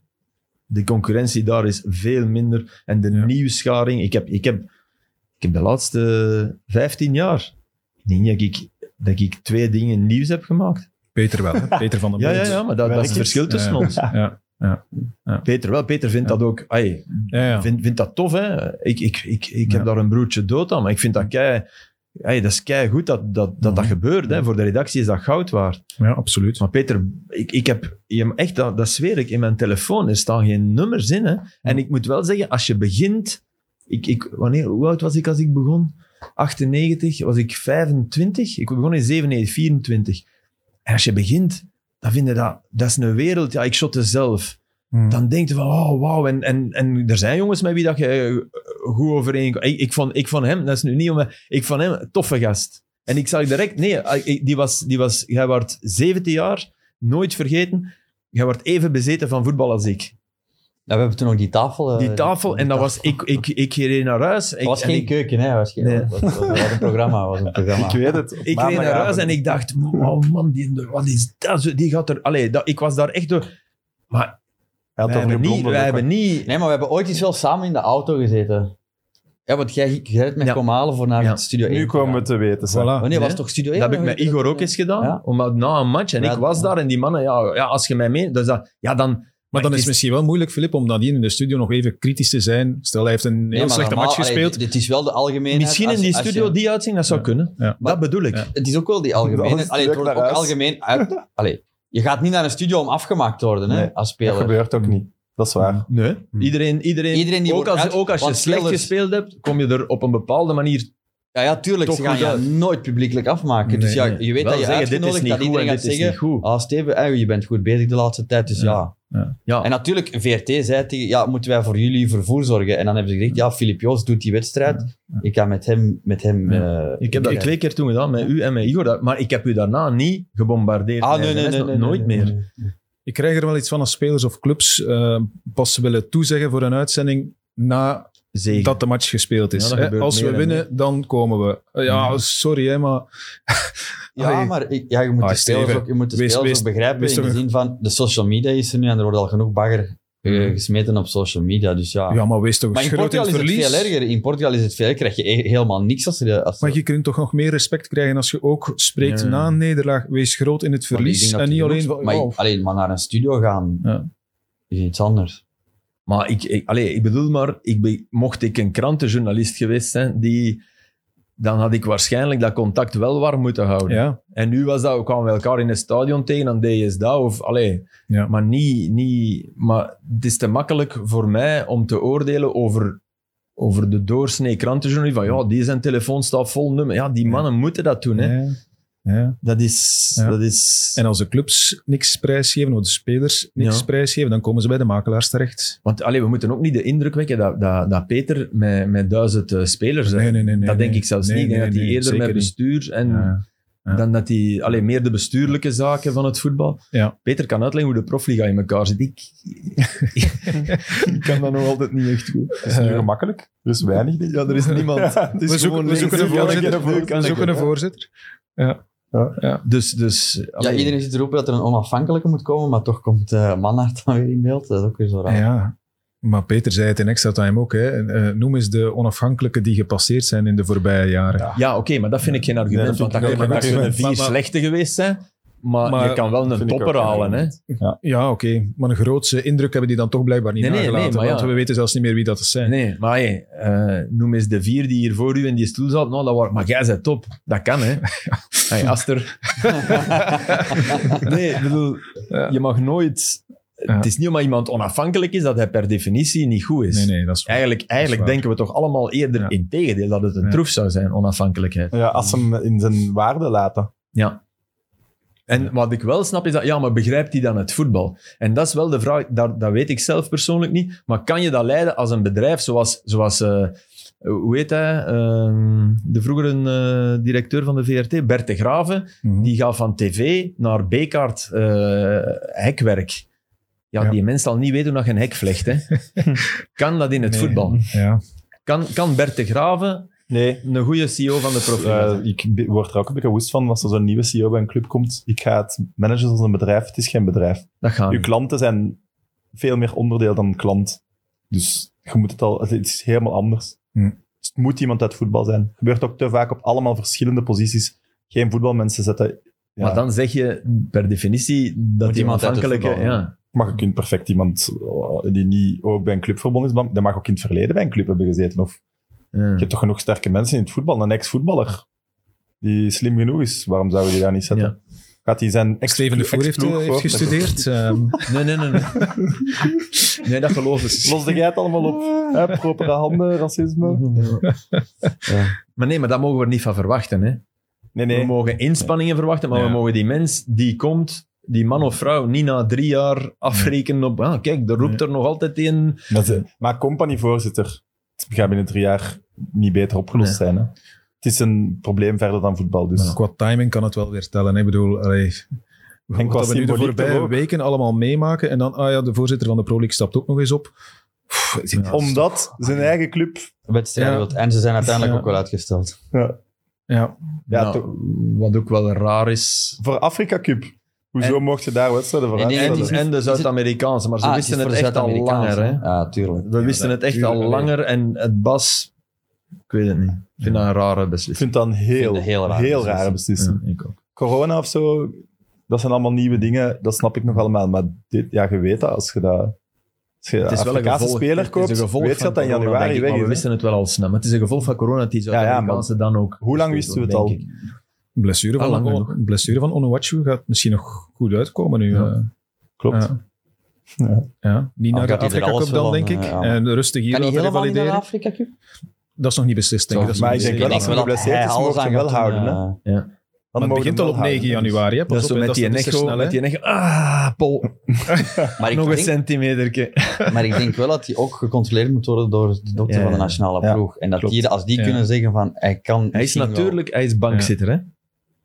De concurrentie daar is veel minder. En de Ja. nieuwscharing. Ik heb, ik, heb, ik heb de laatste 15 jaar. Ik denk dat ik, dat ik twee dingen nieuws heb gemaakt. Peter wel, hè. <laughs> Peter van den Ja, ja, ja maar dat, dat is het verschil tussen Ja. ons. Ja. Peter wel. Peter vindt Ja. dat ook. Ja, ja. Vindt, vindt dat tof, hè? Ik, ik, ik, ik Ja. heb daar een broertje dood aan, maar ik vind dat kei. Ai, dat is kei goed dat dat, dat, dat Mhm. gebeurt. Hè. Voor de redactie is dat goud waard. ja, absoluut. Maar Peter, ik, ik heb je- echt, dat, dat zweer ik, in mijn telefoon, er staan geen nummers in. Hè? En ik moet wel zeggen, als je begint... Ik, ik, wanneer, hoe oud was ik als ik begon? 98, was ik 25. Ik begon in 97, 24. En als je begint, dan vind je dat... Dat is een wereld, ja, ik shotte zelf. Mm. Dan denk je van, oh, wauw. En, en, en er zijn jongens met wie dat je eh, goed overeen... Ik, ik, vond, ik vond hem, dat is nu niet om... Ik vond hem een toffe gast. En ik zag direct... Nee, ik- die was... Die was jij wordt 17 jaar, nooit vergeten. Jij wordt even bezeten van voetbal als ik. Ja, we hebben toen nog die tafel... eh, Die tafel, en dat was... Ik, ik, ik reed naar huis. Ik, Het was en geen ik, keuken, hè. Was, geen, Nee. was, een programma. Was een programma. Ik weet het. ik reed naar huis en ik dacht, oh man, die, wat is dat? Die gaat er... Allee, dat, ik was daar echt door... Maar wij hebben, niet, wij hebben niet... Nee, maar we hebben ooit eens wel samen in de auto gezeten. Ja, want jij, jij hebt met Ja. komen halen voor naar Ja. Studio 1 Nu komen we te weten. Voilà. Wanneer Nee. was toch Studio 1? Dat heb ik met Igor ook eens gedaan. Ja. Omdat na een match, en Ja, ik was ja. daar, en die mannen, ja, ja als je mij mee... Dus dat, ja, dan... Maar dan is het misschien wel moeilijk, Filip, om nadien in de studio nog even kritisch te zijn. Stel, hij heeft een heel slechte match gespeeld. dit is wel de algemeenheid. Misschien in als- die als je- studio die uitzien, dat zou Ja. kunnen. Ja. Dat bedoel ik. Ja. Het is ook wel die algemeenheid. Dat Allee, het wordt ook algemeen uit... Allee, je gaat niet naar een studio om afgemaakt te worden, hè, als Dat speler. gebeurt ook niet. Dat is waar. Nee. Iedereen, iedereen, Iedereen die ook, wordt als, uit- ook als je slecht gespeeld hebt, kom je er op een bepaalde manier... Ja, ja, tuurlijk. Toch ze gaan je uit. nooit publiekelijk afmaken. dus ja, je weet dat je zeggen, dit is uitgenodigd niet dat iedereen en gaat dit is zeggen... niet goed. Ah, Steven, eh, je bent goed bezig de laatste tijd, dus ja. Ja. Ja. En natuurlijk, VRT zei tegen, ja, moeten wij voor jullie vervoer zorgen? En dan hebben ze gezegd, ja, Filip Joos doet die wedstrijd. Ik ga met hem... Met hem eh, ik heb dat twee keer toen gedaan, met u en met Igor. Maar ik heb u daarna niet gebombardeerd. Ah, met nee, nee, nee, Nooit meer. Ik krijg er wel iets van als spelers of clubs eh, pas willen toezeggen voor een uitzending na Zegen. dat de match gespeeld is. Ja, Als we winnen, dan komen we. Ja, Mhm. sorry, hè, maar... Ja, Allee. maar ja, je moet Ah, de spelers, ook, je moet de wees- spelers wees- ook begrijpen wees in de zin van, de social media is er nu en er wordt al genoeg bagger eh, Mhm. gesmeten op social media. Dus ja. Ja, maar wees toch maar in groot in Portugal het is het verlies. veel erger. In Portugal is het veel erger. krijg je e- helemaal niks als er... Als Maar je kunt toch nog meer respect krijgen als je ook spreekt Ja. na een nederlaag. Wees groot in het verlies. En niet alleen van... Maar, oh, alleen maar naar een studio gaan Ja. is iets anders. Maar ik, ik, allee, ik bedoel maar, ik be- mocht ik een krantenjournalist geweest zijn, die, dan had ik waarschijnlijk dat contact wel warm moeten houden. ja, En nu was dat, we kwamen we elkaar in het stadion tegen, dan deed je dat. Of, allee, ja. maar niet, niet... Maar het is te makkelijk voor mij om te oordelen over, over de doorsnee krantenjournalist. Van ja, die zijn telefoon staat vol nummer. Ja, die mannen moeten dat doen. Hè. Ja. Dat is... Ja. Dat is En als de clubs niks prijsgeven, of de spelers niks Ja. prijsgeven, dan komen ze bij de makelaars terecht. Want allee, we moeten ook niet de indruk wekken dat, dat, dat Peter met, met duizend eh, spelers... Nee, nee, nee. nee, dat denk nee. ik zelfs Nee, niet. Ik denk nee, dat hij nee, eerder met bestuur en... Ja. Ja. dan dat hij alleen meer de bestuurlijke zaken van het voetbal. Ja. Peter kan uitleggen hoe de profliga in elkaar zit. Ik, <laughs> ik kan dat nog altijd niet echt goed. Het is nu gemakkelijk. Er is weinig. denk ik. Ja, er is niemand. Ja, <laughs> Het is We zoeken, we zoeken een links- voorzitter. elke- We zoeken een Ja. voorzitter. Ja. Ja. Dus, dus Ja, iedereen zit te roepen dat er een onafhankelijke moet komen, maar toch komt uh, Manhart dan weer in beeld. Dat is ook weer zo raar. Ja, maar Peter zei het in extra time ook. Hè. Eh, noem eens de onafhankelijke die gepasseerd zijn in de voorbije jaren. Ja. Ja, oké, maar dat vind ik geen argument. want ik dat dat kunnen argument. vier maar- slechte geweest zijn. Maar, Maar- je kan wel een topper halen. Hè? argument. Ja, oké. Maar een grootste indruk hebben die dan toch blijkbaar niet Nee, nee, nee, nagelaten. maar want ja. we weten zelfs niet meer wie dat zijn. Nee, maar hey, eh, noem eens de vier die hier voor u in die stoel zaten. Nou, dat waren, maar jij bent top. Dat kan, hè. <laughs> Hey, Aster. <laughs> nee, ik bedoel, Ja. je mag nooit... Ja. Het is niet omdat iemand onafhankelijk is, dat hij per definitie niet goed is. Nee, nee, dat is waar. Eigenlijk, eigenlijk waar. denken we toch allemaal eerder Ja. in tegendeel dat het een Ja. troef zou zijn, onafhankelijkheid. Ja, als ze hem in zijn waarde laten. Ja. En wat ik wel snap is dat, ja, maar begrijpt hij dan het voetbal? En dat is wel de vraag, dat, dat weet ik zelf persoonlijk niet. Maar kan je dat leiden als een bedrijf zoals, zoals eh, hoe heet hij? Ehm, de vroegere eh, directeur van de VRT, Bert de Graven. Mhm. Die gaat van tv naar B-kaart eh, hekwerk. Ja, Ja. die mens zal niet weten hoe je een hek vlecht. Hè. <laughs> kan dat in het Nee. voetbal? Ja. Kan, kan Bert de Graven Nee, een goede CEO van de prof eh, ik word er ook een beetje woest van als er zo'n nieuwe CEO bij een club komt. Ik ga het managen als een bedrijf. Het is geen bedrijf. Dat gaat Uw klanten zijn veel meer onderdeel dan een klant. Dus je moet het al, het is helemaal anders. Hm. Dus het moet iemand uit voetbal zijn. Het gebeurt ook te vaak op allemaal verschillende posities. Geen voetbalmensen zetten. Ja, Maar dan zeg je per definitie dat die iemand voetbal, Ja. Maar je kunt perfect iemand eh, die niet ook bij een club verbonden is, maar dat mag ook in het verleden bij een club hebben gezeten. Of Ja. je hebt toch genoeg sterke mensen in het voetbal. Een ex-voetballer die slim genoeg is, waarom zouden die daar niet zetten? Gaat hij zijn ex Steven de Voer heeft, eh, heeft gestudeerd. <laughs> ehm, Nee, nee, nee. Nee, <laughs> nee dat geloof ik. Los de jij het allemaal op? <laughs> Hè? Propere handen, racisme? Maar nee, maar dat mogen we er niet van verwachten. Hè. Nee, We nee. mogen inspanningen verwachten, maar Ja. we mogen die mens die komt, die man of vrouw, niet na drie jaar afrekenen op... Ah, kijk, er roept er nog altijd is- maar compagnievoorzitter, het gaat binnen drie jaar niet beter opgelost Nee. zijn. Hè? Het is een probleem verder dan voetbal. Dus. Qua timing kan het wel weer tellen. hè. Ik bedoel, allee, En qua wat we nu de voorbije weken allemaal meemaken. En dan, ah ja, de voorzitter van de Pro League stapt ook nog eens op. Pff, Ja. Omdat zijn eigen club... Wedstrijden Ja. wilt- En ze zijn uiteindelijk Ja. ook wel uitgesteld. Ja, Ja, ja, Nou, wat ook wel raar is... voor Afrika Cup. Hoezo En- mocht je daar wedstrijden voor Nee, nee, En, het de is het- Zuid-Amerikaanse, maar ze Ah, wisten is het, de echt al langer. Hè. Ja, tuurlijk. We wisten het echt tuurlijk, al langer en het Bas... Ik weet het niet. Ik vind dat een rare Ik beslissing. vind dat een heel, vind het heel raar heel beslissing. rare beslissing. Ja, ik ook. Corona of zo, dat zijn allemaal nieuwe dingen. Dat snap ik nog allemaal. Maar dit, ja, je weet dat als je dat... Als je Het is wel een gevolg, speler het is een weet je van dat in corona, januari ik, weg is. we wisten het wel al snel. Maar het is een gevolg van corona dat die ja, Zuid-Amerikaanse dan ook... Hoe lang wisten we het al? ik. blessure Ah, lang van, genoeg. blessure van Onuachu gaat misschien nog goed uitkomen nu. Ja. eh. Klopt. Ja. Ja. Ja, niet Ah, naar de Afrika Cup dan, denk ik. ja. En rustig hier Kan hij laten helemaal niet naar de revalideren. Afrika Cup? Dat is nog niet beslist, denk ik. Dat is Maar ik denk wel als hij geblesseerd is, mogen ze wel houden, hè? eh, Maar het begint al op wel 9 houden. januari. Hè. Pas Dat is op, met die dat is te echo, met die echo. Ah, Pol. <laughs> Maar Nog een centimeter. maar ik denk wel dat die ook gecontroleerd moet worden door de dokter Ja, van de ja. nationale Ja, ploeg. En dat die, als die Ja. kunnen zeggen van, hij kan Hij is natuurlijk, hij is bankzitter, hè?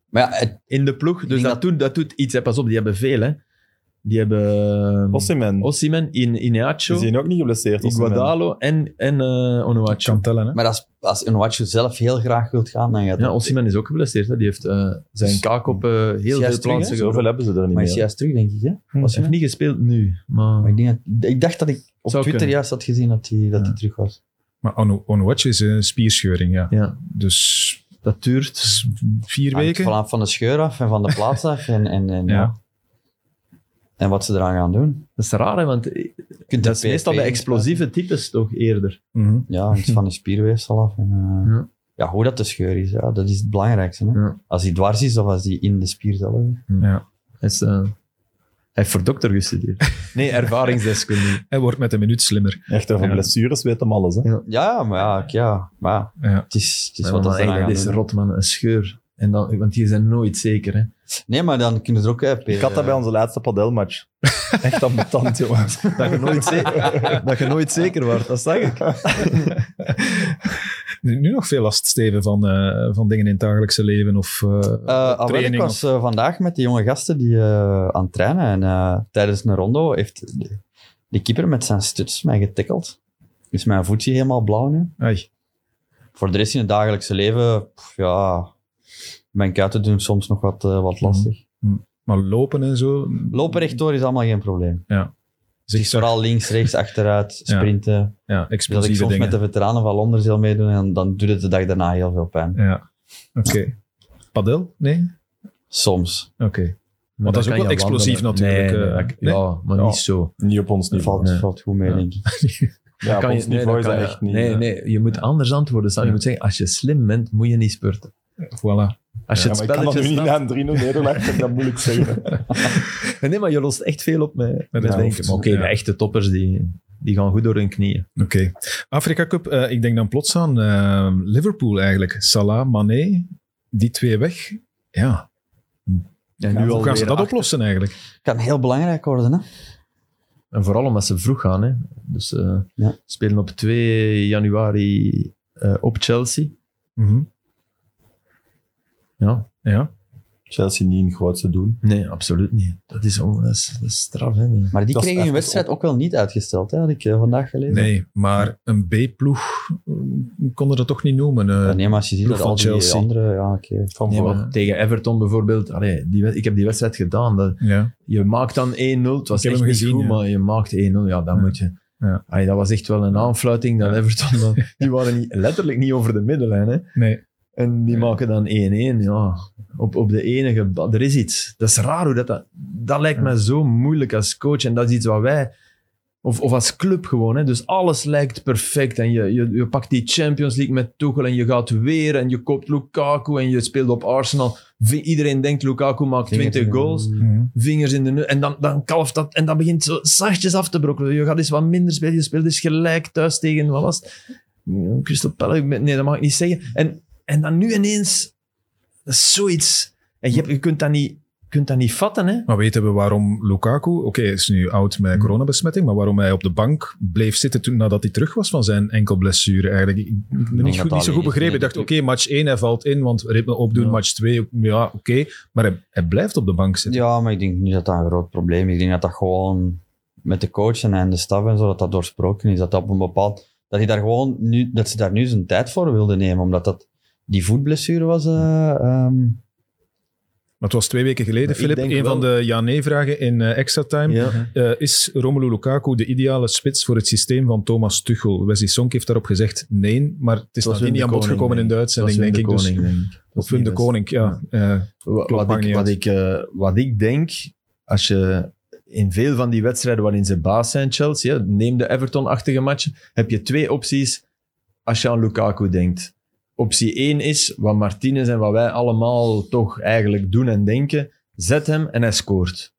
Maar ja, het, In de ploeg. Dus dat, dat- doet, dat doet iets. Hè. Pas op, die hebben veel, hè? Die hebben Osimhen. Osimhen, In, Ineacho, Is hij ook niet geblesseerd? Iguodalo en, en eh Onuachu. Kan tellen, hè. maar als, als Onuachu zelf heel graag wilt gaan, dan gaat Ja, Osimhen is ook geblesseerd. Hè. Die heeft eh, zijn kaak op eh, heel veel plaatsen gebroken. hebben ze er niet Maar is hij meer. juist terug, denk ik. Hè? Hm. Hij heeft niet gespeeld nu, maar... Maar ik, denk dat, ik dacht dat ik op Zou Twitter kunnen. juist had gezien dat hij, dat hij Ja. terug was. Maar Onu- Onuachu is een spierscheuring, ja. Ja, Dus dat duurt. vier weken. Van, van de scheur af en van de plaats af. En, en, en, Ja. ja. En wat ze eraan gaan doen. Dat is raar, hè, want dat is meestal de PSV explosieve types toch eerder. Mhm. Ja, hangt van de spierweefsel af. En, eh, Ja. ja. hoe dat de scheur is, ja, dat is het belangrijkste. Hè? Ja. Als die dwars is of als die in de spier zelf is. Ja. Hij, is, eh, hij heeft voor dokter gestudeerd. <laughs> Nee, ervaringsdeskundige. Hij wordt met een minuut slimmer. Echt, over Ja. blessures weet hem alles. Hè? Ja. Ja, maar ja, ik- ja, maar ja, Ja. het is, het is wat dat gaan dat is doen. rot, man. Een scheur. En dan, want die zijn nooit zeker, hè. Nee, maar dan kunnen ze er ook... Hè, Ik had dat bij onze laatste padelmatch. Echt ambetant, jongens. <laughs> Dat je nooit, zeker, dat je nooit zeker wordt, dat zag ik. <laughs> Nu nog veel last, Steven, van, eh, van dingen in het dagelijkse leven of uh, Uh, ik was of- eh, vandaag met die jonge gasten die eh, aan het trainen. En eh, tijdens een rondo heeft die, die keeper met zijn stuts mij getikkeld. Is mijn voetje helemaal blauw nu. Ai. Voor de rest in het dagelijkse leven, pff, ja, mijn kuiten doen soms nog wat, eh, wat lastig. Maar lopen en zo. Lopen rechtdoor is allemaal geen probleem. Is vooral links, rechts, achteruit, <laughs> Ja. sprinten. ja, Dat ik explosieve soms dingen. met de veteranen van Londen zal meedoen en dan doet het de dag daarna heel veel pijn. Ja, oké. Padel? Nee? Soms. Oké. Want dat is ook wel explosief natuurlijk, Nee, eh, nee, dat- nee? Ja, maar Ja. niet zo. Niet op ons Dat niveau. valt, nee. valt goed mee, Ja. denk ik. <laughs> Ja, op Kan je- ons nee, niveau is dat dat kan echt niet. Nee, nee, je moet anders antwoorden. Staan. Je Ja. moet zeggen, als je slim bent, moet je niet spurten. Voilà. Als je Ja, het maar ik kan dat spelletje nu niet na een 3-0 nederlaag, kan ik dat moeilijk zeggen. <laughs> Nee, maar je lost echt veel op met, met denken. Maar Oké, ja. de echte toppers, die, die gaan goed door hun knieën. Oké. Afrika Cup, eh, ik denk dan plots aan eh, Liverpool eigenlijk. Salah, Mané, die twee weg. Ja, nu hoe gaan ze dat achter- oplossen eigenlijk? Kan heel belangrijk worden, hè? En vooral omdat ze vroeg gaan. Hè. Dus eh Ja. spelen op 2 januari eh, op Chelsea. Mhm. Ja, Ja, Chelsea niet in grootste doen. nee, absoluut niet. Dat is, on- dat is, dat is straf. Hè. Maar die Dat kregen hun wedstrijd ook wel niet uitgesteld, hè? had ik eh, vandaag gelezen. nee, maar een B-ploeg eh, konden dat toch niet noemen. eh. Ja, nee, maar als je ziet dat al die Chelsea. andere... Ja, oké. Van Nee, voor. maar tegen Everton bijvoorbeeld, allee, die, ik heb die wedstrijd gedaan. Dat, ja. je maakt dan 1-0. Het was echt hem niet gezien, goed, ja. maar je maakt 1-0. Ja, dan Ja. moet je... Ja. Allee, dat was echt wel een aanfluiting dat Everton... dan- <laughs> die waren niet, letterlijk niet over de middenlijn. Hè. Nee. En die maken dan 1-1. Ja, op, op de enige... Er is iets. Dat is raar hoe dat... Dat, dat lijkt mij zo moeilijk als coach. En dat is iets wat wij... Of, of als club gewoon. Hè. Dus alles lijkt perfect. En je, je, je pakt die Champions League met Tuchel en je gaat weer en je koopt Lukaku en je speelt op Arsenal. Iedereen denkt Lukaku maakt 20 goals. Vingers in de. En dan, dan kalft dat. En dat begint zo zachtjes af te brokkelen. Je gaat eens wat minder spelen. Je speelt eens gelijk thuis tegen... Wat was het? Crystal Palace. Nee, dat mag ik niet zeggen. En, en dan nu ineens... Dat is zoiets... En je, hebt- je kunt dat niet... Je kunt dat niet vatten, hè? Maar weten we waarom Lukaku, oké, hij is nu oud met coronabesmetting, maar waarom hij op de bank bleef zitten toen, nadat hij terug was van zijn enkel blessure eigenlijk? Ik het niet, goed, niet zo goed begrepen. Ik dacht, oké, match 1, hij valt in, want ritme opdoen, Ja. match 2, ja, oké. Maar hij, hij blijft op de bank zitten. Ja, maar ik denk niet dat dat een groot probleem is. Ik denk dat dat gewoon met de coach en de staf en zo, dat dat doorsproken is. Dat dat op een bepaald... Dat, hij daar gewoon nu, dat ze daar nu zijn tijd voor wilden nemen, omdat dat die voetblessure was... eh, ehm, Maar het was twee weken geleden, Filip, een van de ja-nee-vragen in eh, extra time. Ja. Eh, is Romelu Lukaku de ideale spits voor het systeem van Thomas Tuchel? Wesley Sonk heeft daarop gezegd nee, maar het is nadien niet de aan bod gekomen in de uitzending, Dat denk was ik. Dus, de Koning, denk ik. Dat of Wim de. Koning, ja. Wat, ik, wat, ik, wat ik denk, als je in veel van die wedstrijden waarin ze baas zijn, Chelsea, neem de Everton-achtige matchen, heb je twee opties als je aan Lukaku denkt. Optie 1 is, wat Martinez en wat wij allemaal toch eigenlijk doen en denken, zet hem en hij scoort.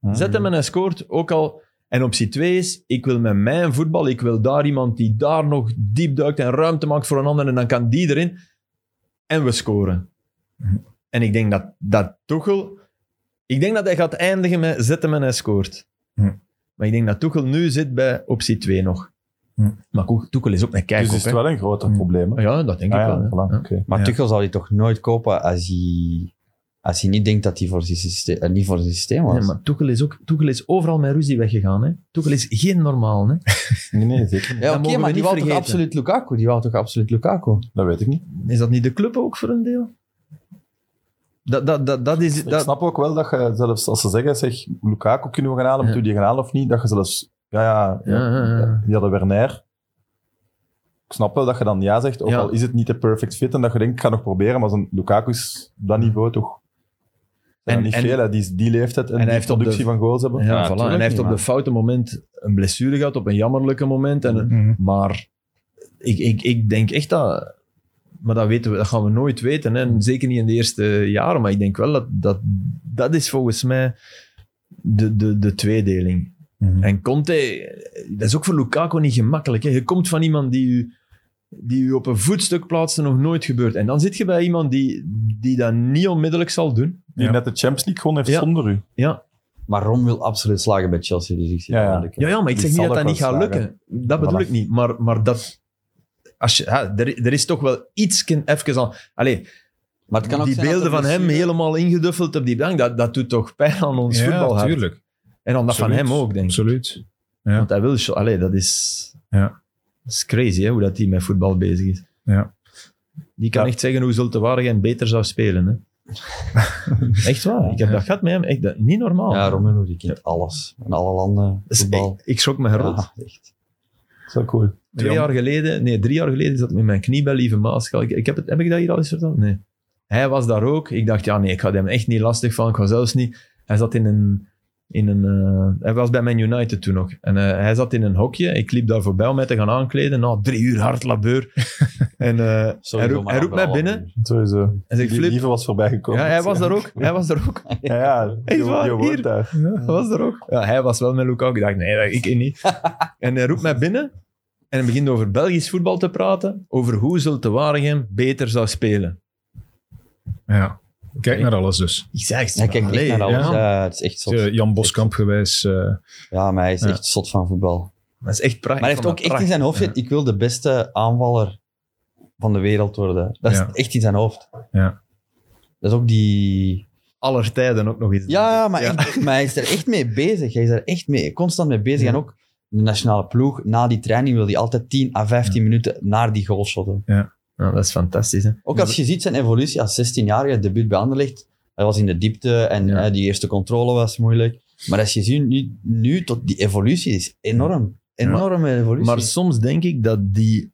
mhm. Zet hem en hij scoort, ook al... En optie 2 is, ik wil met mijn voetbal, ik wil daar iemand die daar nog diep duikt en ruimte maakt voor een ander en dan kan die erin en we scoren. En ik denk dat, dat Tuchel... Ik denk dat hij gaat eindigen met zet hem en hij scoort. Hm. Maar ik denk dat Tuchel nu zit bij optie 2 nog. Hm. Maar Tuchel is ook een kijk Dus is het wel een groter probleem. hè? Ja, dat denk Ah ik ja, wel. voilà, maar Ja. Tuchel zal hij toch nooit kopen als hij, als hij niet denkt dat hij voor zijn systeem, eh, niet voor zijn systeem was. Nee, maar Tuchel is, ook, Tuchel is overal met ruzie weggegaan. Hè. Tuchel is geen normaal. Hè. <laughs> Nee, nee, zeker niet. ja, oké, maar die wou toch absoluut Lukaku? Die wou toch absoluut Lukaku? Dat weet ik niet. Is dat niet de club ook voor een deel? Dat, dat, dat, dat is... Ik Dat, snap ook wel dat je zelfs als ze zeggen, zeg, Lukaku kunnen we gaan halen, Ja. moeten we die gaan halen of niet, dat je zelfs, ja, ja, Ja, ja, ja. die hadden Werner. Ik snap wel dat je dan ja zegt, ook Ja. al is het niet de perfect fit, en dat je denkt, ik ga nog proberen, maar zo'n Lukaku is dat niveau toch... En, En- niet en- veel, hè, die, die leeftijd en, hij die heeft productie de- van goals hebben. ja, Ja, voilà. tuurlijk En hij heeft op de maar- foute moment een blessure gehad, op een jammerlijke moment. En, Mhm. Maar ik, ik, ik denk echt dat... Maar dat, weten we, dat gaan we nooit weten. Hè. En Zeker niet in de eerste jaren. Maar ik denk wel dat dat, dat is volgens mij de, de, de tweedeling. Mhm. En Conte, dat is ook voor Lukaku niet gemakkelijk. Hè. Je komt van iemand die u, die u op een voetstuk plaatst en nog nooit gebeurt. En dan zit je bij iemand die, die dat niet onmiddellijk zal doen. Die Ja. net de Champions League gewoon heeft Ja. zonder u. Ja, Maar Rom wil absoluut slagen bij Chelsea, dus ik zie Ja, ja. ja, ja maar ik Die zeg niet dat dat niet gaat slagen. lukken. Dat bedoel Voilà. ik niet. Maar, maar dat... als je, ja, er, er is toch wel iets even al... Allee, Maar het kan ook die beelden de van hem blessure- helemaal ingeduffeld op die bank, dat, dat doet toch pijn aan ons voetbal. Ja, tuurlijk. En dan dat van hem ook, denk ik. Absoluut. Ja. Want hij wil... Allee, dat is... Ja. Dat is crazy, hè, hoe dat hij met voetbal bezig is. Ja. Die kan Ja. echt zeggen hoe Zulte Waregem beter zou spelen. Hè. <laughs> echt waar. Ik heb Ja. dat gehad met hem. Echt, dat, niet normaal. Ja, Romelu, die kent alles. In alle landen, voetbal. echt- ik schrok me rot. Ja, echt. Zo cool. Twee jaar geleden, nee, drie jaar geleden zat ik met mijn knie bij Lieve Maaschal. Ik, ik heb, het, heb ik dat hier al eens verteld? Nee. Hij was daar ook. Ik dacht, ja nee, ik ga hem echt niet lastig van. Ik ga zelfs niet... Hij zat in een... In een eh, hij was bij Man United toen nog. En eh, hij zat in een hokje. Ik liep daar voorbij om mij te gaan aankleden. Na drie uur hard labeur. <laughs> en eh, hij roept, hij mij binnen. Sowieso. Hij zegt, Die Flip. lieve was voorbij gekomen. Ja, hij was daar ook. Hij was daar ook. <laughs> Ja, ja. Waar? woont Hier? daar. Hij was er ook. Ja, hij was wel met Lukaku. Ik dacht, nee, ik niet. <laughs> en hij roept mij binnen en hij begint over Belgisch voetbal te praten. Over hoe Zulte Waregem beter zou spelen. Ja. Kijk naar alles dus. Ik zeg, Hij kijkt echt naar alles. ja. Ja, het is echt zot. Jan Boskamp gewijs. eh, Ja, maar hij is Ja. echt zot van voetbal. Dat is echt prachtig. Maar hij heeft ook echt in zijn hoofd zitten, ik wil de beste aanvaller van de wereld worden. Dat is Ja. echt in zijn hoofd. Ja. Dat is ook die... Aller tijden ook nog eens. Ja, ja, maar, Echt, maar hij is er echt mee <laughs> bezig. Hij is er echt mee, constant mee bezig. Ja. En ook de nationale ploeg, na die training wil hij altijd 10 à 15 minuten naar die goal shotten. Ja, dat is fantastisch. Hè? Ook als je ziet zijn evolutie als 16-jarige, debuut bij Anderlecht, hij was in de diepte en Ja. eh, die eerste controle was moeilijk. Maar als je ziet, nu, nu tot die evolutie is enorm. Enorme evolutie. Maar soms denk ik dat die,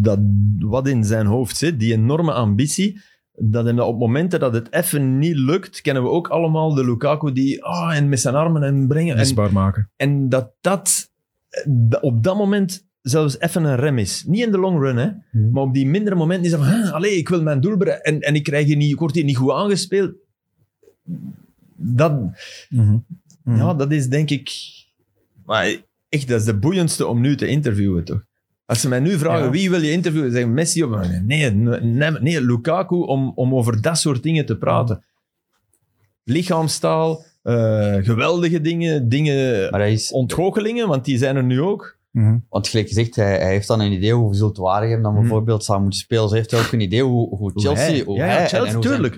dat wat in zijn hoofd zit, die enorme ambitie, dat hem dat op momenten dat het even niet lukt, kennen we ook allemaal de Lukaku die ah en met zijn armen en brengen. En, misbaar maken. en dat dat eh, dat op dat moment zelfs even een rem is. Niet in de long run, hè. Hmm. Maar op die mindere momenten is dat van, "Huh, allee, ik wil mijn doel bereiken en, en ik, krijg hier niet, ik word hier niet goed aangespeeld. Dat, Mhm. ja, dat is denk ik... Maar echt, dat is de boeiendste om nu te interviewen, toch? Als ze mij nu vragen, Ja. wie wil je interviewen? Zeggen Messi of... Nee, nee, nee Lukaku, om, om over dat soort dingen te praten. Lichaamstaal, eh, geweldige dingen, dingen... Maar is, Ontgoochelingen, want die zijn er nu ook. Mhm. want gelijk gezegd, hij, hij heeft dan een idee hoe Waregem dan Hmm. bijvoorbeeld zou moeten spelen. Ze heeft ook een idee hoe, hoe Chelsea, hij- hoe ja, ja, hij Chelsea, en tuurlijk.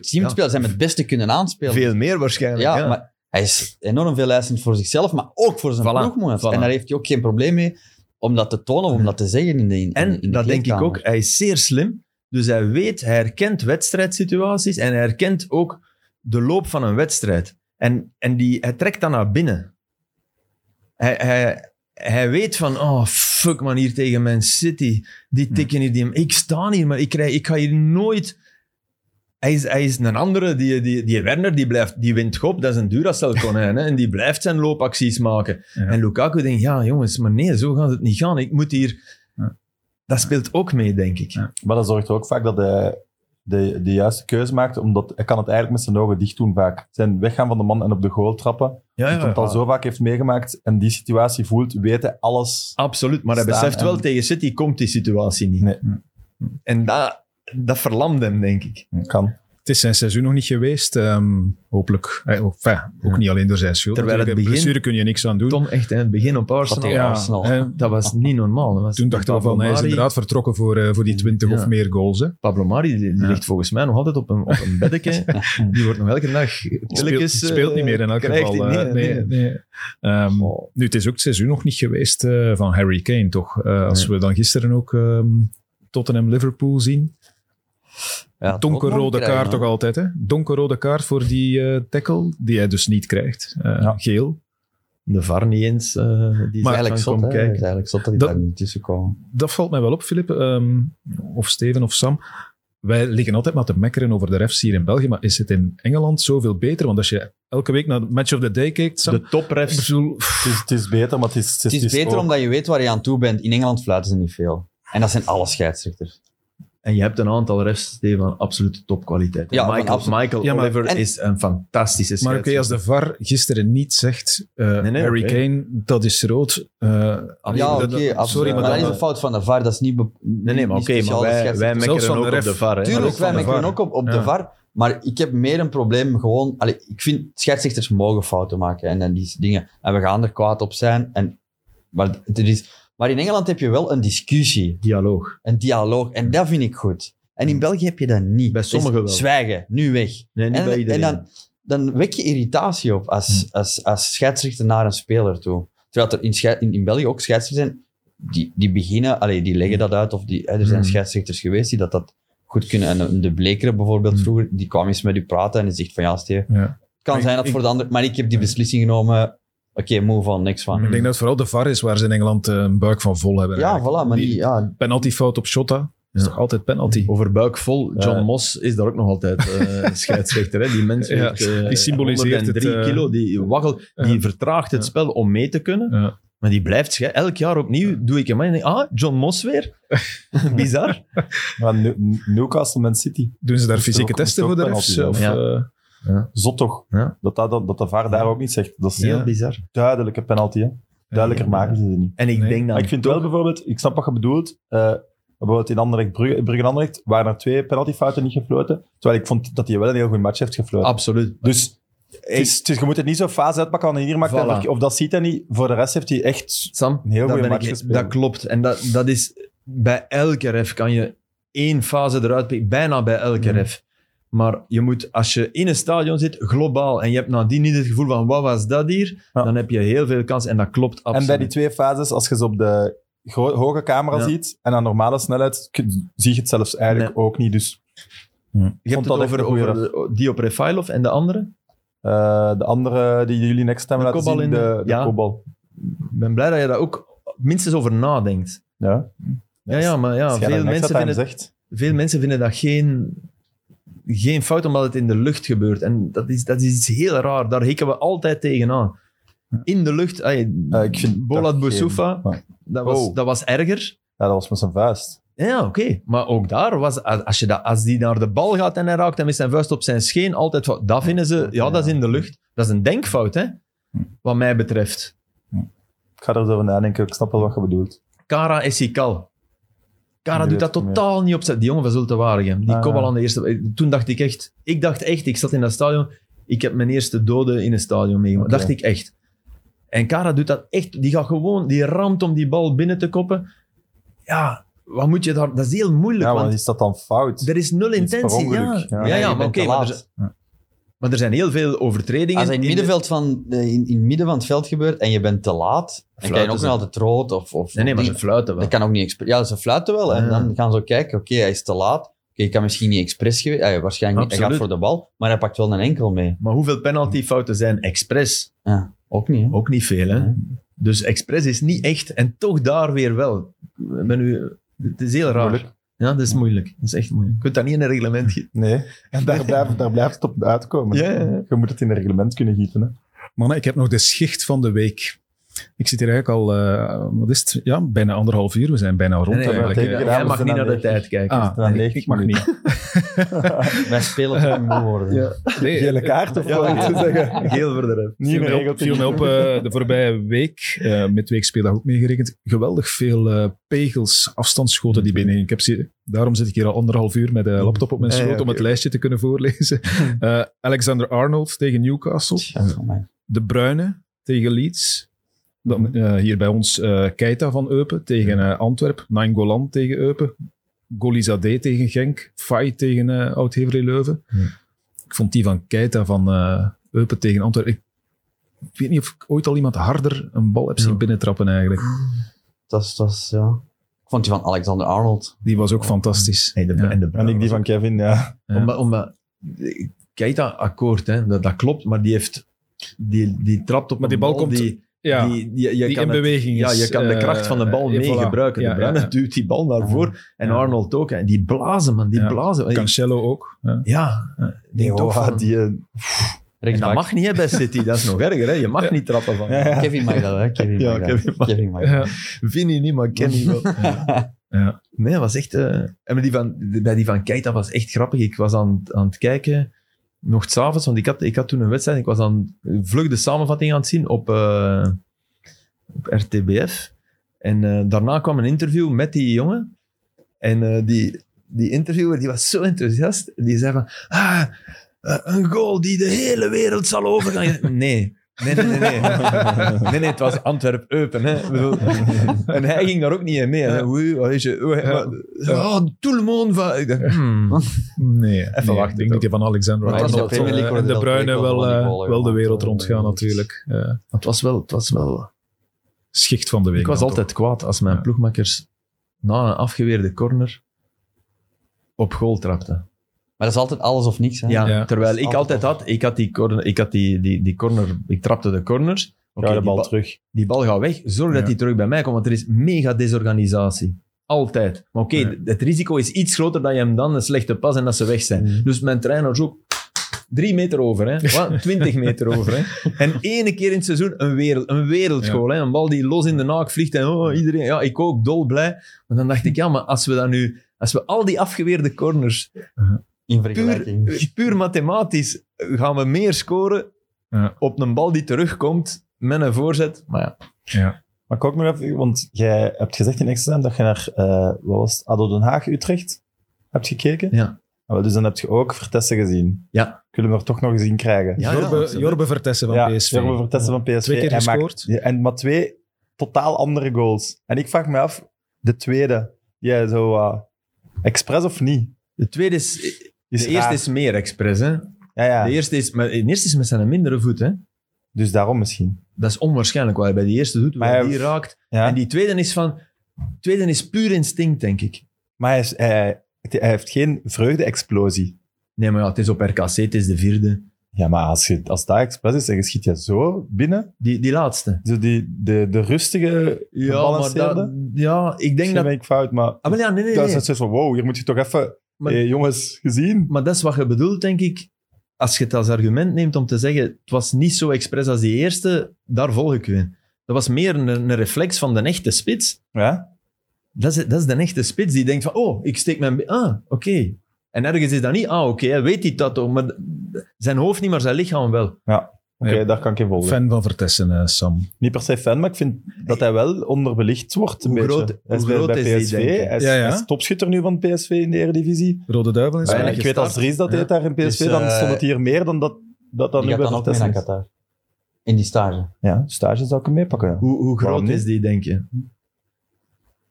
zijn hem het beste kunnen aanspelen. Veel meer waarschijnlijk. ja, Ja, maar hij is enorm veel eisend voor zichzelf, maar ook voor zijn Voilà, ploegmaat. En daar heeft hij ook geen probleem mee om dat te tonen of om dat te zeggen in de in, En in de dat denk ik ook, hij is zeer slim. Dus hij weet, hij herkent wedstrijdsituaties en hij herkent ook de loop van een wedstrijd. En, en die, hij trekt dat naar binnen. Hij, hij, hij weet van, oh fuck man, hier tegen Man City. Die tikken hier, die, ik sta hier, maar ik, krijg, ik ga hier nooit... Hij is, hij is een andere, die, die, die Werner, die, blijft, die wint gop, dat is een Duracell-konijn. hè, en die blijft zijn loopacties maken. Ja. En Lukaku denkt, ja jongens, maar nee, zo gaat het niet gaan. Ik moet hier... Ja. Dat speelt ook mee, denk ik. Ja. Maar dat zorgt er ook vaak dat hij de, de juiste keuze maakt, omdat hij kan het eigenlijk met zijn ogen dicht doen vaak. Zijn weggaan van de man en op de goal trappen. Ja, hij het al zo vaak heeft meegemaakt en die situatie voelt, weet hij alles. Absoluut, maar hij beseft wel, en- tegen City komt die situatie niet. Nee. En dat, dat verlamt hem, denk ik. Kan. Het is zijn seizoen nog niet geweest. ehm, hopelijk. Eh, enfin, ook Ja. niet alleen door zijn schuld. Terwijl het begin- blessure kun je niks aan doen. Tom, echt, hè, het begin op Arsenal, tegen ja, Arsenal. eh, dat was niet normaal. Dat was toen dachten we van, hij is inderdaad vertrokken voor, eh, voor die 20 Ja. of meer goals. Hè. Pablo Mari, die, die Ja. ligt volgens mij nog altijd op een, op een beddeke. <laughs> Die wordt nog elke dag Speelt, pilletjes... speelt niet meer in elk geval. eh, Nee, nee, nee. nee. Ehm, nu, het is ook het seizoen nog niet geweest eh, van Harry Kane, toch? Eh, als Nee. we dan gisteren ook ehm, Tottenham-Liverpool zien. Ja, Donkerrode kaart krijgen, toch altijd, hè? Donkerrode kaart voor die eh, tackle, die hij dus niet krijgt. Eh, Ja. Geel. De VAR niet eens. eh, die is eigenlijk zot, hè. Dat is eigenlijk zot dat die daar niet tussen komen. Dat valt mij wel op, Filip. ehm, of Steven of Sam. Wij liggen altijd maar te mekkeren over de refs hier in België, maar is het in Engeland zoveel beter? Want als je elke week naar de Match of the Day kijkt, Sam, De toprefs. bedoel, Het is, het is beter, maar het is, Het is beter ook- omdat je weet waar je aan toe bent. In Engeland fluiten ze niet veel. En dat zijn alle scheidsrechters. En je hebt een aantal refs die van absolute topkwaliteit. Ja, Michael, absolu- Michael Ja, maar- Oliver en- is een fantastische Maar oké, als scheidsrechter. de VAR gisteren niet zegt, eh, Nee, nee, Harry. Kane, dat is rood. eh, ja, oké. Sorry, maar, maar dat is een fout van de VAR. Dat is niet... Nee, nee, maar oké, maar wij, wij scheidsrechter. Mekkeren de ook op de VAR. hè. Tuurlijk, wij mekkeren ook op, op Ja. de VAR. Maar ik heb meer een probleem gewoon... Allee, ik vind scheidsrechters mogen fouten maken en, en die dingen. En we gaan er kwaad op zijn. En, maar, het is, Maar in Engeland heb je wel een discussie, Dialoog. een dialoog. En dat vind ik goed. En in België heb je dat niet. Bij Dus sommigen wel. Zwijgen, nu weg. Nee, niet En, bij en dan, dan wek je irritatie op als, als, als scheidsrechter naar een speler toe. Terwijl er in, in, in België ook scheidsrechters zijn, die, die beginnen, allee, die leggen dat uit. Of die, er zijn Hmm. scheidsrechters geweest die dat, dat goed kunnen. En de- Blekeren bijvoorbeeld Hmm. vroeger, die kwam eens met u praten en die zegt van ja, het kan Maar zijn dat ik- voor de ander... Maar ik heb die beslissing genomen, oké, move on, niks van. Ik denk dat het vooral de VAR is waar ze in Engeland eh, een buik van vol hebben. Ja, eigenlijk. voilà, maar die, ja, Penaltyfout op Shota is Ja. toch altijd penalty? Over buik vol. John Ja. Moss is daar ook nog altijd eh, scheidsrechter. Hè? Die mens <laughs> eh, die symboliseert het, 103 kilo. Die waggelt, die vertraagt het spel om mee te kunnen. Ja. Maar die blijft schei- Elk jaar opnieuw doe ik hem aan en denk, ah, John Moss weer. <laughs> Bizar. Newcastle, Man City. Doen ze daar fysieke testen voor de refs? Of. Eh, Zot toch? Ja. Dat, dat, dat, dat de VAR daar ook niet zegt. Dat is Ja. Heel bizar. duidelijke penalty. Hè? Duidelijker Ja. maken ze het niet. En ik Nee. denk dan Maar ik vind wel bijvoorbeeld, ik snap wat je bedoelt. eh, bijvoorbeeld in Anderlecht, Brugge, Brugge en Anderlecht waren er twee penaltyfouten niet gefloten. Terwijl ik vond dat hij wel een heel goed match heeft gefloten. Absoluut. Dus het is, is- je moet het niet zo fase uitpakken van hier maakt Voilà. Of dat ziet hij niet. Voor de rest heeft hij echt... Sam, Een heel dat, goede match ik- gespeeld. dat klopt. En dat, dat is bij elke ref kan je één fase eruit pikken. Bijna bij elke Mhm. ref. Maar je moet, als je in een stadion zit, globaal, en je hebt nadien niet het gevoel van wat was dat hier, Ja. dan heb je heel veel kans. En dat klopt absoluut. En bij die twee fases, als je ze op de hoge camera Ja. ziet en aan normale snelheid, zie je het zelfs eigenlijk ook niet. Dus je hebt het over, over de- die op Refailov en de andere. eh, de andere die jullie next time De laten zien, de, de- ja. kopbal. Ik ben blij dat je daar ook minstens over nadenkt. Ja, Ja, ja maar ja, veel mensen, time vinden, zegt. veel mensen vinden dat geen, geen fout, omdat het in de lucht gebeurt. En dat is, dat is iets heel raar. Daar hikken we altijd tegenaan. In de lucht, ay, ik vind Bolat Boussoufa, geen- dat, was, Oh. dat was erger. Ja, dat was met zijn vuist. Ja, oké. Maar ook daar was, als, je dat, als die naar de bal gaat en hij raakt hem met zijn vuist op zijn scheen, altijd fout. Dat vinden ze, ja, dat is in de lucht. Dat is een denkfout, hè? Wat mij betreft. Ik ga er zo over nadenken, ik snap wel wat je bedoelt. Kara Essikal. Kara doet dat niet totaal niet op zijn... Die jongen van Zulte Waregem. Die Ah. kopbal aan de eerste... Toen dacht ik echt... Ik dacht echt, ik zat in dat stadion... Ik heb mijn eerste dode in een stadion meegemaakt. Dacht ik echt. En Kara doet dat echt... Die gaat gewoon... Die ramt om die bal binnen te koppen. Ja, wat moet je daar... Dat is heel moeilijk, Ja, maar want is dat dan fout? er is nul intentie. Ja, ja, ja. maar oké. Maar, er, zijn- heel veel overtredingen. Als het in het middenveld van, in, in het midden van het veld gebeurt en je bent te laat, dan kan je Fluiten ook nog altijd rood of... of Nee, nee, maar die- ze fluiten wel. Dat kan ook niet expres. Ja, ze fluiten wel. En Ja. dan gaan ze ook kijken, oké, hij is te laat. Oké, je kan misschien niet expres geweest. Ja, waarschijnlijk niet. Hij gaat voor de bal, maar hij pakt wel een enkel mee. Maar hoeveel penaltyfouten zijn expres? Ja, ook niet. Hè? Ook niet veel, hè? Dus expres is niet echt. En toch daar weer wel. Ik Ben u, het is heel raar. Ja, dat is moeilijk. Dat is echt moeilijk. Je kunt dat niet in een reglement gieten. Nee, en daar blijft, <laughs> daar blijft het op uitkomen. Ja, ja, ja. Je moet het in een reglement kunnen gieten. Hè. Mannen, ik heb nog de schicht van de week. Ik zit hier eigenlijk al, eh, wat is het? Ja, bijna anderhalf uur. We zijn bijna rond Nee, nee, eh. jij we mag niet naar de 90. tijd kijken. Ah, 90 ik mag niet. <laughs> Wij spelen tot we moe worden. Ja. Nee, Gele eh, kaart of Ja, wat moet je zeggen? Heel voor de ref. Niet viel mij de op, regel viel mij op eh, de voorbije week, eh met ook meegerekend, geweldig veel eh, pegels, afstandsschoten die binnen. Ik heb ze, daarom zit ik hier al anderhalf uur met de laptop op mijn Ja, ja, schoot om het lijstje te kunnen voorlezen. <laughs> Eh, Alexander Arnold tegen Newcastle. De Bruyne tegen Leeds. Dan, eh, hier bij ons eh, Keita van Eupen tegen eh Antwerp. Nainggolan tegen Eupen. Golizade tegen Genk. Fai tegen eh Oud-Heverlee Leuven. Ja. Ik vond die van Keita van eh, Eupen tegen Antwerp. Ik, ik weet niet of ik ooit al iemand harder een bal heb zien Ja. binnentrappen eigenlijk. Dat is, dat is, ja. Ik vond die van Alexander Arnold. Die was ook fantastisch. Nee, de, Ja. En, de En ik die van Kevin, ja. Omdat, omdat, Keita, akkoord, hè, dat, dat klopt, maar die heeft... Die, die trapt op Maar een die bal komt- Die, Ja, die, die, je die kan in het- beweging Ja, is. je kan de eh, kracht van de bal ja, mee voilà. gebruiken. Ja, de Bruyne ja, ja. <laughs> duwt die bal naar voren. En Ja. Arnold ook. En die blazen, man. Die Ja. blazen. Cancelo ook. Ja. Toch Oh, van- die, eh, En dat mag niet hè, bij City. Dat is nog <laughs> erger. Hè. Je mag Ja. niet trappen van. Ja, ja. Kevin mag dat, hè? Kevin Ja, mag dat. Kevin mag- Kevin mag dat. Ja. Vinnie niet, maar Kenny <laughs> wel. Ja. Nee, dat was echt... eh, En bij die van, bij die van Keita was echt grappig. Ik was aan, aan het kijken, nog s'avonds, want ik had, ik had toen een wedstrijd. Ik was aan vlug de samenvatting aan het zien op, eh, op RTBF. En eh, daarna kwam een interview met die jongen. En eh, die, die interviewer die was zo enthousiast. Die zei van... Ah, een goal die de hele wereld zal overgaan. <laughs> nee, Nee, nee, nee. Nee, <laughs> nee, nee het was Antwerp-Eupen. Hè. Ik bedoel, En hij ging daar ook niet in mee. Hè. Oei, wat is je? Oei, Ah, tout le monde va... Ik dacht, hmm. Nee, Even nee, wachten. ik denk dat die van Alexander Arnold wel en de, de Bruyne wel, eh, Volleybal wel de wereld rondgaan eh, natuurlijk. Ja. Het was wel... Het was wel Schicht van de week. ik was altijd kwaad als mijn Ja. ploegmakkers na een afgeweerde corner op goal trapten. Maar dat is altijd alles of niks. Hè? Ja, Ja. terwijl ik altijd had, ik had die corner, ik had die, die, die corner, ik trapte de corners. Ja, de die, bal ba- terug. die bal gaat weg, zorg dat die terug bij mij komt, want er is mega desorganisatie. Altijd. Maar oké, Ja. het risico is iets groter dat je hem dan een slechte pas en dat ze weg zijn. Mm. Dus mijn trainer ook drie meter over, hè. Wat? <laughs> twintig meter over. Hè. En ene keer in het seizoen een, wereld, een wereldgoal. Hè. Een bal die los in de naak vliegt en oh, iedereen, ja, ik ook dolblij. Maar dan dacht ik, ja, maar als we dan nu, als we al die afgeweerde corners In vergelijking. puur, puur mathematisch gaan we meer scoren Ja. op een bal die terugkomt met een voorzet. Maar ja, Ja. Maar ik ook nog even, want jij hebt gezegd in extra dat je naar, eh, wat was het, ADO Den Haag, Utrecht hebt gekeken. Ja. Ah, dus dan heb je ook Vertessen gezien. Ja. Wil hem er toch nog eens in krijgen. Ja, Jorbe, Vertessen van ja, PSV. Jorbe Vertessen van PSV. Twee keer maakt- gescoord. ja, en maar twee totaal andere goals. En ik vraag me af, de tweede, die hij zo, uh, expres of niet? de tweede is... Is de eerste is meer expres, hè. Ja, ja. De eerste is, maar de eerste is met zijn mindere voet, hè. Dus daarom misschien. Dat is onwaarschijnlijk wat hij bij die eerste doet, Maar hij die raakt. Ja. En die tweede is van... tweede is puur instinct, denk ik. Maar hij, is, hij, hij heeft geen vreugde-explosie. Nee, maar ja, het is op RKC, het is de vierde. Ja, maar als, je, als dat expres is en je schiet je zo binnen, Die, die laatste. zo die, de, de rustige, Ja, maar dat, ja, ik denk dat... ben ik fout, maar Ah, maar ja, nee, nee, dat nee. is het zo van, wow, hier moet je toch even, Maar- jongens, gezien. Maar dat is wat je bedoelt, denk ik. Als je het als argument neemt om te zeggen, het was niet zo expres als die eerste, daar volg ik u in. Dat was meer een, een reflex van de echte spits. Ja? Dat is, dat is de echte spits die denkt van, oh, ik steek mijn... Ah, oké. En ergens is dat niet, ah, oké, hij weet hij dat toch, maar zijn hoofd niet, maar zijn lichaam wel. Oké, Ja. daar kan ik in volgen. Fan van Vertessen, eh, Sam. Niet per se fan, maar ik vind dat hij wel onderbelicht wordt. Een Hoe beetje. groot- hij is hoe bij, groot bij is die, PSV. denk je? hij, is, Ja, ja. hij is topschutter nu van PSV in de Eredivisie. Rode Duivel is Ja, ik weet als. Dries dat Ja. deed daar in PSV, Dus, dan eh, stond het hier meer dan dat, dat dan Die nu gaat bij dan ook mee naar Vertessen is. Qatar. In die stage. Ja, stage zou ik hem meepakken. Ja. Hoe, hoe Waarom groot niet? is die, denk je?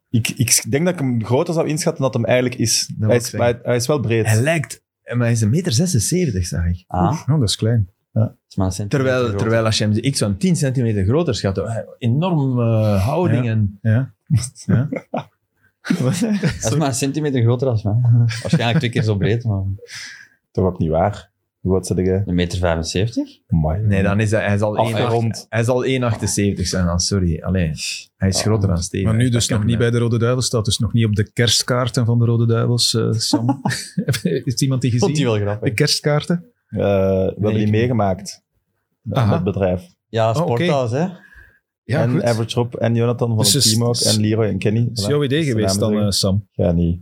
Ik, ik denk dat ik hem groter zou inschatten dan dat hem eigenlijk is. wou Hij ik is, zeggen. hij, hij is wel breed. Hij lijkt... Maar hij is een meter 76, zag ik. Ah, Oh, dat is klein. Maar Terwijl, terwijl als je hem... Ik zou hem 10 centimeter groter schatten. Hij- Enorm eh, houding Ja. en... Ja. ja. <laughs> Dat is maar een centimeter groter als mij. Waarschijnlijk twee keer zo breed, maar Toch ook niet waar. Hoe oud zit jij? een meter 75. Amai. Nee, dan is hij, hij zal 1,8 Afgerond. hij zal 1,78 zijn. dan, sorry. Alleen, hij is Ja. groter dan Steven. Maar nu dus nog niet bij de Rode Duivels, staat dus nog niet op de kerstkaarten van de Rode Duivels, eh, Sam. <laughs> is iemand die Vond die gezien? wel grappig. De kerstkaarten? Eh, we hebben die meegemaakt. Aha. Met het bedrijf. Ja, Oh. Sporthouse, hè? Ja, en goed. Average Rob en Jonathan van Dus het team ook. En Leroy en Kenny. Dat is jouw idee Dus geweest dan, eh, Sam. Ja, niet.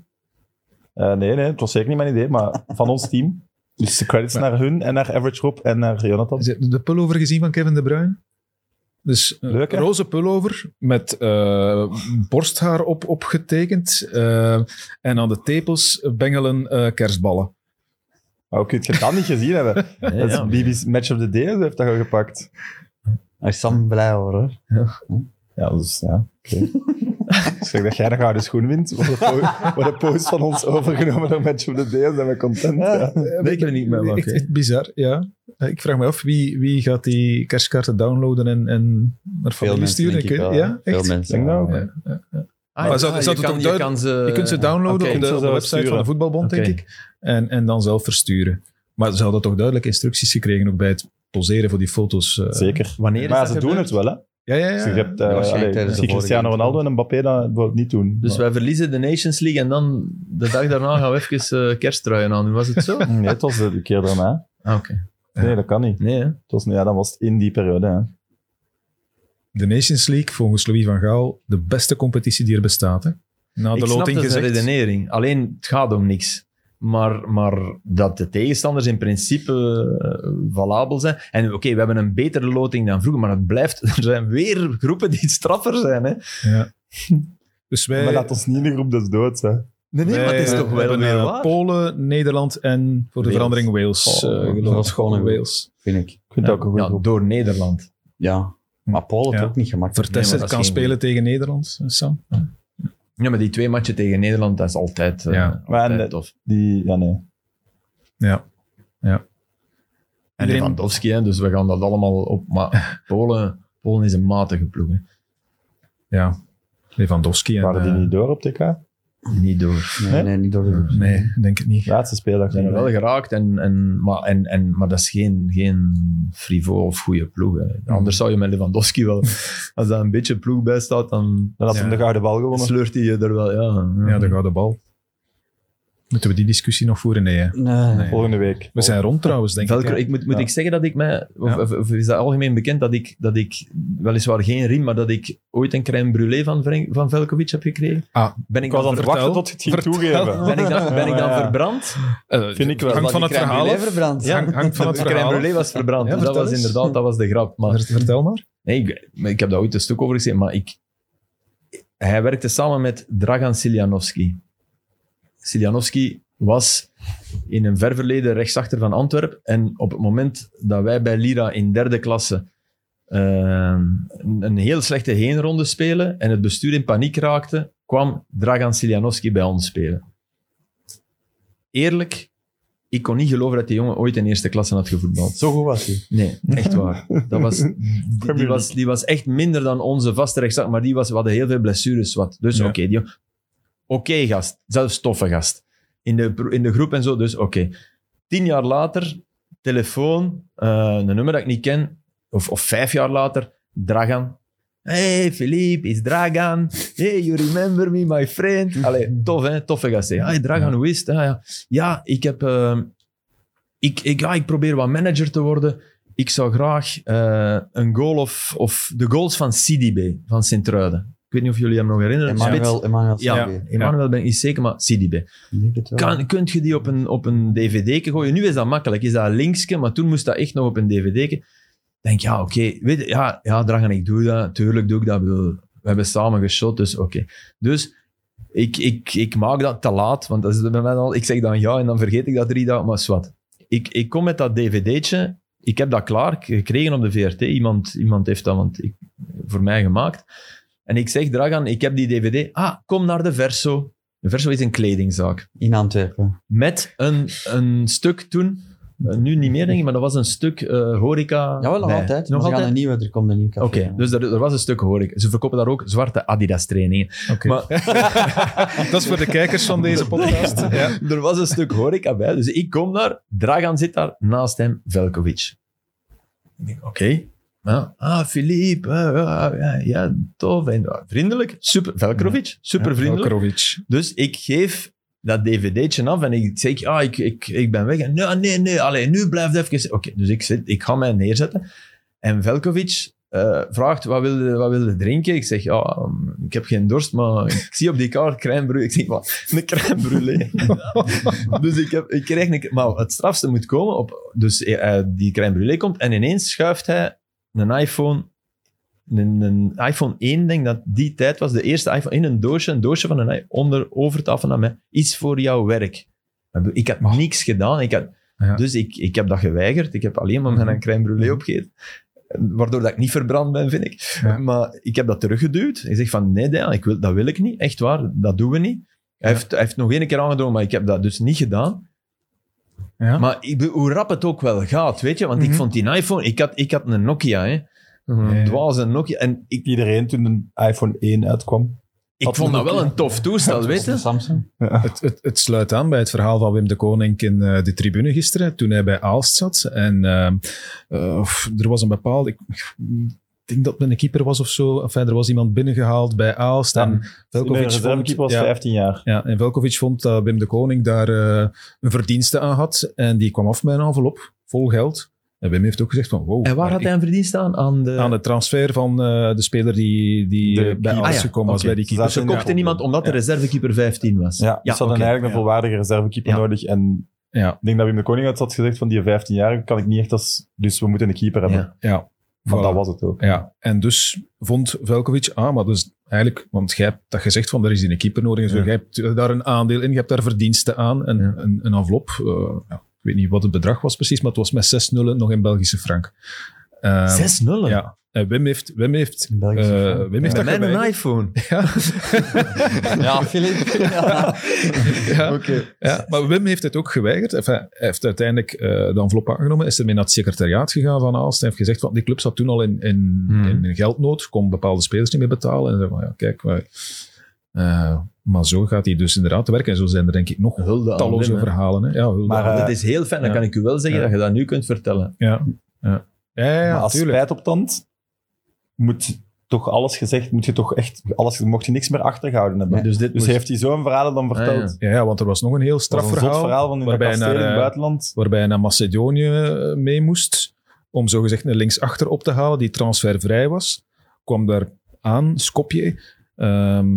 Eh, nee, nee, het was zeker niet mijn idee, maar van ons team. Dus de credits Maar- naar hun en naar Average Rob en naar Jonathan. Is het de pullover gezien van Kevin De Bruyne? Dus Leuk, hè? roze pullover met eh, borsthaar op, opgetekend. en aan de tepels bengelen eh, kerstballen. Maar hoe kun je dat niet gezien hebben? <laughs> Nee, Dat is ja. Bibi's Match of the Day, heeft dat al gepakt. Daar is Sam blij over, hoor. Ja, dus ja, oké. <laughs> zeg dat jij de gouden schoen wint. Wordt <laughs> de, de post van ons overgenomen door Match of the Day, dan zijn we content. Ja. Ik er niet meer Echt, echt bizar, ja. Eh, Ik vraag me af, wie, wie gaat die kerstkaarten downloaden en, en naar Veel familie mensen, sturen? denk ik wel. ja, Veel echt? mensen. Denk dat ook. Ja, ja. Ah, Maar ja, zou- je zou het kan- ook je duid- kan ze... Je kunt ze downloaden op, de, op de website van de voetbalbond, denk ik. En, en dan zelf versturen. Maar ze hadden toch duidelijk instructies gekregen ook bij het poseren voor die foto's. eh. Zeker. Wanneer Maar ze doen het wel, hè. Ja, ja, ja. Dus je hebt, waarschijnlijk allee, Cristiano. Ronaldo en Mbappé dat bijvoorbeeld niet doen. Dus Maar- wij verliezen de Nations League en dan de dag daarna gaan we even eh kersttruien aan. Was het zo? <laughs> Nee, het was de keer daarna. Ah, oké. Nee, dat kan niet. Nee, hè? Het was, ja, dan was het in die periode. Hè. De Nations League, volgens Louis van Gaal, de beste competitie die er bestaat. Hè? Na de ik loting gezegd. redenering. Alleen, het gaat om niks. Maar, maar dat de tegenstanders in principe eh, valabel zijn. En oké, we hebben een betere loting dan vroeger, maar het blijft... <laughs> Er zijn weer groepen die straffer zijn. Hè? Ja. <laughs> Dus wij... Maar laat ons niet in de groep des doods. Hè. Nee, nee, maar het is toch wel weer eh, waar. Polen, Nederland en voor de Wales. verandering Wales. Oh, eh, geloof dat is gewoon een- Wales. vind ik. Ik vind het ook een goede Ja, groep. door Nederland. Ja. Maar Polen het Ja. ook niet gemakkelijk. Vertessen Nee, dat kan spelen tegen Nederland, Sam. Ja, maar die twee matchen tegen Nederland, dat is altijd, eh, Ja. Maar altijd en de- tof. Die, ja, nee. Ja. En Iedereen- Lewandowski, hè, dus we gaan dat allemaal op. Maar <laughs> Polen, Polen is een matige ploeg. Hè. Ja. Lewandowski. En, Waren die eh, niet door op TK? Niet door. Nee, Nee? niet door de Nee, denk het niet. Laatste speeldag. Ze zijn er wel geraakt, en, en, maar, en, en, maar dat is geen, geen frivol of goede ploeg. Hè. Anders zou je met Lewandowski wel, <laughs> als daar een beetje ploeg bij staat, dan Dan had Ja. hij de gouden bal gewonnen. sleurt hij je er wel. Ja, Ja, de gouden bal. Moeten we die discussie nog voeren? Nee, hè. Nee. Nee. Volgende week. We zijn rond trouwens, denk Velcro, ik. ik moet, moet Ja. ik zeggen dat ik mij, of, Ja. of, of is dat algemeen bekend dat ik, dat ik, weliswaar geen riem, maar dat ik ooit een crème brûlée van, van Velkovic heb gekregen? Ah, Ben ik Ik was dan, aan het wachten tot je het ging Vertel. toegeven. <laughs> ben ik dan, ben ik dan Ja. verbrand? eh, Vind ik wel. Hangt van het crème verhaal brûlée af. verbrand. Ja. Hangt- hangt van het de crème verhaal brûlée was verbrand, Ja, dus dat was eens. inderdaad dat was de grap. Maar, Vert- Vertel maar. nee, ik heb daar ooit een stuk over gezien, maar ik, hij werkte samen met Dragan Siljanovski. Siljanovski was in een ver verleden rechtsachter van Antwerpen. En op het moment dat wij bij Lira in derde klasse een, een heel slechte heenronde spelen en het bestuur in paniek raakte, kwam Dragan Siljanovski bij ons spelen. Eerlijk, ik kon niet geloven dat die jongen ooit in eerste klasse had gevoetbald. Zo goed was hij. Nee, echt waar. Dat was, <laughs> die, die Premier was, die was echt minder dan onze vaste rechtsachter, maar die was, we hadden heel veel blessures. Wat. Dus Ja. oké, die- oké gast, zelfs toffe gast. In de, in de groep en zo, dus oké. Tien jaar later, telefoon, eh, een nummer dat ik niet ken, of, of vijf jaar later, Dragan. Hey, Philippe, is Dragan. Hey, you remember me, my friend. Allee, tof, hè? Toffe gast. hè. Hey, Dragan, Ja. hoe is het? Ah, ja. ja, ik heb... eh, ik, ik, ja, ik probeer wat manager te worden. Ik zou graag eh, een goal of, of de goals van CDB, van Sint-Truiden. Ik weet niet of jullie hem nog herinneren. Emmanuel, Emmanuel Ja. Emmanuel ben ik niet zeker, maar wel. Kan, kunt je die op een, op een dvd gooien? Nu is dat makkelijk, is dat linkske, maar toen moest dat echt nog op een dvd denk ja, oké, weet je, ja, ja, Dragan, ik doe dat, tuurlijk doe ik dat, bedoel, we hebben samen geshot, dus oké. Dus ik, ik, ik maak dat te laat, want dat is bij mij al, ik zeg dan ja en dan vergeet ik dat drie dagen, maar zwart. Ik, ik kom met dat dvd'tje, ik heb dat klaar gekregen op de VRT, iemand, iemand heeft dat want ik, voor mij gemaakt. En ik zeg, Dragan, ik heb die dvd, ah, kom naar de Verso. De Verso is een kledingzaak In Antwerpen. met een, een stuk toen, eh, nu niet meer denk ik, maar dat was een stuk eh, horeca. Jawel, nog bij. altijd. Nog altijd? een nieuwe, er komt een nieuw café. Oké, dus er, er was een stuk horeca. Ze verkopen daar ook zwarte Adidas trainingen. Oké. Maar <laughs> Dat is voor de kijkers van deze podcast. <laughs> Ja. er was een stuk horeca bij, dus ik kom daar, Dragan zit daar, naast hem Velkovic. Ik denk, oké. Ja, ah, Philippe, eh, ja, ja, ja, tof. En, vriendelijk, super. Velkovic, super vriendelijk. Velkrovic. Dus ik geef dat dvd'tje af en ik zeg, ja, ik, ik, ik ben weg. En nee, nee, nee, allee, nu blijf even... Oké, dus ik, zit, ik ga mij neerzetten. En Velkovic eh, vraagt, wat wil, je, wat wil je drinken? Ik zeg, ja, um, ik heb geen dorst, maar ik zie op die kaart crème brûlée. Ik zeg, wat? Een crème brûlée. <laughs> dus ik, heb, ik krijg een... Maar het strafste moet komen op... Dus eh, die crème brûlée komt en ineens schuift hij een iPhone een, een iPhone 1, denk dat die tijd was, de eerste iPhone, in een doosje, een doosje van een onder overtafel naar mij, iets voor jouw werk. Ik had niks gedaan, ik had, Ja. dus ik, ik heb dat geweigerd. Ik heb alleen maar Mhm. mijn crème brûlée opgegeten. Waardoor dat ik niet verbrand ben, vind ik. Ja. Maar ik heb dat teruggeduwd. Ik zeg van, nee, ik wil, dat wil ik niet. Echt waar, dat doen we niet. Hij, Ja. heeft, hij heeft nog één keer aangedrongen, maar ik heb dat dus niet gedaan. Ja. Maar ik, hoe rap het ook wel gaat, weet je. Want ik Mhm. vond die iPhone... Ik had, ik had een Nokia, hè. Een Ja. dwaze Nokia. En ik, Iedereen toen een iPhone 1 uitkwam. ik Had vond een dat wel een tof toestel, weet je. Samsung. Het, het, het sluit aan bij het verhaal van Wim de Koning in eh, de tribune gisteren, toen hij bij Aalst zat. En ehm, eh, of er was een bepaald... Ik denk dat het een keeper was of zo. Enfin, er was iemand binnengehaald bij Aalst. Ja. En De Velkovic vond, reservekeeper was ja, 15 jaar. ja, en Velkovic vond dat Wim de Koning daar eh, een verdienste aan had. En die kwam af met een envelop vol geld. En Wim heeft ook gezegd van wow. En waar had hij een verdienst aan? Aan de... Aan de transfer van eh, de speler die, die De bij. Aalst Ah ja, gekomen was bij die Ze keeper. Ze kochten de- iemand omdat de Ja. reservekeeper 15 was. Ja, dus ze hadden eigenlijk een Ja. volwaardige reservekeeper Ja. nodig. En Ja, ik denk dat Wim de Koning had had gezegd van die 15 jaar kan ik niet echt als... Dus we moeten een keeper hebben. Ja. ja. Voilà. dat was het ook. Ja, en dus vond Velkovic, ah, maar dus eigenlijk, want jij hebt dat gezegd van er is een keeper nodig, zo, Ja. jij hebt daar een aandeel in, je hebt daar verdiensten aan, en Ja. een, een envelop, eh, ja, ik weet niet wat het bedrag was precies, maar het was met 6 nullen nog in Belgische frank. Ehm, 6-0. Ja, en Wim heeft, Wim heeft, eh, frank. Wim heeft Met dat een iPhone. <laughs> <laughs> Ja, Ja, Filip. Ja. ja. Oké. Ja, maar Wim heeft het ook geweigerd. Enfin, hij heeft uiteindelijk eh, de envelop aangenomen, is ermee naar het secretariaat gegaan van Aalst. Hij heeft gezegd, van die club zat toen al in, in, Hmm. in, geldnood, kon bepaalde spelers niet meer betalen. En zei van, ja, kijk, wij, eh, maar zo gaat hij dus inderdaad te werken. En zo zijn er denk ik nog Hulde talloze Wim, verhalen. Hè. Ja, hulde Maar, Dat is heel fijn. Dan ja. kan ik u wel zeggen Ja. dat je dat nu kunt vertellen. ja, ja. Ja, ja, ja, maar als tuurlijk. spijt op tand moet toch alles gezegd, moet je toch echt, alles, mocht je niks meer achtergehouden hebben. Dus dit Dus moest- heeft hij zo'n verhaal dan verteld? Ah, ja. Ja, ja, want er was nog een heel een strafverhaal. verhaal van in waarbij naar, in het eh, buitenland. waarbij hij naar Macedonië eh, mee moest om zogezegd een linksachter op te halen die transfervrij was. Kwam daar aan, Skopje, ehm,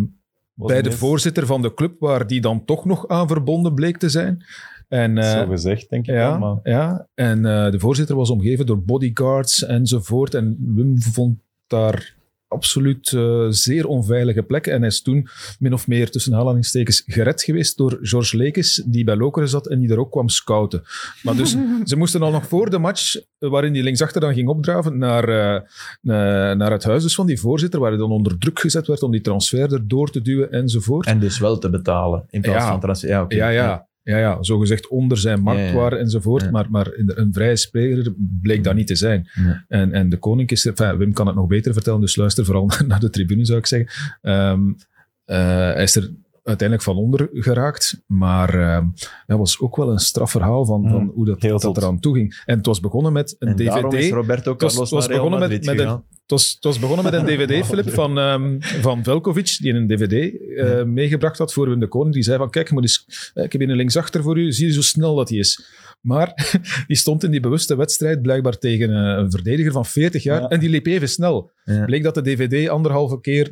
bij de voorzitter van de club, waar die dan toch nog aan verbonden bleek te zijn. En, eh, Zo gezegd, denk ik wel, ja, maar... ja, en de voorzitter was omgeven door bodyguards enzovoort. En Wim vond daar absoluut eh, zeer onveilige plekken. En hij is toen min of meer tussen aanhalingstekens gered geweest door George Lekes, die bij Lokeren zat en die daar ook kwam scouten. Maar dus <laughs> ze moesten al nog voor de match, eh, waarin die linksachter dan ging opdraven, naar, eh, na- naar het huis dus van die voorzitter, waar hij dan onder druk gezet werd om die transfer erdoor te duwen enzovoort. En dus wel te betalen in plaats Ja. van transfer. Ja, oké. Ja, ja. Ja, ja, zogezegd onder zijn marktwaarde enzovoort. Maar, maar een vrije speler bleek dat niet te zijn. En, en de koning is... er- Enfin, Wim kan het nog beter vertellen, dus luister vooral <laughs> naar de tribune, zou ik zeggen. Ehm, eh, hij is er uiteindelijk van onder geraakt. Maar ehm, dat was ook wel een strafverhaal van, Mm, van hoe dat, dat eraan toe ging. En het was begonnen met een En daarom is dvd. Roberto Het was- het begonnen met- met een- was, het was begonnen met een <laughs> dvd, Filip, van, ehm, van Velkovic, die een dvd eh, meegebracht had voor Wim de Koning. Die zei van, kijk, je moet eens, eh, ik heb hier een linksachter voor u, zie je zo snel dat hij is. Maar <laughs> die stond in die bewuste wedstrijd blijkbaar tegen eh, een verdediger van 40 jaar Ja. en die liep even snel. Ja. Bleek dat de dvd anderhalve keer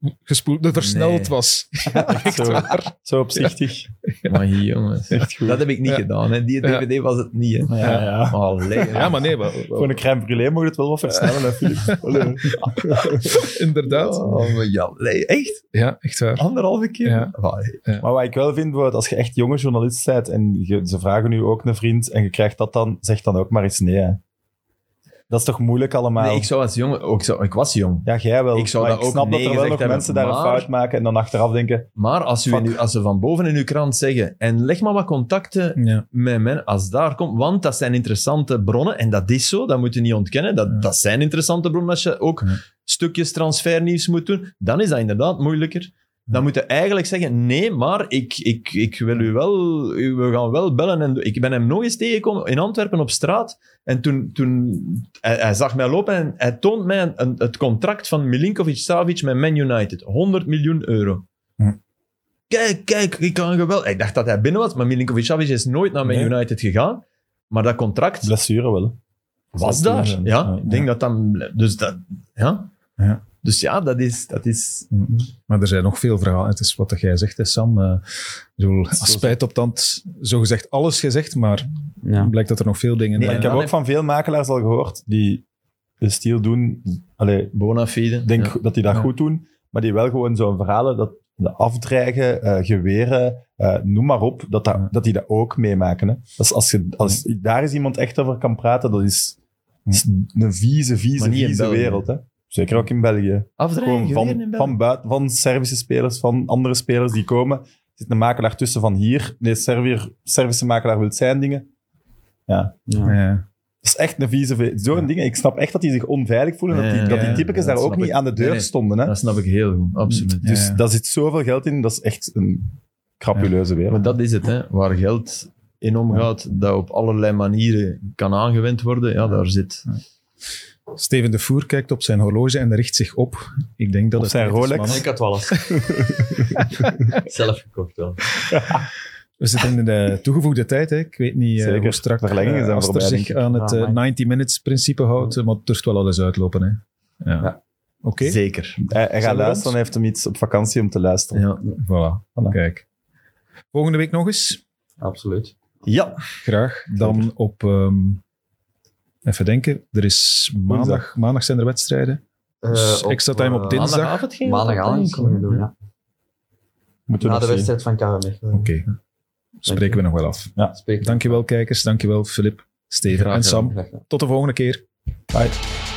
doorgespoeld, versneld Nee. was. <laughs> zo, waar. zo opzichtig. Maar hier, jongens. Echt goed. Dat heb ik niet Ja. gedaan. Hè. Die Ja. DVD was het niet. Hè. Ja, ja. Allee, Ja, maar nee, Voor een crème brûlée moet je het wel wat versnellen, hè, Filip? <laughs> Allee. inderdaad. Oh, maar ja, nee, echt? Ja, echt waar. Anderhalve keer? Ja. Maar wat ik wel vind, als je echt jonge journalist bent en je- ze vragen nu ook een vriend en je krijgt dat dan, zeg dan ook maar eens nee. Hè. Dat is toch moeilijk allemaal? Nee, ik zou als jongen... Ook zo, ik was jong. Ja, jij wel. Ik zou maar dat ik ook snap dat er wel nog hebben, mensen daar een fout maken en dan achteraf denken, Maar als, u in als ze van boven in uw krant zeggen en leg maar wat contacten Ja. met men, als daar komt, want dat zijn interessante bronnen, en dat is zo, dat moet je niet ontkennen, dat, Ja. dat zijn interessante bronnen als je ook Ja. stukjes transfernieuws moet doen, dan is dat inderdaad moeilijker. Dan moet je eigenlijk zeggen, nee, maar ik, ik, ik wil u wel, we gaan wel bellen. En ik ben hem nog eens tegengekomen in Antwerpen op straat. En toen, toen hij, hij zag mij lopen en hij toont mij een, een- het contract van Milinkovic-Savic met Man United. 100 miljoen euro. Hm. Kijk, kijk, ik kan geweld. Ik dacht dat hij binnen was, maar Milinkovic-Savic is nooit naar Man Nee. United gegaan. Maar dat contract blessure wel. was daar. Ja, ja. ik denk dat dan... Dus dat... Ja. Ja. Dus ja, dat is... Dat is Maar er zijn nog veel verhalen. Het is wat dat jij zegt, hè, Sam. Eh, bedoel, als spijt op tand, zogezegd alles gezegd, maar Ja. blijkt dat er nog veel dingen Nee, ik heb ook van veel makelaars al gehoord die de stiel doen. Allee, bona fide. denk Ja. dat die dat Ja. goed doen, maar die wel gewoon zo'n verhalen dat de afdreigen, eh, geweren, eh, noem maar op, dat, dat, Ja. dat die dat ook meemaken. Hè. Dus als, je, als daar eens iemand echt over kan praten, dat is, dat is een vieze, vieze, vieze wereld. Hè. Zeker ook in België. In van, België. van, buiten, van Servische spelers, van andere spelers die komen. Er zit een makelaar tussen van hier. Nee, Servier, Servische makelaar wil zijn dingen. Ja, Ja. Ja. dat is echt een vieze... Zo'n dingen. Ik snap echt dat die zich onveilig voelen. Ja, dat die, dat die ja, typetjes ja, daar ook niet aan de deur Nee, nee. stonden. Hè? Dat snap ik heel goed, absoluut. Dus Ja. daar zit zoveel geld in. Dat is echt een crapuleuze wereld. Maar dat is het, hè. waar geld in omgaat, dat op allerlei manieren kan aangewend worden. Ja, daar zit... Steven de Voer kijkt op zijn horloge en richt zich op. Ik denk dat Op het zijn Rolex? Ik had wel eens. <laughs> Zelf gekocht wel. <laughs> We zitten in de toegevoegde tijd. Hè. Ik weet niet eh, Zeker. hoe strak Verlengingen eh, zijn Aster voorbij, zich denk ik. aan het Ja, eh, amai. 90 minutes principe houdt, eh, maar het durft wel al eens uitlopen. Hè. Ja. Ja. Oké, Zeker. Hij, hij gaat luisteren en heeft hem iets op vakantie om te luisteren. Ja. voilà. Voilà. Kijk. Volgende week nog eens. Absoluut. ja. Graag. Dan op ehm, Even denken. Er is maandag, maandag zijn er wedstrijden. Eh, Dus op, extra time op eh, dinsdag. Maandagavond ging Maandagavond kunnen we doen, ja. Moeten we Na de wedstrijd van Mechelen. Oké. Spreken we nog wel af. Spreek- Dankjewel kijkers, dankjewel Filip, Steven en. Sam. Tot de volgende keer. Bye.